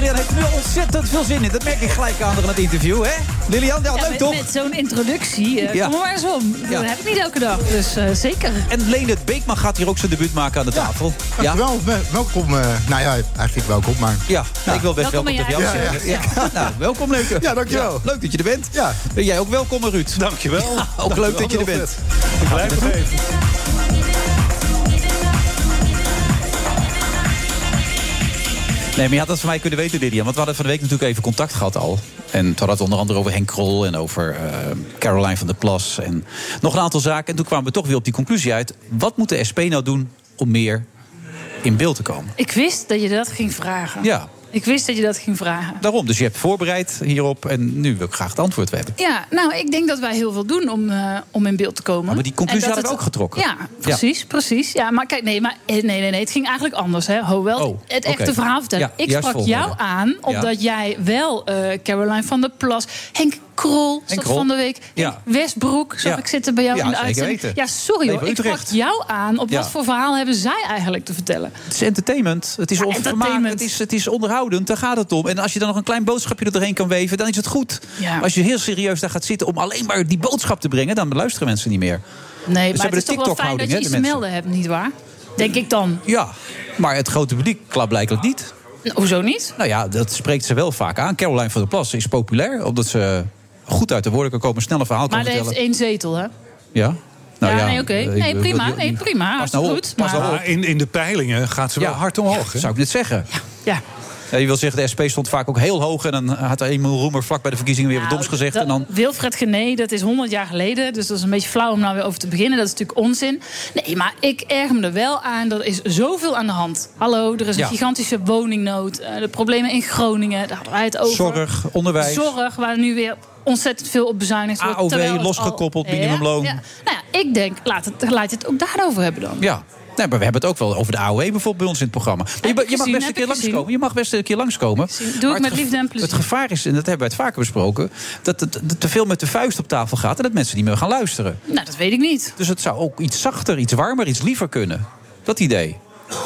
Lilian heeft nu ontzettend veel zin in. Dat merk ik gelijk aan in het interview, hè? Lilian, ja, Ja, leuk met, toch? met zo'n introductie, Ja. kom er maar eens om. Ja. Dat heb ik niet elke dag, dus eh, zeker. En Leendert Beekman gaat hier ook zijn debuut maken aan de tafel. Ja, wel, welkom. eh, nou ja, eigenlijk welkom, maar... ja. ik wil best Welkom welkom, tegen jou zeggen. Ja. [LAUGHS] Nou, welkom Leuke. Ja, dankjewel. Ja, leuk dat je er bent. Ja. Ben jij ook welkom, Ruud? Dankjewel. [LAUGHS] Ja, ook leuk dat je er bent. Ik blijf even. Nee, maar je had dat van mij kunnen weten, Lydia. Want we hadden van de week natuurlijk even contact gehad al. En toen hadden het onder andere over Henk Krol en over eh, Caroline van der Plas. En nog een aantal zaken. En toen kwamen we toch weer op die conclusie uit. Wat moet de SP nou doen om meer in beeld te komen? Ik wist dat je dat ging vragen. Ja, Ik wist dat je dat ging vragen. daarom. Dus je hebt voorbereid hierop. En nu wil ik graag het antwoord hebben. Ja, nou, ik denk dat wij heel veel doen om, eh, om in beeld te komen. maar die conclusie we het- ook getrokken. Ja, precies, precies. Ja, maar kijk, nee, maar, eh, nee, nee, nee, het ging eigenlijk anders. Hè. Hoewel, Oh, het echte verhaal vertellen. Ja, ik sprak jou aan, omdat jij wel eh, Caroline van der Plas... Henk Krol zat Krol. van de week. Ja. Westbroek zag Ja. ik zitten bij jou Ja, in de uitzending. weten. Ja, sorry hoor. Ik Utrecht. jou aan. Op wat voor verhaal hebben zij eigenlijk te vertellen? Het is entertainment. Het is entertainment. Het is, het is onderhoudend. Daar gaat het om. En als je dan nog een klein boodschapje er doorheen kan weven, dan is het goed. Als je heel serieus daar gaat zitten om alleen maar die boodschap te brengen, dan luisteren mensen niet meer. Nee, Dus maar hebben het is de toch wel fijn dat je iets te melden hebt, nietwaar? Denk ik dan. Ja, maar het grote publiek klaarblijkelijk niet. Nou, Hoezo niet? Nou ja, dat spreekt ze wel vaak aan. Caroline van der Plas is populair, omdat ze goed uit de woorden kan komen, snel een verhaal kan Maar hij heeft vertellen. één zetel, hè? Ja. Nou ja, ja, nee, oké. Nee, prima. Nee, prima. Pas nou op, Goed. pas nou maar- op. Maar in, in de peilingen gaat ze wel Ja. hard omhoog. hè? Zou ik net zeggen. Ja. Ja, je wil zeggen, de SP stond vaak ook heel hoog... en dan had Emiel Roemer vlak bij de verkiezingen weer wat doms gezegd... Dat- en dan Wilfred Gené, dat is 100 jaar geleden. Dus dat is een beetje flauw om nou weer over te beginnen. Dat is natuurlijk onzin. Nee, maar ik erger me er wel aan. Er is zoveel aan de hand. Hallo, er is een Ja. gigantische woningnood. eh, de problemen in Groningen, daar hadden wij het over. Zorg, onderwijs. Zorg, waar nu weer ontzettend veel op bezuinigd wordt. AOW, losgekoppeld, al- minimumloon. Ja. Nou ja, ik denk, laat het, laat het ook daarover hebben dan. Ja. Nee, maar we hebben het ook wel over de AOW bijvoorbeeld bij ons in het programma. Je, mag best een keer langskomen. Je mag best een keer langskomen. Doe ik met liefde en plezier. Het gevaar is, en dat hebben we het vaker besproken... dat het te veel met de vuist op tafel gaat... en dat mensen niet meer gaan luisteren. Nou, dat weet ik niet. Dus het zou ook iets zachter, iets warmer, iets liever kunnen. Dat idee.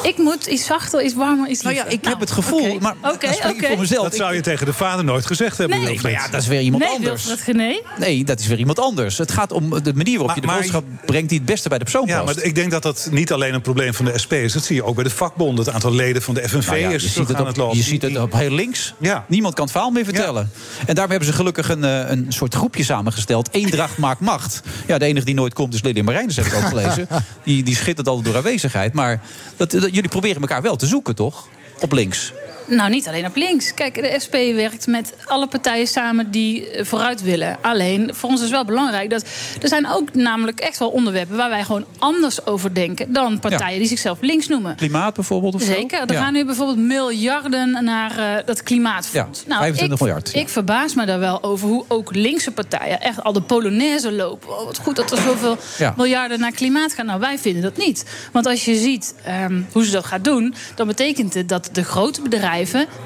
Ik moet iets zachter, iets warmer, iets Nou ja, ik heb het gevoel, maar voor mezelf. Dat zou je tegen de vader nooit gezegd hebben. Nee. Maar ja, dat is weer iemand nee, anders. Wilfred Gené. Nee, dat is weer iemand anders. Het gaat om de manier waarop je de Maar- boodschap brengt... die het beste bij de persoon Ja, past. maar ik denk dat dat niet alleen een probleem van de SP is. Dat zie je ook bij de vakbonden. Het aantal leden van de FNV Nou ja, is je ziet het aan op, het lopen. je ziet het op heel links. Ja. Niemand kan het verhaal meer vertellen. En daarom hebben ze gelukkig een, eh, een soort groepje samengesteld. Eendracht maakt macht. Ja, de enige die nooit komt is Lilian Marijnis, heb ik ook gelezen. [LAUGHS] Die, die schittert altijd door aanwezigheid. Maar dat, dat- jullie proberen elkaar wel te zoeken, toch? Op links. Nou, niet alleen op links. Kijk, de SP werkt met alle partijen samen die eh, vooruit willen. Alleen, voor ons is wel belangrijk dat... er zijn ook namelijk echt wel onderwerpen... waar wij gewoon anders over denken... dan partijen Ja. die zichzelf links noemen. Klimaat bijvoorbeeld of zo? Zeker. Er Ja. gaan nu bijvoorbeeld miljarden naar eh, dat klimaatfonds. Ja, 25 ik, miljard, ja. Ik verbaas me daar wel over hoe ook linkse partijen echt al de Polonaise lopen. Oh, wat goed dat er zoveel Ja. miljarden naar klimaat gaan. Nou, wij vinden dat niet. Want als je ziet ehm, hoe ze dat gaat doen, dan betekent het dat de grote bedrijven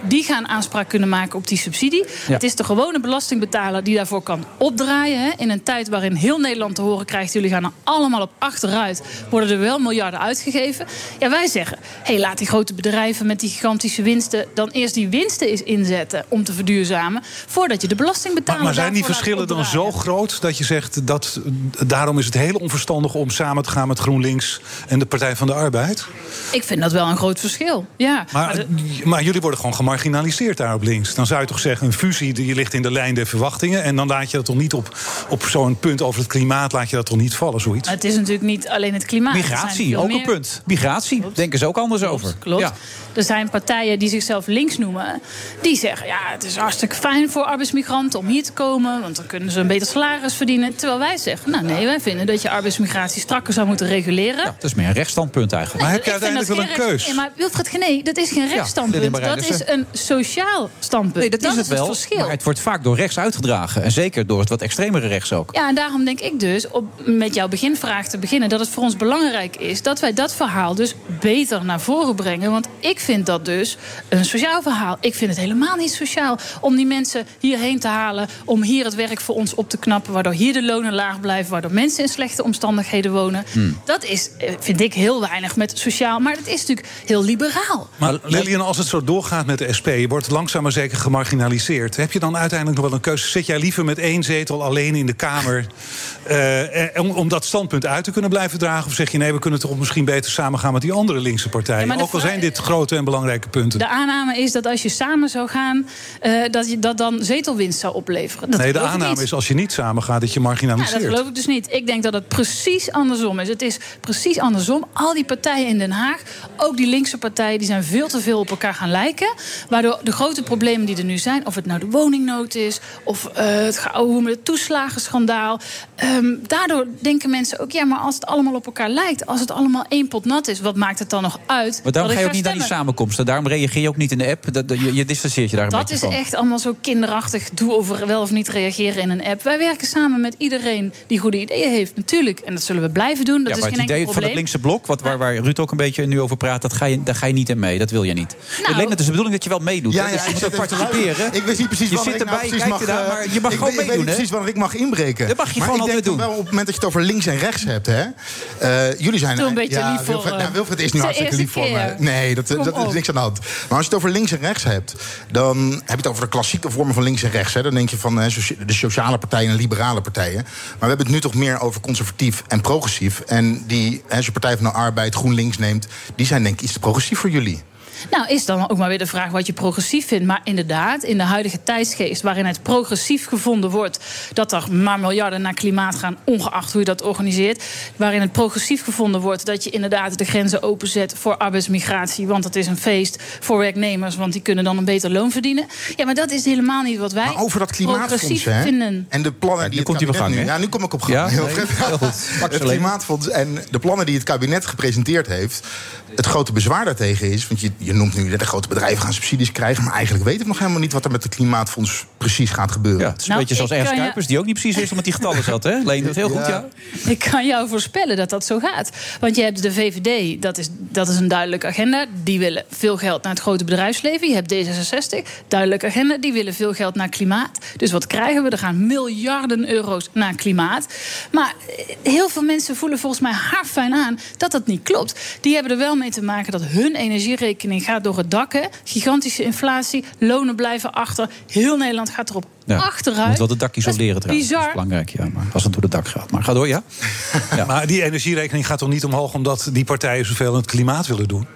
die gaan aanspraak kunnen maken op die subsidie. Ja. Het is de gewone belastingbetaler die daarvoor kan opdraaien. Hè. In een tijd waarin heel Nederland te horen krijgt: jullie gaan er allemaal op achteruit. Worden er wel miljarden uitgegeven? Ja, wij zeggen: hey, laat die grote bedrijven met die gigantische winsten dan eerst die winsten eens inzetten om te verduurzamen. Voordat je de belastingbetaler. Maar, maar zijn die verschillen dan zo groot dat je zegt dat daarom is het heel onverstandig om samen te gaan met GroenLinks en de Partij van de Arbeid? Ik vind dat wel een groot verschil. Ja, Maar, de- maar jullie worden gewoon gemarginaliseerd daar op links. Dan zou je toch zeggen, een fusie die ligt in de lijn der verwachtingen. En dan laat je dat toch niet op, op zo'n punt over het klimaat, laat je dat toch niet vallen, zoiets? Maar het is natuurlijk niet alleen het klimaat. Migratie, ook meer- een punt. Migratie, denken ze ook anders over. Klopt. Ja. Er zijn partijen die zichzelf links noemen. Die zeggen, ja, het is hartstikke fijn voor arbeidsmigranten om hier te komen. Want dan kunnen ze een beter salaris verdienen. Terwijl wij zeggen, nou nee, wij vinden dat je arbeidsmigratie strakker zou moeten reguleren. Dat is meer een rechtsstandpunt eigenlijk. Maar heb je uiteindelijk wel een rechts- keus? Nee, maar Wilfred Gené, dat is geen rechtsstandpunt. Dat Marijnissen. is een sociaal standpunt. Nee, dat, is het wel. verschil. maar het wordt vaak door rechts uitgedragen. En zeker door het wat extremere rechts ook. Ja, en daarom denk ik dus, om met jouw beginvraag te beginnen... dat het voor ons belangrijk is dat wij dat verhaal dus beter naar voren brengen. Want ik vind dat dus een sociaal verhaal. Ik vind het helemaal niet sociaal om die mensen hierheen te halen... om hier het werk voor ons op te knappen... waardoor hier de lonen laag blijven... waardoor mensen in slechte omstandigheden wonen. Hmm. Dat is, eh, vind ik, heel weinig met sociaal. Maar het is natuurlijk heel liberaal. Maar Lilian, als het zo doorgaat met de SP, je wordt langzaam maar zeker gemarginaliseerd. Heb je dan uiteindelijk nog wel een keuze? Zit jij liever met één zetel alleen in de Kamer [LAUGHS] eh, eh, om, om dat standpunt uit te kunnen blijven dragen? Of zeg je nee, we kunnen toch misschien beter samengaan met die andere linkse partijen? Ja, Ook al zijn dit grote en belangrijke punten. De aanname is dat als je samen zou gaan... eh, dat je dat dan zetelwinst zou opleveren. Dat nee, de aanname is als je niet samengaat dat je Ja, marginaliseert. dat geloof ik dus niet. Ik denk dat het precies andersom is. Het is precies andersom. Al die partijen in Den Haag, ook die linkse partijen, die zijn veel te veel op elkaar gaan lijken. Waardoor de grote problemen die er nu zijn, of het nou de woningnood is, of eh, het toeslagenschandaal. ehm, daardoor denken mensen ook, ja, maar als het allemaal op elkaar lijkt, als het allemaal één pot nat is, wat maakt het dan nog uit? Maar daarom dat ga je ook niet naar die samenkomsten. Daarom reageer je ook niet in de app. Dat, dat- je, je distancieert je daar een Dat beetje is echt allemaal zo kinderachtig. Doe over wel of niet reageren in een app. Wij werken samen met iedereen die goede ideeën heeft, natuurlijk. En dat zullen we blijven doen. Dat ja, is maar geen het idee enkel van het linkse blok, wat, waar, waar Ruud ook een beetje nu over praat, dat ga je, daar ga je niet in mee. Dat wil je niet. Nou- het is de bedoeling dat je wel meedoet. Ja, dus je ik moet ook participeren. Ik weet niet precies je zit nou erbij, kijkt mag... ernaar, eh, maar je mag ik gewoon weet, ik weet meedoen. niet hè? precies wanneer ik mag inbreken. Dat mag je maar gewoon altijd doen. wel op het moment dat je het over links en rechts hebt, hè. eh, jullie zijn... Doe een beetje ja, lief voor, Wilfred, eh, nou, Wilfred is nu hartstikke lief voor me. Nee, dat, dat is niks aan de hand. Maar als je het over links en rechts hebt... dan heb je het over de klassieke vormen van links en rechts. Hè. Dan denk je van de sociale partijen en liberale partijen. Maar we hebben het nu toch meer over conservatief en progressief. En die, hè, als je Partij van de Arbeid, GroenLinks neemt... die zijn denk ik iets te progressief voor jullie. Nou, is dan ook maar weer de vraag wat je progressief vindt. Maar inderdaad, in de huidige tijdsgeest, waarin het progressief gevonden wordt dat er maar miljarden naar klimaat gaan, ongeacht hoe je dat organiseert. Waarin het progressief gevonden wordt dat je inderdaad de grenzen openzet voor arbeidsmigratie. Want dat is een feest voor werknemers, want die kunnen dan een beter loon verdienen. Ja, maar dat is helemaal niet wat wij Maar over dat klimaatfonds, progressief hè? vinden. En de plannen die het komt kabinet nu... Ja, nu kom ik op gang. Ja? Heel Nee, [LAUGHS] Het klimaatfonds en de plannen die het kabinet gepresenteerd heeft... het grote bezwaar daartegen is... want je, je noemt nu dat de grote bedrijven gaan subsidies krijgen... maar eigenlijk weten we nog helemaal niet... wat er met het klimaatfonds precies gaat gebeuren. Ja, het is een beetje zoals Ernst Kuipers, die ook niet precies wist wat die getallen zat. Hè? Leen dat heel goed, ja. Ik kan jou voorspellen dat dat zo gaat. Want je hebt de VVD, dat is, dat is een duidelijke agenda. Die willen veel geld naar het grote bedrijfsleven. Je hebt D66, duidelijke agenda. Die willen veel geld naar klimaat. Dus wat krijgen we? Er gaan miljarden euro's naar klimaat. Maar heel veel mensen voelen volgens mij haarfijn aan dat dat niet klopt. Die hebben er wel mee te maken dat hun energierekening gaat door het dak. Hè. Gigantische inflatie, lonen blijven achter. Heel Nederland gaat erop Ja. achteruit. Je moet wel de dak isoleren trouwens. Dat is Bizar. belangrijk, ja. Maar als het door het dak gaat. Maar ga door, ja. [LAUGHS] Maar die energierekening gaat toch niet omhoog omdat die partijen zoveel aan het klimaat willen doen?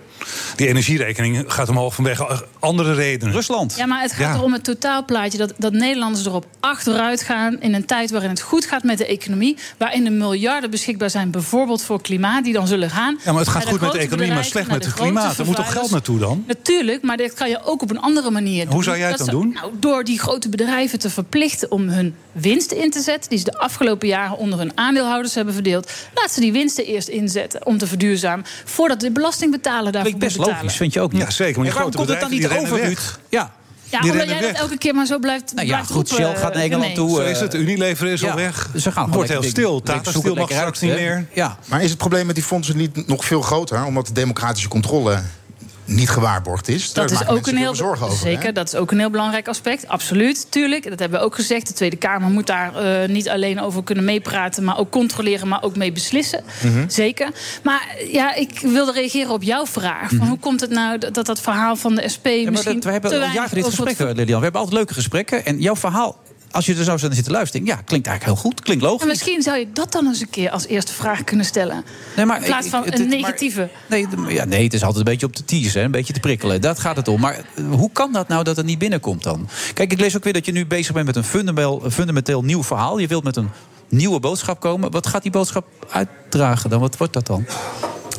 Die energierekening gaat omhoog vanwege andere redenen. Rusland. Ja, maar het gaat Ja. erom het totaalplaatje. Dat, dat Nederlanders erop achteruit gaan in een tijd waarin het goed gaat met de economie. Waarin de miljarden beschikbaar zijn, bijvoorbeeld voor klimaat, die dan zullen gaan. Ja, maar het gaat goed met de economie, maar slecht met het klimaat. Er moet toch geld naartoe dan? Natuurlijk, maar dit kan je ook op een andere manier doen. Hoe zou jij het Dat dan doen? Nou, door die grote bedrijven te verplichten om hun winsten in te zetten... die ze de afgelopen jaren onder hun aandeelhouders hebben verdeeld... laat ze die winsten eerst inzetten om te verduurzamen... voordat de belastingbetaler daarvoor best betalen. logisch, vind je ook niet? Ja, zeker, maar die En waarom grote komt het dan niet over, Ruud? Ja. Ja, Die omdat jij dat elke keer maar zo blijft, Nou ja, blijft goed, roepen, Shell gaat naar eh, Engeland toe. Zo eh, is het. Unilever is al weg. Ze gaan Wordt heel stil. Tata het mag straks niet meer. Ja. Maar is het probleem met die fondsen niet nog veel groter... omdat de democratische controle niet gewaarborgd is? Daar Dat is maken ook een heel zorgen over. zeker. hè? Dat is ook een heel belangrijk aspect. Absoluut, tuurlijk. Dat hebben we ook gezegd. De Tweede Kamer moet daar eh, niet alleen over kunnen meepraten, maar ook controleren, maar ook mee beslissen. Mhm. Zeker. Maar ja, ik wilde reageren op jouw vraag. Van Mhm. hoe komt het nou dat dat, dat verhaal van de SP Ja, maar misschien dat, we hebben te al weinig jaren dit gesprek, eh, Lilian. We hebben altijd leuke gesprekken. En jouw verhaal, als je er zo zit te luisteren... ja, klinkt eigenlijk heel goed, klinkt logisch. En misschien zou je dat dan eens een keer als eerste vraag kunnen stellen. Nee, maar in plaats van een negatieve. Nee, ja, nee, het is altijd een beetje op de tease, hè, een beetje te prikkelen. Dat gaat het om. Maar eh, hoe kan dat nou dat het niet binnenkomt dan? Kijk, ik lees ook weer dat je nu bezig bent met een fundamenteel nieuw verhaal. Je wilt met een nieuwe boodschap komen. Wat gaat die boodschap uitdragen dan? Wat wordt dat dan?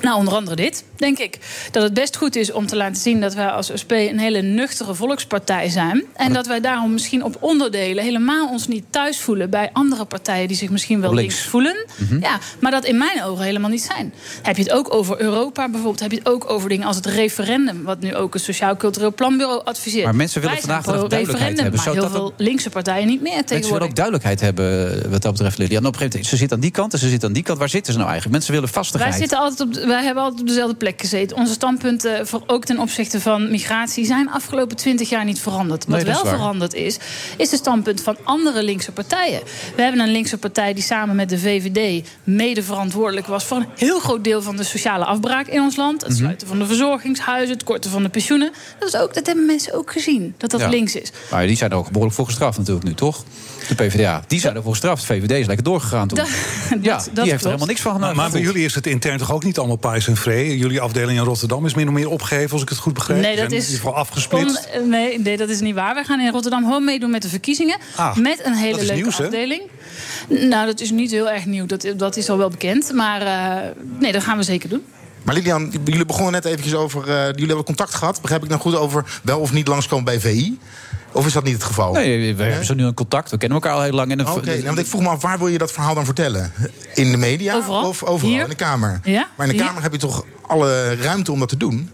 Nou, onder andere dit, denk ik. Dat het best goed is om te laten zien dat wij als SP een hele nuchtere volkspartij zijn. En dat wij daarom misschien op onderdelen helemaal ons niet thuis voelen bij andere partijen die zich misschien wel links, links. voelen. Mhm. Ja, maar dat in mijn ogen helemaal niet zijn. Heb je het ook over Europa bijvoorbeeld? Heb je het ook over dingen als het referendum, wat nu ook het Sociaal Cultureel Planbureau adviseert? Maar mensen willen vandaag de duidelijkheid hebben. Maar heel veel linkse partijen niet meer Mensen willen tegenwoordig. ook duidelijkheid hebben eh, wat dat betreft, Lilian. Op een gegeven moment, ze zitten aan die kant en ze zitten aan die kant. Waar zitten ze nou eigenlijk? Mensen willen vastigheid. Wij, zitten altijd op, wij hebben altijd op dezelfde plek gezeten. Onze standpunten, voor, ook ten opzichte van migratie, zijn afgelopen twintig jaar niet veranderd. Wat Nee, wel waar. veranderd is, is het standpunt van andere linkse partijen. We hebben een linkse partij die samen met de VVD mede verantwoordelijk was voor een heel groot deel van de sociale afbraak in ons land. Het Mhm. sluiten van de verzorgingshuizen, het korten van de pensioenen. Dat, is ook, dat hebben mensen ook gezien, dat dat Ja. links is. Maar die zijn er ook behoorlijk voor gestraft natuurlijk nu, toch? De PvdA. Die zijn er voor gestraft. VVD is lekker doorgegaan toen. Dat- ja, [LAUGHS] dat die klopt. heeft er helemaal niks van Maar, genomen. maar bij jullie is het intern toch ook niet allemaal pais en vree? Jullie afdeling in Rotterdam is min of meer opgegeven, als ik het goed begrijp. Nee, dat is in ieder geval afgesplitst. on- nee, nee, dat is niet waar. Wij gaan in Rotterdam gewoon meedoen met de verkiezingen. Ah, met een hele leuke nieuws, afdeling. Nou, dat is niet heel erg nieuw. Dat, dat is al wel bekend. Maar eh, nee, dat gaan we zeker doen. Maar Lilian, jullie begonnen net eventjes over... eh, jullie hebben contact gehad, begrijp ik nou goed... over wel of niet langskomen bij VI? Of is dat niet het geval? Nee, we hebben zo nu een contact. We kennen elkaar al heel lang. Oké, nou, want ik vroeg me af, waar wil je dat verhaal dan vertellen? In de media Overal. of overal? Hier. In de Kamer? Ja, Maar in de hier. Kamer heb je toch alle ruimte om dat te doen?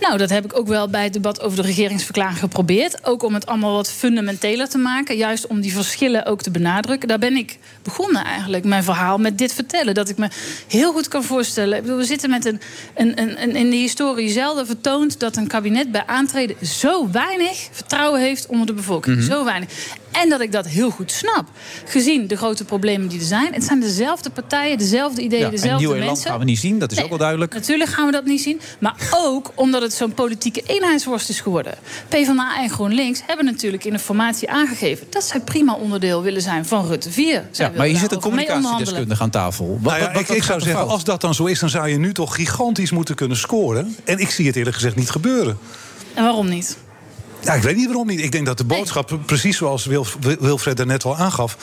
Nou, dat heb ik ook wel bij het debat over de regeringsverklaring geprobeerd. Ook om het allemaal wat fundamenteler te maken. Juist om die verschillen ook te benadrukken. Daar ben ik begonnen eigenlijk, mijn verhaal, met dit vertellen. Dat ik me heel goed kan voorstellen. Ik bedoel, we zitten met een, een, een, een in de historie zelden vertoond... dat een kabinet bij aantreden zo weinig vertrouwen heeft onder de bevolking. Mhm. Zo weinig. En dat ik dat heel goed snap. Gezien de grote problemen die er zijn. Het zijn dezelfde partijen, dezelfde ideeën, Ja, en dezelfde nieuw mensen. gaan we niet zien, dat is ook wel duidelijk. Natuurlijk gaan we dat niet zien. Maar ook omdat het zo'n politieke eenheidsworst is geworden. PvdA en GroenLinks hebben natuurlijk in de formatie aangegeven... dat zij prima onderdeel willen zijn van Rutte 4. Zij Ja, maar hier zit een communicatiedeskundige aan tafel. Wat, Nou ja, wat- wat- ik, ik zou zeggen, als dat dan zo is, dan zou je nu toch gigantisch moeten kunnen scoren. En ik zie het eerlijk gezegd niet gebeuren. En waarom niet? Ja, ik weet niet waarom niet. Ik denk dat de boodschap, precies zoals Wilf- Wilfred er net al aangaf...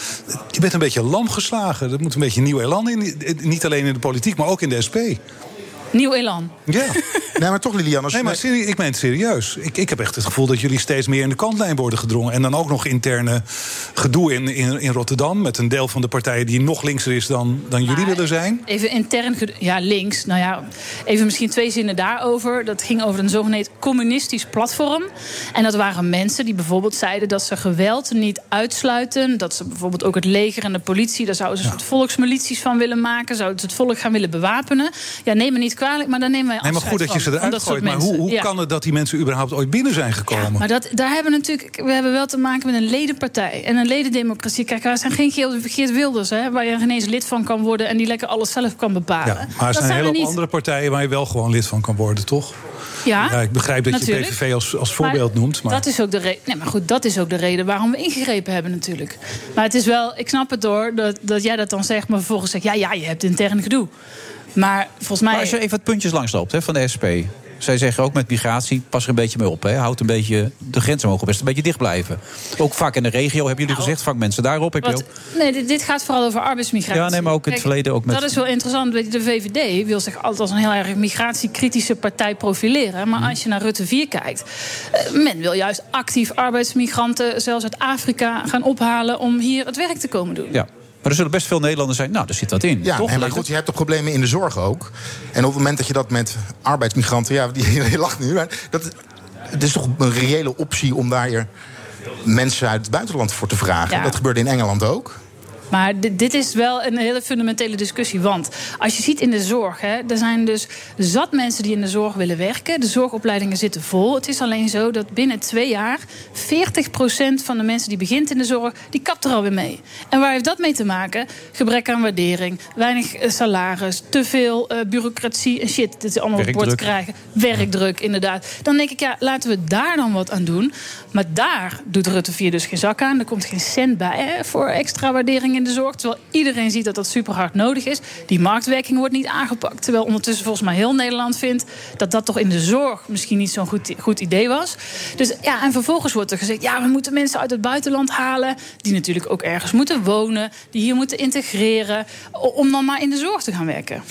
je bent een beetje lam geslagen. Er moet een beetje nieuw elan in. Niet alleen in de politiek, maar ook in de SP. Nieuw elan. Ja. Nee, maar toch, Lilian. Als Nee, maar serie- ik meen het serieus. Ik, ik heb echt het gevoel dat jullie steeds meer in de kantlijn worden gedrongen. En dan ook nog interne gedoe in, in, in Rotterdam... met een deel van de partijen die nog linkser is dan, dan jullie willen zijn. Even intern, ja, links. Nou ja, even misschien twee zinnen daarover. Dat ging over een zogenaamd communistisch platform. En dat waren mensen die bijvoorbeeld zeiden dat ze geweld niet uitsluiten. Dat ze bijvoorbeeld ook het leger en de politie, daar zouden ze een soort volksmilities van willen maken. Zouden ze het volk gaan willen bewapenen. Ja, neem me niet kwalijk, maar dan nemen wij Nee, maar afscheid goed dat je ze eruit gooit. Maar hoe, mensen. hoe Ja. kan het dat die mensen überhaupt ooit binnen zijn gekomen? Maar dat, daar hebben we natuurlijk, we hebben wel te maken met een ledenpartij en een ledendemocratie. Kijk, wij zijn geen Geert Wilders, hè, waar je geen eens lid van kan worden en die lekker alles zelf kan bepalen. Ja, maar er zijn een zijn hele andere partijen waar je wel gewoon lid van kan worden, toch? Ja, Ja, ik begrijp dat natuurlijk. je PVV als, als voorbeeld noemt. Maar Dat is ook de reden. Nee, maar goed, dat is ook de reden waarom we ingegrepen hebben, natuurlijk. Maar het is wel, ik snap het door dat, dat jij dat dan zegt, maar vervolgens zegt, ja, ja, je hebt intern gedoe. Maar volgens mij. Maar als je even het puntjes langsloopt hè, van de SP. Zij zeggen ook met migratie, pas er een beetje mee op. Hè. Houd een beetje, de grenzen mogen best een beetje dicht blijven. Ook vaak in de regio, hebben jullie gezegd, vang mensen daarop. Heb je Wat- nee, dit, dit gaat vooral over arbeidsmigratie. Ja, nee, maar ook in het verleden ook met- Dat is wel interessant. Weet je, de VVD wil zich altijd als een heel erg migratiekritische partij profileren. Maar Mhm. als je naar Rutte 4 kijkt... eh, men wil juist actief arbeidsmigranten, zelfs uit Afrika, gaan ophalen... om hier het werk te komen doen. ja. Maar er zullen best veel Nederlanders zijn. Nou, daar zit wat in. Ja, toch? maar goed, je hebt toch problemen in de zorg ook. En op het moment dat je dat met arbeidsmigranten... Ja, die, [LAUGHS] je lacht nu. Maar dat, het is toch een reële optie om daar hier mensen uit het buitenland voor te vragen. Ja. Dat gebeurde in Engeland ook. Maar dit, dit is wel een hele fundamentele discussie. Want als je ziet in de zorg, hè, er zijn dus zat mensen die in de zorg willen werken. De zorgopleidingen zitten vol. Het is alleen zo dat binnen twee jaar 40% van de mensen die begint in de zorg, die kapt er alweer mee. En waar heeft dat mee te maken? Gebrek aan waardering, weinig eh, salaris, te veel eh, bureaucratie en shit. Dit is allemaal op bord krijgen. Werkdruk, inderdaad. Dan denk ik, ja, laten we daar dan wat aan doen. Maar daar doet Rutte 4 dus geen zak aan. Er komt geen cent bij hè, voor extra waardering in de zorg. Terwijl iedereen ziet dat dat super hard nodig is. Die marktwerking wordt niet aangepakt. Terwijl ondertussen volgens mij heel Nederland vindt dat dat toch in de zorg misschien niet zo'n goed, goed idee was. Dus ja, en vervolgens wordt er gezegd: ja, we moeten mensen uit het buitenland halen. Die natuurlijk ook ergens moeten wonen. Die hier moeten integreren. Om dan maar in de zorg te gaan werken.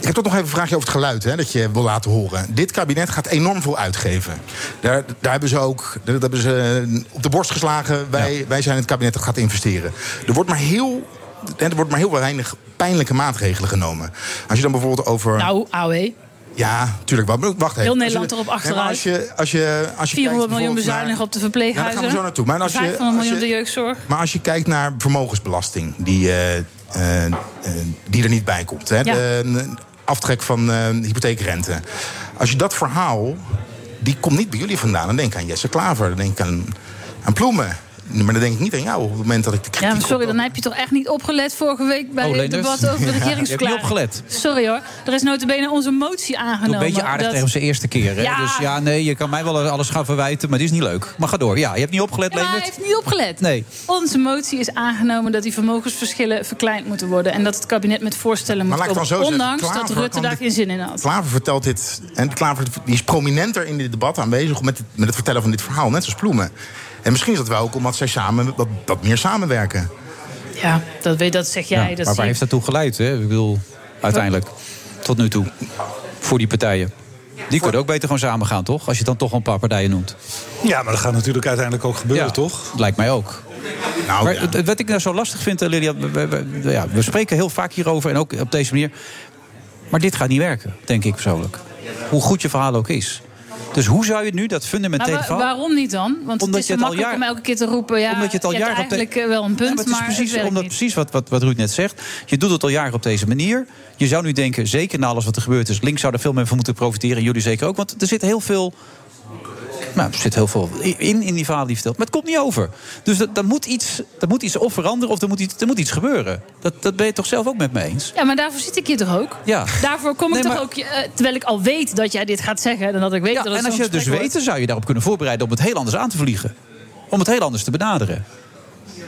Ik heb toch nog even een vraagje over het geluid hè, dat je wil laten horen. Dit kabinet gaat enorm veel uitgeven. Daar, daar hebben ze ook dat hebben ze eh, op de borst geslagen. Wij, wij zijn het kabinet dat gaat investeren. Er wordt maar heel, hè, er wordt maar heel weinig pijnlijke maatregelen genomen. Als je dan bijvoorbeeld over. Nou, AOE. Ja, tuurlijk. Wacht even. Heel Als Nederland je- erop achteruit. als je, als je, als je 400 kijkt miljoen bezuinigen op de Ja, daar verpleeghuizen. gaan we zo naartoe. Maar als je, 500 miljoen als op je- de jeugdzorg. Maar als je kijkt naar vermogensbelasting, die, eh, eh, die er niet bij komt. Hè, Ja. de, aftrek van eh, hypotheekrente. Als je dat verhaal, die komt niet bij jullie vandaan. Dan denk ik aan Jesse Klaver, dan denk ik aan, aan Ploemen. Maar dan denk ik niet aan jou op het moment dat ik de Ja, kritiek maar sorry, dan heb je toch echt niet opgelet vorige week bij Oh, het debat over de [LAUGHS] Ja, regeringsverklaring. niet opgelet. Sorry hoor, er is notabene onze motie Doe aangenomen. een beetje aardig dat- tegen zijn eerste keer. Hè? Ja. Dus ja, nee, je kan mij wel alles gaan verwijten, maar die is niet leuk. Maar ga door. Ja, je hebt niet opgelet, Ja, hij heeft niet opgelet. Nee. Onze motie is aangenomen dat die vermogensverschillen verkleind moeten worden. En dat het kabinet met voorstellen moet Maar laat ik komen. dan zo zeggen, Ondanks dat Rutte daar geen zin in had. Klaver vertelt dit. En Klaver die is prominenter in dit debat aanwezig met het, met het vertellen van dit verhaal, net zoals Ploemen. En misschien is dat wel ook omdat zij samen wat, wat meer samenwerken. Ja, dat, weet, dat zeg jij. Ja, dat maar zie waar ik. heeft dat toe geleid? Hè? Ik bedoel, uiteindelijk. Tot nu toe. Voor die partijen. Die kunnen ook beter gewoon samen gaan, toch? Als je dan toch een paar partijen noemt. Ja, maar dat gaat natuurlijk uiteindelijk ook gebeuren, Ja. toch? Lijkt mij ook. Nou, maar wat ik nou zo lastig vind, eh, Lilian... We, we- we- ja, we spreken heel vaak hierover en ook op deze manier. Maar dit gaat niet werken, denk ik persoonlijk. Hoe goed je verhaal ook is. Dus hoe zou je nu dat Maar fundamentele wa- verhaal... waarom niet dan? Want Omdat het is je het al makkelijk jaar- om elke keer te roepen... Ja, omdat je het al hebt jaren op de- eigenlijk eh, wel een punt, Ja, maar, maar het is precies, omdat, niet. precies wat, wat, wat Ruud net zegt. Je doet het al jaren op deze manier. Je zou nu denken, zeker na alles wat er gebeurd is... links zou er veel meer van moeten profiteren. En jullie zeker ook. Want er zit heel veel Nou, er zit heel veel in, in die verhaal die vertelt. Maar het komt niet over. Dus dat, dat, moet, iets, dat moet iets of veranderen of er moet iets, er moet iets gebeuren. Dat, dat ben je toch zelf ook met me eens? Ja, maar daarvoor zit ik hier toch ook? Ja. Daarvoor kom ik toch ook... eh, terwijl ik al weet dat jij dit gaat zeggen... dan dat ik weet dat het En als je het dus weet, dan zou je daarop kunnen voorbereiden om het heel anders aan te vliegen. Om het heel anders te benaderen.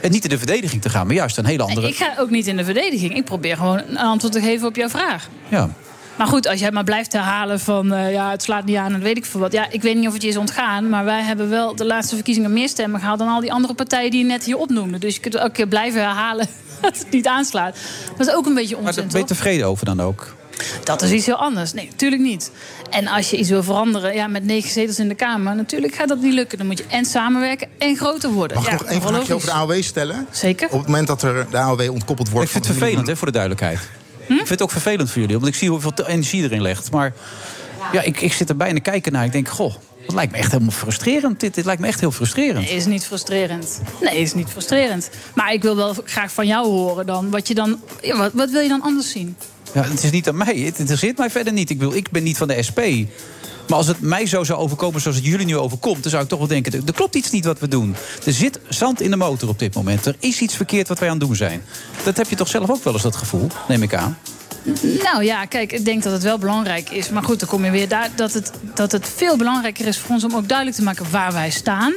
En niet in de verdediging te gaan, maar juist een hele andere. Ik ga ook niet in de verdediging. Ik probeer gewoon een antwoord te geven op jouw vraag. Ja. Maar goed, als jij maar blijft herhalen van... eh, ja, het slaat niet aan en weet ik veel wat. Ja, ik weet niet of het je is ontgaan... maar wij hebben wel de laatste verkiezingen meer stemmen gehaald... dan al die andere partijen die je net hier opnoemde. Dus je kunt elke keer blijven herhalen [LAUGHS] dat het niet aanslaat. Dat is ook een beetje Maar onzin, daar ben je tevreden over dan ook? Dat is iets heel anders. Nee, natuurlijk niet. En als je iets wil veranderen, ja, met negen zetels in de Kamer... natuurlijk gaat dat niet lukken. Dan moet je en samenwerken en groter worden. Mag ik ja, nog één vraagje over de AOW stellen? Zeker. Op het moment dat er de AOW ontkoppeld wordt... Ik vind het vervelend, hè, voor de duidelijkheid. Hm? Ik vind het ook vervelend voor jullie, want ik zie hoeveel energie erin legt. Maar ja, ik, ik zit er bijna kijken naar. Ik denk, goh, dat lijkt me echt helemaal frustrerend. Dit, dit lijkt me echt heel frustrerend. Nee, is niet frustrerend. Nee, is niet frustrerend. Maar ik wil wel graag van jou horen dan. Wat, je dan ja, wat, wat wil je dan anders zien? Ja, het is niet aan mij. Het interesseert mij verder niet. Ik, wil, ik ben niet van de SP. Maar als het mij zo zou overkomen zoals het jullie nu overkomt... dan zou ik toch wel denken, er klopt iets niet wat we doen. Er zit zand in de motor op dit moment. Er is iets verkeerd wat wij aan het doen zijn. Dat heb je toch zelf ook wel eens, dat gevoel, neem ik aan. Nou ja, kijk, ik denk dat het wel belangrijk is. Maar goed, dan kom je weer daar dat het, dat het veel belangrijker is voor ons om ook duidelijk te maken waar wij staan.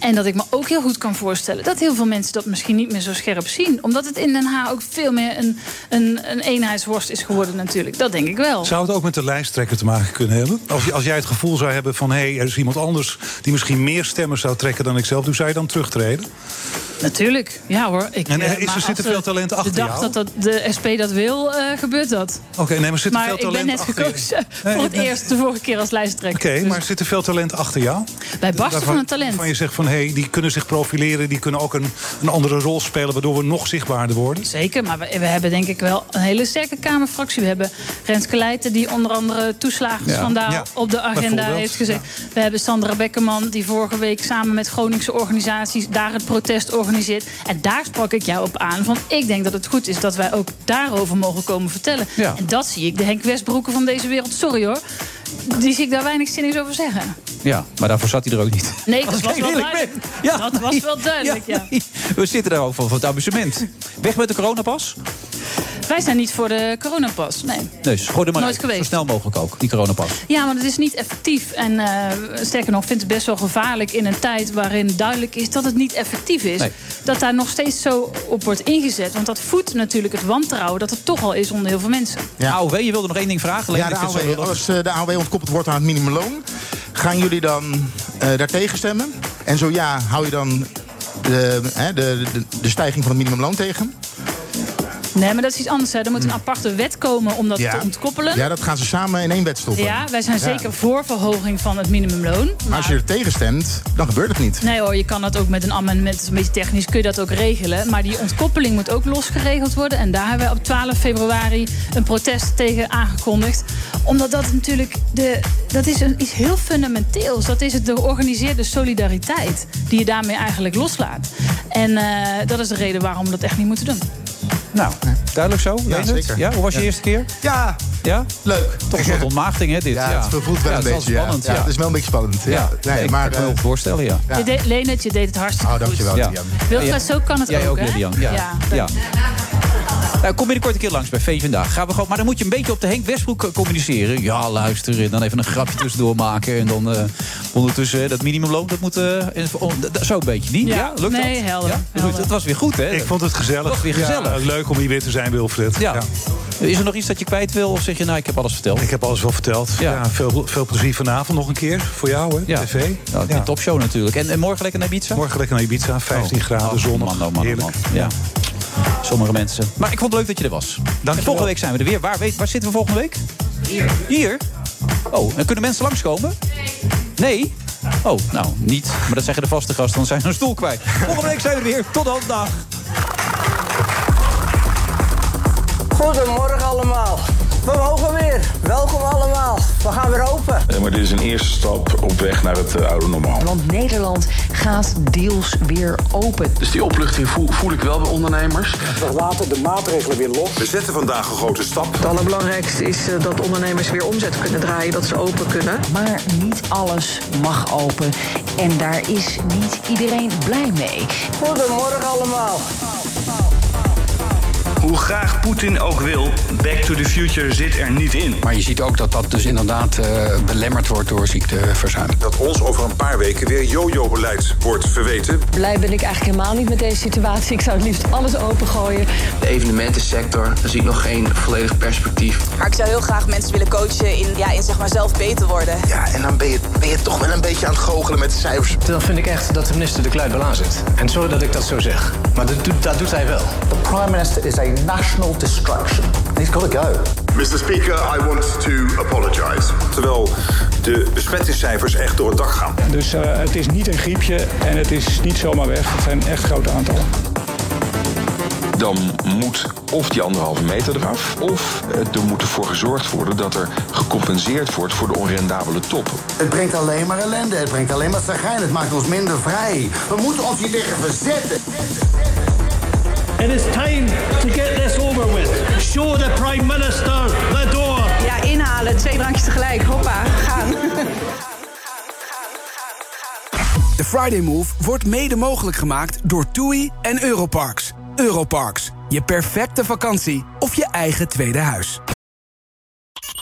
En dat ik me ook heel goed kan voorstellen dat heel veel mensen dat misschien niet meer zo scherp zien. Omdat het in Den Haag ook veel meer een, een, een eenheidsworst is geworden, natuurlijk. Dat denk ik wel. Zou het ook met de lijsttrekker te maken kunnen hebben? Als, als jij het gevoel zou hebben van... hé, hey, er is iemand anders die misschien meer stemmen zou trekken dan ik zelf... doe, zou je dan terugtreden? Natuurlijk, ja hoor. Ik, En, eh, is er- zit er als veel talent achter De dag jou? dat, dat de SP dat wil, eh, gebeurt dat. Oké, nee, maar zit er maar veel ik talent ben net achter je? gekozen Nee, voor het nee. eerst de vorige keer als lijsttrekker. Oké, Dus maar zit er veel talent achter jou? Wij barsten van het talent. Waarvan je zegt van, hé, hey, die kunnen zich profileren... die kunnen ook een, een andere rol spelen... waardoor we nog zichtbaarder worden? Zeker, maar we, we hebben denk ik wel een hele sterke Kamerfractie. We hebben Renske Leijten, die onder andere toeslagenschandaal Ja. op de agenda heeft gezet. We hebben Sandra Bekkerman, die vorige week samen met Groningse organisaties daar het protest organiseert. En daar sprak ik jou op aan. Van, ik denk dat het goed is dat wij ook daarover mogen komen vertellen. Ja. En dat zie ik de Henk Westbroeken van deze wereld. Sorry hoor. Die zie ik daar weinig zinnigs over zeggen. Ja, maar daarvoor zat hij er ook niet. Nee, dat was ik wel duidelijk. Ja, dat was wel duidelijk, ja. We zitten daar ook voor, voor het amusement. Weg met de coronapas? Wij zijn niet voor de coronapas, nee. Nee, dus gooi er maar Nooit uit. geweest. Zo snel mogelijk ook, die coronapas. Ja, maar het is niet effectief. En eh, sterker nog, vind het best wel gevaarlijk in een tijd waarin duidelijk is dat het niet effectief is. Nee. Dat daar nog steeds zo op wordt ingezet. Want dat voedt natuurlijk het wantrouwen dat er toch al is onder heel veel mensen. Ja. AOW, je wilde nog één ding vragen? Ja, de zo AOW, als eh, de AOW ontkoppeld wordt aan het minimumloon... gaan jullie dan eh daartegen stemmen? En zo ja, hou je dan de, hè, de, de, de stijging van het minimumloon tegen? Nee, maar dat is iets anders. Hè. Er moet een aparte wet komen om dat Hm. Ja. te ontkoppelen. Ja, dat gaan ze samen in één wet stoppen. Ja, wij zijn Ja. zeker voor verhoging van het minimumloon. Maar als je er tegen stemt, dan gebeurt het niet. Nee hoor, je kan dat ook met een amendement, dat is een beetje technisch, kun je dat ook regelen. Maar die ontkoppeling moet ook losgeregeld worden. En daar hebben we op 12 februari een protest tegen aangekondigd. Omdat dat natuurlijk, de, dat is een, iets heel fundamenteels. Dat is het de georganiseerde solidariteit die je daarmee eigenlijk loslaat. En eh, dat is de reden waarom we dat echt niet moeten doen. Nou, duidelijk zo? Leendert? zeker. Ja, hoe was je Ja. eerste keer? Ja, Ja? leuk. Toch een soort ontmaagding, hè, dit? Ja, het voelt wel Ja, een het is beetje. ja. spannend, ja. ja. Het is wel een beetje spannend. Ja. Ja, Nee, nee, maar, ik kan me eh, wel voorstellen, ja. Ja. Je deed, je deed het hartstikke Oh, dankjewel, goed. Wilfred, zo kan het Jij ook, ook, hè? Lilian. Ja. ja. Nou, kom binnenkort een keer langs bij V vandaag. Gaan we gewoon, maar dan moet je een beetje op de Henk Westbroek eh, communiceren. Ja, luister, en dan even een grapje tussendoor maken. En dan eh, ondertussen dat minimumloon, dat moet... oh, zo een beetje, niet? Ja. Ja, lukt Nee, dat? helder, Ja? Dat helder. Het was weer goed, hè? Ik vond het gezellig. Het was weer gezellig. Ja, leuk om hier weer te zijn, Wilfred. Ja. Is er nog iets dat je kwijt wil? Of zeg je, nou, ik heb alles verteld? Ik heb alles wel verteld. Ja. Ja. veel, veel plezier vanavond nog een keer. Voor jou, hè? Ja. TV. Nou, Ja. Topshow natuurlijk. En, en morgen lekker naar Ibiza? Morgen lekker naar Ibiza. 15 Oh. graden, Oh, zonnig. man, oh, man, oh, Heerlijk. man. Ja. Sommige mensen. Maar ik vond het leuk dat je er was. En volgende week zijn we er weer. Waar, weet, waar zitten we volgende week? Hier. Hier? Oh, en kunnen mensen langskomen? Nee? Oh, nou, niet. Maar dat zeggen de vaste gasten, dan zijn ze een stoel kwijt. Volgende week zijn we er weer. Tot dan, dag. Goedemorgen allemaal. We mogen weer. Welkom allemaal. We gaan weer open. Eh, maar dit is een eerste stap op weg naar het eh, oude normaal. Want Nederland gaat deals weer open. Dus die opluchting voel, voel ik wel bij ondernemers. We laten de maatregelen weer los. We zetten vandaag een grote stap. Het allerbelangrijkste is eh, dat ondernemers weer omzet kunnen draaien, dat ze open kunnen. Maar niet alles mag open. En daar is niet iedereen blij mee. Goedemorgen allemaal. Hoe graag Poetin ook wil, Back to the Future zit er niet in. Maar je ziet ook dat dat dus inderdaad uh, belemmerd wordt door ziekteverzuim. Dat ons over een paar weken weer jojo-beleid wordt verweten. Blij ben ik eigenlijk helemaal niet met deze situatie. Ik zou het liefst alles opengooien. De evenementensector, daar zie ik nog geen volledig perspectief. Maar ik zou heel graag mensen willen coachen in, ja, in zeg maar zelf beter worden. Ja, en dan ben je, ben je toch wel een beetje aan het goochelen met de cijfers. Dan vind ik echt dat de minister de kluit wel aan zit. En sorry dat ik dat zo zeg, maar dat doet, dat doet hij wel. The prime minister is a national destruction. He's got to go. Mr. Speaker, I want to apologize. Terwijl de besmettingscijfers echt door het dak gaan. Dus uh, het is niet een griepje en het is niet zomaar weg. Het zijn echt grote aantallen. Dan moet of die anderhalve meter eraf, of er moet ervoor gezorgd worden dat er gecompenseerd wordt voor de onrendabele top. Het brengt alleen maar ellende, het brengt alleen maar zagrijn, het maakt ons minder vrij. We moeten ons hier tegen verzetten. It is time to get this over with. Show the Prime Minister the door. Ja, inhalen, twee drankjes tegelijk. Hoppa, gaan. De Friday Move wordt mede mogelijk gemaakt door TUI en Europarks. Europarks, je perfecte vakantie of je eigen tweede huis.